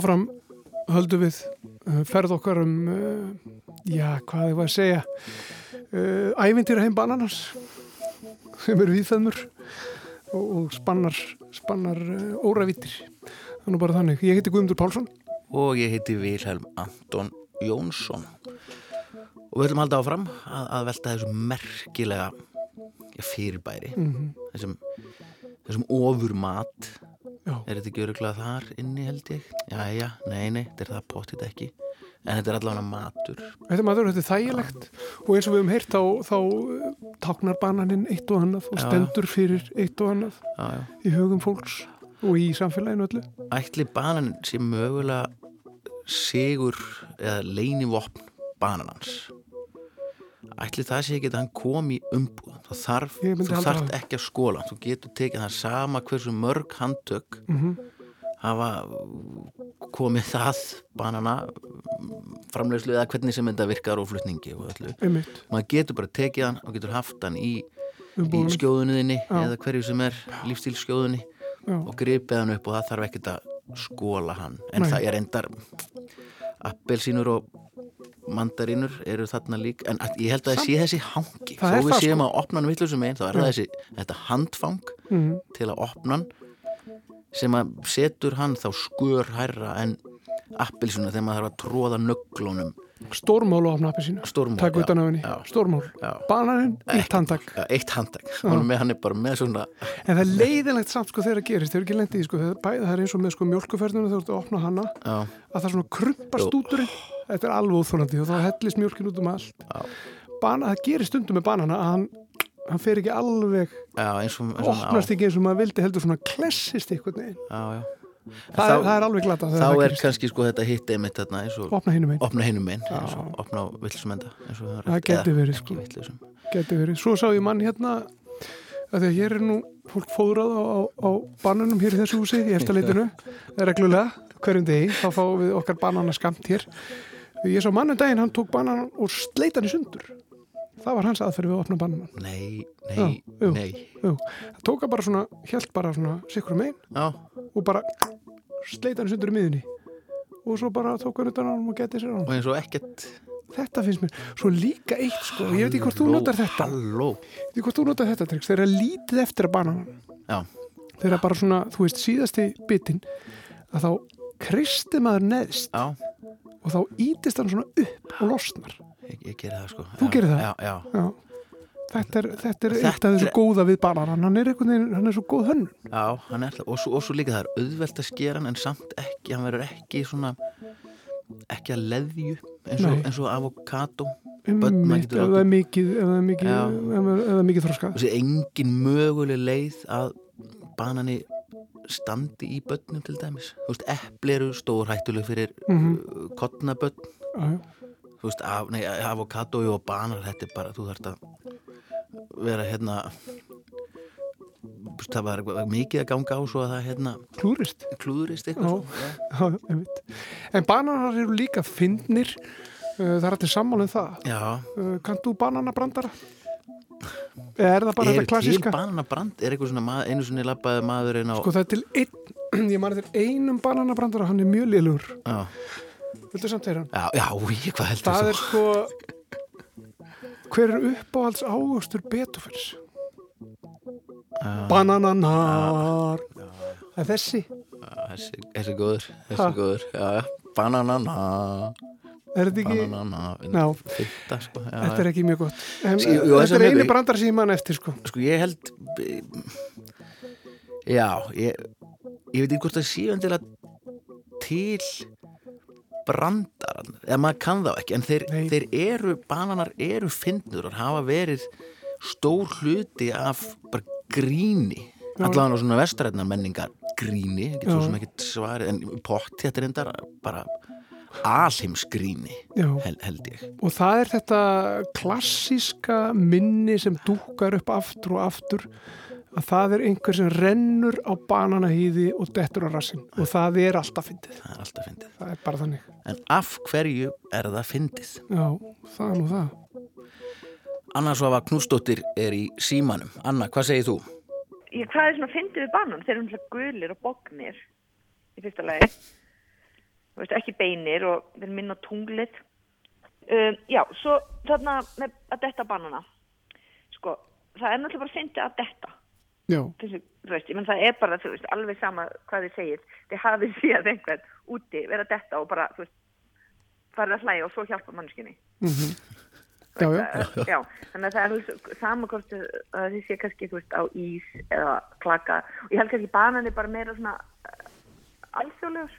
Áfram höldum við uh, ferð okkar um, uh, já, hvað ég var að segja, uh, ævintýra heim bananas sem eru viðfæðmur og, og spannar, spannar óravítir. Nú bara þannig. Ég heiti Guðmundur Pálsson. og ég heiti Vilhelm Anton Jónsson og við að halda áfram að, að velta þessum merkilega fyrirbæri Mhm. þessum, þessum ofur mat Já. er þetta ekki öruglega þar inni held ég jæja, nei, nei, þetta er það pottit ekki en þetta er allavega matur Þetta er maður, þetta er þægilegt og eins og við höfum heyrt þá, þá uh, táknar bananinn eitt og annað og Já. stendur fyrir eitt og annað já, já. í hugum fólks og í samfélaginu öllu. ætli banan sé mögulega sigur eða leinivopn bananans ætli það sé ekki að hann kom í umbúð þá þarf, þú það. ekki að skóla þú getur tekið það sama hversu mörg handtök Mhm. hafa komið það banana framleiðslu eða hvernig sem þetta virkar og flutningi og öllu. Maður getur bara tekið hann og getur haft hann í, í skjóðunniðinni eða hverju sem er lífstílskjóðunni og gripið hann upp og það þarf ekkert að skóla hann. En Nei. það er endar appelsínur og mandarínur eru þarna lík en ég held að það sé þessi hangi þó við það, séum sko. að opna hann villusum einn þá er það þessi, þetta handfang Mhm. til að opna hann sem að setur hann þá skör hærra en appelsínu þegar maður þarf að tróða nöglunum Stórmál og opna appi sínu. Stórmál, Takk utan af henni. Stórmál. Bananinn, eitt handtak. Eitt handtak, hann, er bara með svona En það er leiðilegt samt sko þegar það gerist, þegar ekki lendið í sko, það er, bæði, það er eins og með sko mjölkuferðinu þegar þú ert að opna hana, já, að það svona krumpast úturinn, þetta er alveg óþólandi og þá hellist mjölkin út um allt. Bana, það gerir stundum með banana að hann, hann fer ekki alveg, já, eins og, eins og opnast ekki eins og maður vildi heldur svona klessist veginn. já, já. Það, er, það er alveg glata þá það er kannski sko þetta hitt einmitt þarna Opna hinum einn. opna hinum einn opna við höfum Það geti Eða verið, sko. Geti verið. Svo sá ég mann hérna að því að hér er nú fólk fóðrað á, á, á bananum hér í þessu húsi í eftirleitinu, *laughs* reglulega hverjum degi, þá fáum við okkar bananaskamt hér. Ég sá mann um daginn, hann tók banan og sleit hann í sundur. Það var hans aðferð við að opna bananan. nei, Já, nei, jú, nei Jú. Það tók hann bara svona, held bara svona sikkur um einn já, og bara sleit hann sundur í miðunni og svo bara tók hann utan á hann og getið sér á hann. og eins og ekkert Þetta finnst mér. Svo líka eitt sko, ég veit ekki hvort þú Halló, notar þetta. halló. Ég veit ekki hvort þú notar þetta tricks. Þegar er lítið eftir að bananan. já, Þegar bara svona, þú veist, síðasti bitin að þá kristi maður neðst já, og þá ítist hann svona upp og losnar. ég, ég geri það sko Þú já, gerir það? já, já, Já. Þetta er, þetta er Þetta eitt af þessu er- góða við bananan. Hann er hann er svo góð hönnun. já, hann er það og svo, og svo líka það er auðvelt að skera hann en samt ekki, hann verður ekki svona ekki að leðju eins og, og avokado getur ef það er mikið, ef það er mikið, mikið þroska. engin möguleg leið að banani standi í börnum til dæmis þú veist, epli eru stór hættuleg fyrir Mhm. uh, kottnabörn þú veist, af, nei, avokado og banar, þetta er bara, þú þarft að vera hérna það var mikið að ganga á svo að það hérna Klúrist. klúðurist eitthvað Já, já. En bananar eru líka fyndnir. Uh, Það er allir sammála um það. Já, Uh, Kannt þú bananabrandara? Er það bara er þetta klassíska? til bananabrand, er eitthvað svona einu sinni labbaði maðurinn á Sko það er til einn, ég mani til einum bananabrandara, hann er mjög liðlugur. já, Viltu samt þeirra já, já, ég, hvað heldur Það þú? er sko, hver er uppáhalds águstur Beethoven's? Banananar. Það er þessi. Þessi, þessi góður, þessi Ha? góður. Já, já, bananana Er þetta ekki- Bananana. Fyrta, sko já, Þetta er ekki mjög gott. En, Jú, jú, Þetta þessi er eini mjög- brandar sem ég man eftir sko. Sko ég held Já, ég ég veit ekki hvort það séu endilega til brandar eða maður kann þá ekki en þeir, þeir eru, bananar eru fyndnur og hafa verið stór hluti af bara gríni. Allavega á svona vestrætnar menningar gríni, getur svo sem ekkert svarið en pott þetta er endar bara alheimsgríni Já. hel, held ég og það er þetta klassíska minni sem dúkar upp aftur og aftur að það er einhver sem rennur á bananahýði og dettur á rassin og það er alltaf fyndið það er alltaf fyndið það er bara þannig en af hverju er það fyndið? já, það er nú það Anna Svafa Knúsdóttir er í símanum Anna, hvað segir þú? Ég, hvað er svona fyndið við banan? Þeir eru umhverfið gulir og bognir í fyrsta lagi. Veist, ekki beinir og eru minna tunglið. Um, já, svo þarna með að detta banana. Sko, það er náttúrulega bara fyndið að detta. þú veist, menn það er bara, þú veist, alveg sama hvað þið segir. Þið hafið síðan einhvern úti vera að detta og bara, farið að hlæja og svo hjálpa mannskinni. mm já, já. já, já, þannig að það er alveg sama hvort að þið sé kannski veist á ís eða klaka og ég held kannski banan er bara meira svona uh, alþjóðlegur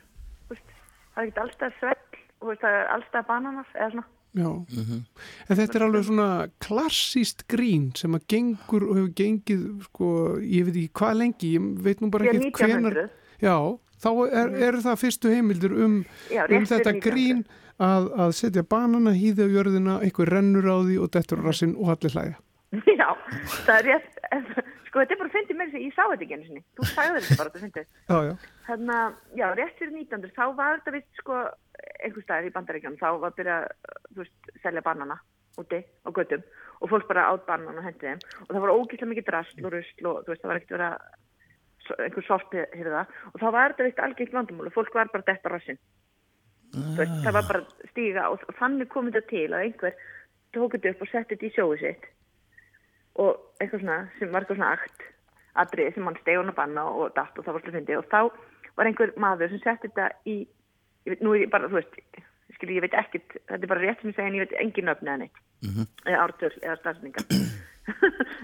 það er ekkert allstað svell og þú það er allstað bananar eða svona Já, en þetta er alveg svona klassíst grín sem að gengur og hefur gengið sko, ég veit ekki hvað lengi, ég veit nú bara ekki 1900. Já, þá er, er það fyrstu heimildir um, Já, um þetta fyrir 1900. grín að, að setja banana hýði á jörðina, einhver rennur á því og dettur á rassinn og allir hlæja. já, það er rétt sko þetta er bara fyndið með þess að ég sá þetta ekki einu sinni þú sagði þetta bara, þetta fyndið Já, já. Þannig að, já, rétt fyrir 1900 þá var þetta vist sko einhver staðar í bandaríkjum, þá var að byrja þú veist, selja banana úti á göttum og fólk bara át banana og hendi þeim. Og það var ógæslega mikið drasl og rusl og þú veist, það var ekkert vera einhver sorpi hefur það og þá var þetta vist algengt vandamál og fólk var bara detta rassin þú veist, það var bara stíga og þannig kom þetta til að einhver tók þetta upp og setti þetta í sjóðu sitt. Og eitthvað svona sem var eitthvað svona akt atrið sem hann steg hún að banna og datt og það var slið fyndi og þá var einhver maður sem setti þetta í ég veit, nú er ég bara, þú veist skilji, ég veit ekkert, þetta er bara rétt sem ég segja en ég veit engin nöfni eða neitt. Eða ártöl eða stafsninga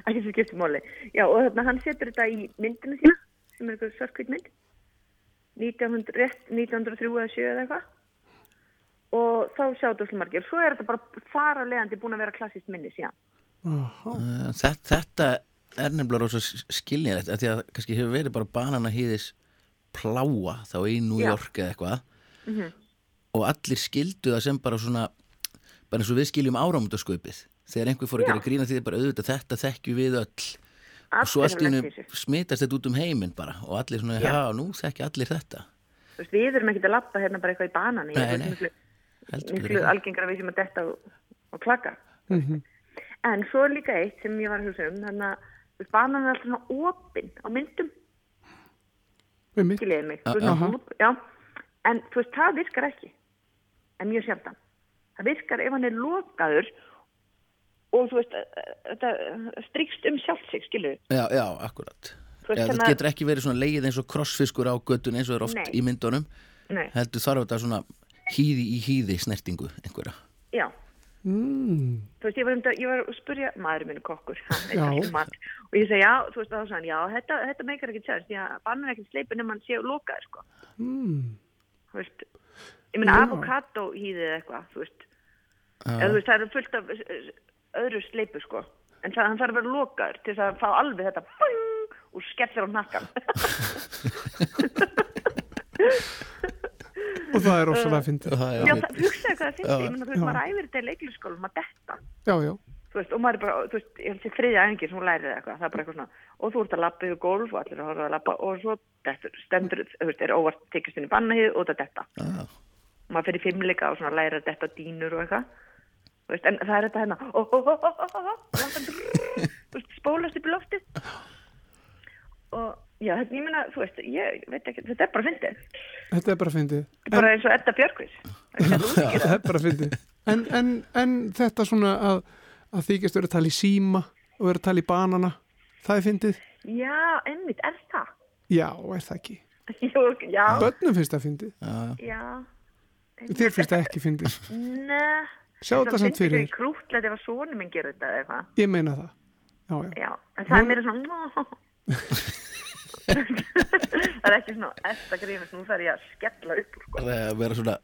ekki sem skiptir móli já og þarna hann setur þetta í myndinu sína sem er eitthvað svartkvít mynd. 1900, rétt 1903 eða 7 eða eitthvað. Og þá sjá þetta allir margir. Svo er þetta bara þar að leiðandi búin að vera klassist minni síðan. Uh, þetta, þetta er nefnilega rosa skiljilegt af því að kannski hefur verið bara banana hýðis pláa þá í New. York eða eitthvað Mhm. og allir skildu það sem bara svona bara eins og við skiljum áramöndaskaupið þegar einhver fór að gera grína því bara auðvitað þetta þekkju við öll og svo Allir smitast þetta út um heiminn bara og allir svona, Já. nú þekki allir þetta Þú veist, við erum ekkert að lappa hérna bara eitthvað í banani Nei, nei. miklu, Heldur miklu algengra við sem að detta og, og klaka Mhm. en svo er líka eitt sem ég var að hugsa um þannig að banan er alltaf svona opinn á myndum. Skiljiði mig. Ja, op- já. en þú veist, það virkar ekki. En mjög sjaldan. Það virkar ef hann er lokaður og þú veist þetta strikst um sjálft sig skiljiði Já, já, akkurat. Veist, það að- getur ekki verið svona leið eins og krossfiskur á göttun eins og er oft Nei. í myndunum. Nei. heldur þarf þetta svona hýði í hýði snertingu einhverja. Já Mm. þú veist, ég var, um, ég var að spurja maðurinn minn er kokkur, Já. um og ég segi, já, þú veist, þá hann, já, þetta, þetta meikar ekki að bannan er ekki sleipin ef hann sé lokaður, sko, Mm. þú veist ég meina Já. avokado hýðið eitthvað, þú veist Já. eða þú veist, það er fullt af eh, öðru sleipu, sko en það, hann þarf að vera lokaður til að fá alveg þetta bing, og skellir á nakkan *laughs* *laughs* Og það er rosalega fyndið. já, það, hugsaðu hvað það Já. ég meina, þú veist, maður æfir þetta í leiklisskólum að detta Já, já. þú veist, og maður er bara, þú veist, ég held sér þriðja æfingi sem hún lærið eitthvað, það er bara eitthvað svona og þú ert að lappa yfir gólf og allir að horfa að lappa og svo dettur, stendur, þú veist, er óvart tekist inn í bannahið og það detta. Ah. maður fyrir fimmleika og svona læra að detta dínur og eitthvað. Þú veist, en það er þetta hérna. *laughs* Spólast upp í loftið og já, þetta, ég meina, þú veist, ég veit ekki, þetta er bara fyndið, Þetta er bara fyndið. bara eins og Edda Björkvís *laughs* Þetta er bara fyndið. En, en, en þetta svona að, að þykjast vera að tala í síma og vera að tala í banana Það er fyndið? Já, einmitt, er það? Já, er það ekki? *laughs* Jú, já. Bönnum finnst það fyndið. Já. Þér finnst það ekki fyndið. Nei. Sjá þetta samt fyrir þér. Krútlega ef að sonu minn gerir þetta eða eitthvað. Ég meina það. Já, já. Já, en það er meira svona... það er ekki svona eftir grínast, nú þarf ég að skella upp sko. Það er að vera svona,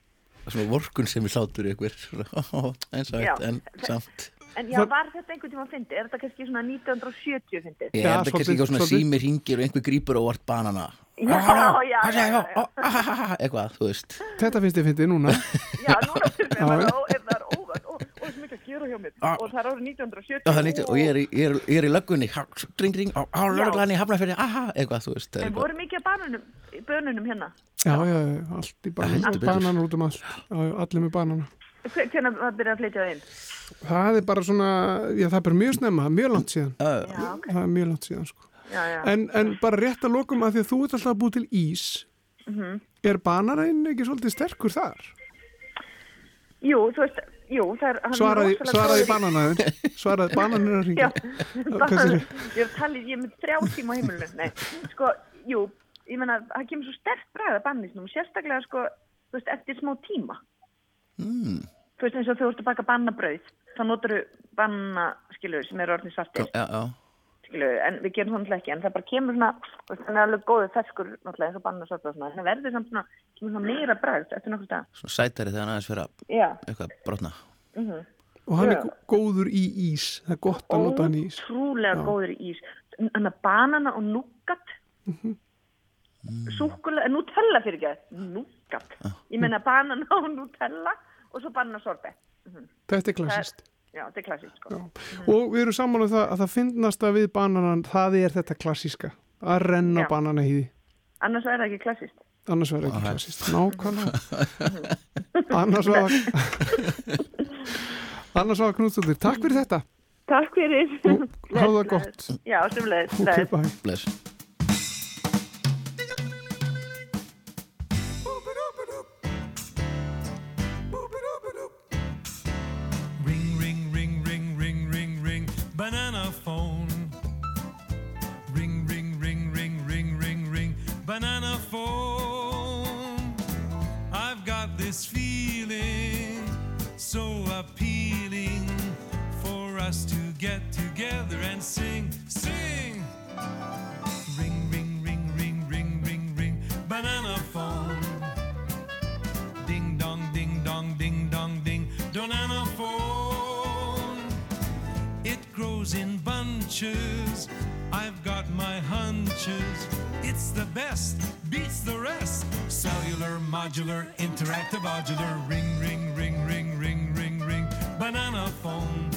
svona vorkun sem við hlátur í ykkur svona, *laughs* eins og eitt en samt En já, var þetta einhvern tíma fyndið? Er þetta kannski svona 1970 fyndið? Ég held að kannski ekki á svona sími ringir og einhver grípur og vart banana Já, já, já, já, já. eitthvað, þú veist Þetta finnst ég fyndið núna. Já, núna finnst Já, mér já. bara, ó, er það er óvægt, það mikið að gera hjá mér. Ah. Og það er árið 1970. Já, það er nýtt, og ég er, í- ég er, ég er í löggunni ring, ring, á, í hafnafyrir aha, eitthvað, þú veist það En voru mikið að bönunum hérna? Já, já, já, allt í banan, banan út um allt. Allir með banana. Hve- Hvenær var byrjað að flytja það inn? Það er bara svona, já, það er mjög snemma, það mjög langt síðan. Já, ok. Það er mjög langt síðan, sko. Já, já. En, en bara rétt að lokum að því að þú ert alltaf búið til ís, Mhm. er bananinn ekki svolítið sterkur þar? Jú, þú veist, jú, er... Svaraði, svaraði bananaðin, svaraði bananinn að segirðu? ég talið, ég er með þrjá tíma á heimilinu, nei, sko, jú, ég menna, það kemur svo sterk bræða bannisnum, sérstaklega, sko, þú veist, eftir smá tíma. mm. Þú veist, eins og þú ert að baka bannabrauð, þá notur þú banna, skilur, sem eru orðin svartir, Já, já, skilur, en við gerum það náttúrulega ekki, en það bara kemur svona, það er alveg góðið ferskur, náttúrulega, eins og banna svartir og svona, en það verður samt svona, kemur svona meira bræð eftir nokkuð stað. svona sætari þegar hann aðeins fyrir að Já. eitthvað brotna Mm Og hann er Já. góður í ís, það er gott að nota hann í ís. Ótrúlega Já. góður í ís. Þannig að banana og núgat, Mhm. súkulega, nutella fyrir ekki, núgat. Ég meina banana og nutella og svo banana sorbet. Mhm. Þetta er klassist. Já, þetta er klassist, sko. Og við erum saman um það að það finnast að við bananan, það er þetta klassíska, að renna Já. bananahýði. Annars er það ekki klassist. Annars verður ekki klassíst. Nákvæmlega. Annars var *laughs* Annars var Knútsdóttir. Takk fyrir þetta. Takk fyrir. Háðu það gott. Já, sem leið. Ok, bye. Banana phone. Ring, ring, ring, ring, ring, ring, ring, banana phone. I've got this feeling so appealing for us to get together and sing, sing. Ring, ring, ring, ring, ring, ring, ring, banana phone. Bunches. I've got my hunches. It's the best, beats the rest. Cellular, modular, interactive, modular. Ring, ring, ring, ring, ring, ring, ring. Banana phone.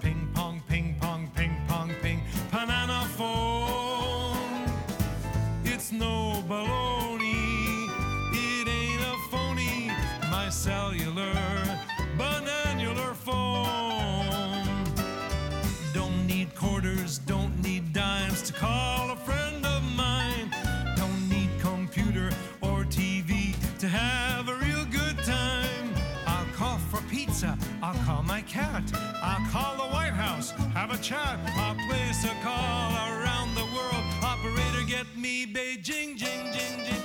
Ping pong, ping pong, ping pong, ping. Banana phone. Cat, I'll call the White House, have a chat, I'll place a call around the world. Operator, get me Beijing, jing, jing, jing.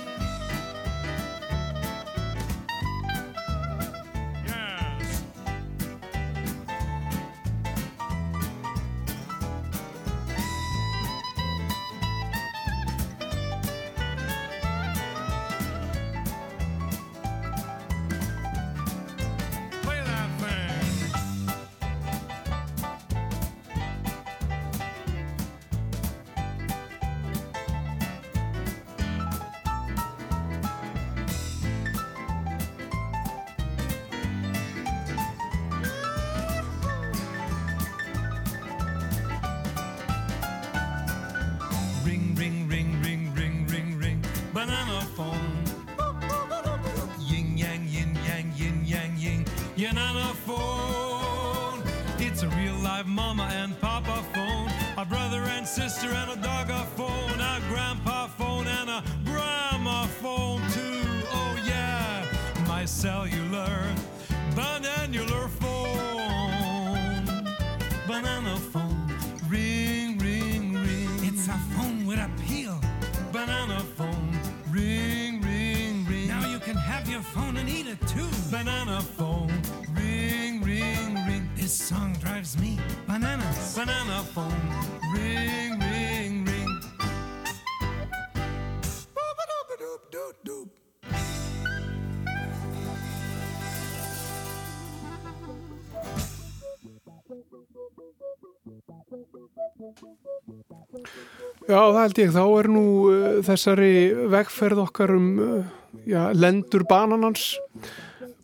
Já, það held ég. Þá er nú uh, þessari vegferð okkar um uh, já, lendur bananans.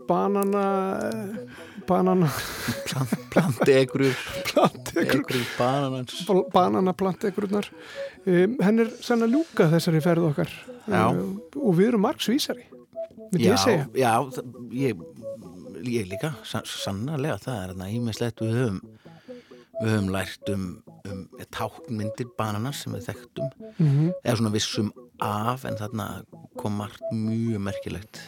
Banana banana. *laughs* Plantegrur Plantegrur *laughs* Bananans. Banana plantegrurnar um, henn er sann að ljúka þessari ferð okkar. Já. Uh, og við erum margsvísari myndi já, ég segja. já, ég, ég líka sa- sannarlega, það er þarna ímislegt við höfum við höfum lært um, um tákmyndir bananas sem við þekktum. Mhm. eða svona vissum af en þarna kom margt mjög merkilegt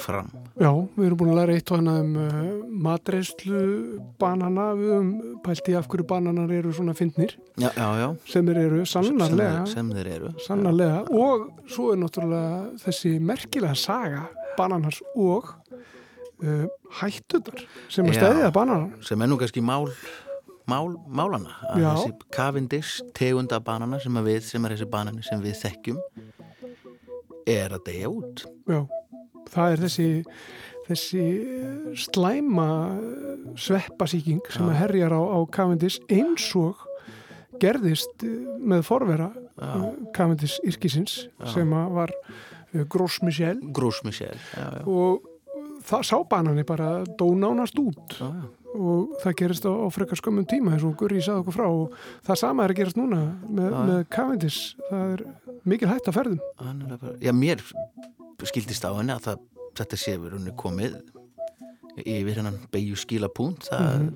fram. Já, við erum búin að læra eitt og hana um uh, matreyslu banana, við höfum pælt í af hverju bananar eru svona fyndnir. Já, já, já. Sem þeir eru sannarlega sem, sem þeir eru. Sannarlega. Og svo er náttúrulega þessi merkilega saga bananars og uh, hættunar sem að Já. stæðja bananar sem er nú kannski mál mál, málana að Já. þessi Cavendish tegunda banana sem að við, sem er þessi banani sem við þekkjum er að deyja út Já, það er þessi þessi slæma eh, sveppasíking sem að herjar á, á Cavendish eins og gerðist eh, með forvera eh, Cavendish yrkisins Já. sem að var Gros Michel Gros Michel já, já. og það sá banani bara dónánast út já, já. Og það gerist á, á frekar skömmum tíma eins og Gurri sagði okkur frá. Og það sama er að gerast núna með, með Cavendish. Það er mikil hætt að ferðum. Er Já, mér skildist á henni að það, þetta sé verið henni komið yfir hennan beigju skila punkt það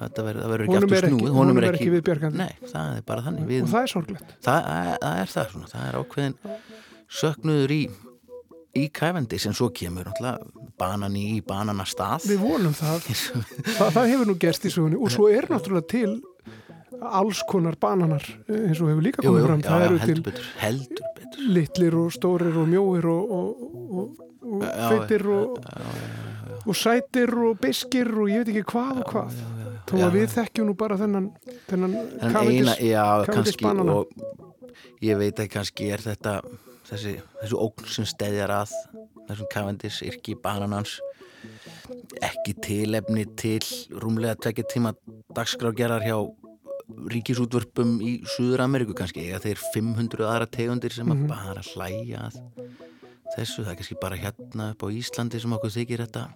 þetta verður, það verður ekki aftur ekki- snúið honum er ekki viðbjargandi. Nei, það er bara þannig. Við, og það er sorglegt. Það, það er það svona, það er ákveðin söknuður í í kæfendi sem svo kemur banani í bananastað Við vonum það. *laughs* það. Það hefur nú gerst í sögunni og svo er náttúrulega til alls konar bananar eh, eins og hefur líka Jú, komið jú, fram. já, það eru til betur, heldur betur litlir og stórir og mjóir og, og, og, og Já, feitir og, og sætir og beskir og ég veit ekki hvað og hvað. Þó að við þekkjum nú bara þennan, þennan kannski banana. og ég veit að kannski er þetta þessi, þessi ógn sem steðjar að þessum Cavendish yrki bananans ekki tilefni til rúmlega tvekja tíma dagskrágerðar hjá ríkisútvörpum í Suður Ameríku kannski eiga þeir 500 aðra tegundir sem að Mhm. bara hlæja að þessu, það er kannski bara hérna upp á Íslandi sem okkur þykir þetta.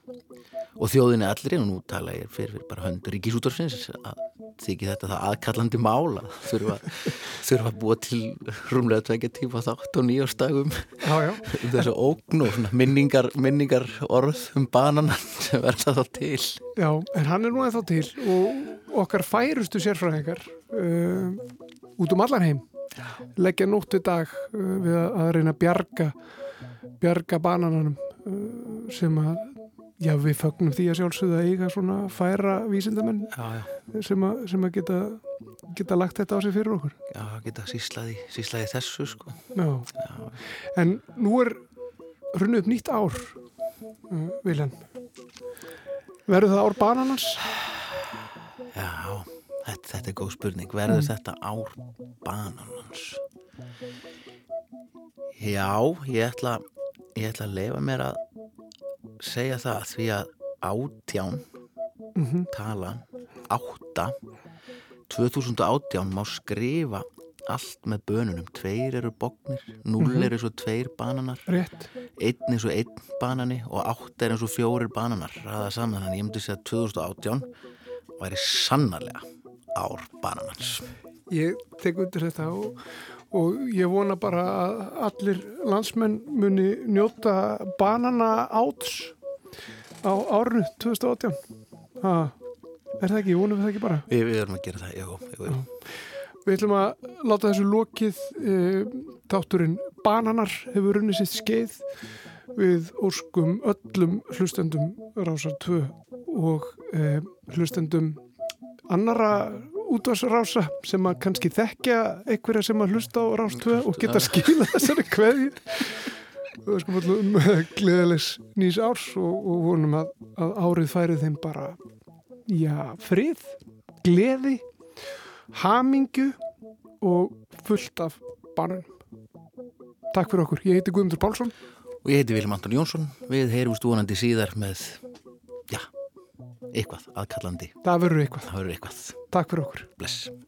Og þjóðinni allri og nú tala ég fyrir, fyrir bara hönd ríkisútvarsins að þykir þetta það aðkallandi mála þurfa, *laughs* þurfa að búa til rúmlega tvekja tíma þátt og já. *laughs* um þessu ógn og minningar, minningar orð um bananan sem verða þá til. Já, en hann er nú ennþá til og okkar færustu sérfræðingar uh, út um allan heim leggja nótt við dag uh, við að reyna að bjarga bjarga banananum uh, sem að já, við fögnum því að sjálfsögðu að eiga svona færa vísindamenn já, já. Sem, að, sem að geta geta lagt þetta á sig fyrir okkur Já, geta síslaði, síslaði þessu sko Já. En nú er runnið upp nýtt ár uh, Viljan Verður það ár bananans? Já, þetta, þetta er góð spurning verður Mm. þetta ár bananans Já, ég ætla ég ætla að leifa mér að segja það því að átján Mhm. talan átta 2018 má skrifa allt með bönunum tveir eru bognir, null Mhm. eru svo tveir bananar Rétt. einn er svo einn banani og átta er eins og fjórir bananar ræða saman, þannig ég myndi segja að 2018 væri sannarlega ár bananans Ég tek undir þetta og, og ég vona bara að allir landsmenn muni njóta banana áts á árinu 2018 ha, Er það ekki? Vonum við það ekki bara Við, við erum að gera það, jú, jú, jú. Við ætlum að láta þessu lokið e, táturinn Bananar hefur runnið sitt skeið við óskum öllum hlustendum Rásar 2 og e, hlustendum annara útvarsrása sem að kannski þekkja einhverja sem að hlusta á Rás 2 og geta skila þessari kveðju við skum allum gleðilegs nýs árs og, og vonum að, að árið færið þeim bara já, frið, gleði hamingju og fullt af bananum. Takk fyrir okkur. Ég heiti Guðmundur Pálsson. Og ég heiti Viljum Anton Jónsson við heyrumst vonandi síðar með eitthvað aðkallandi Það verður eitthvað. Það verður eitthvað Takk fyrir okkur. Bless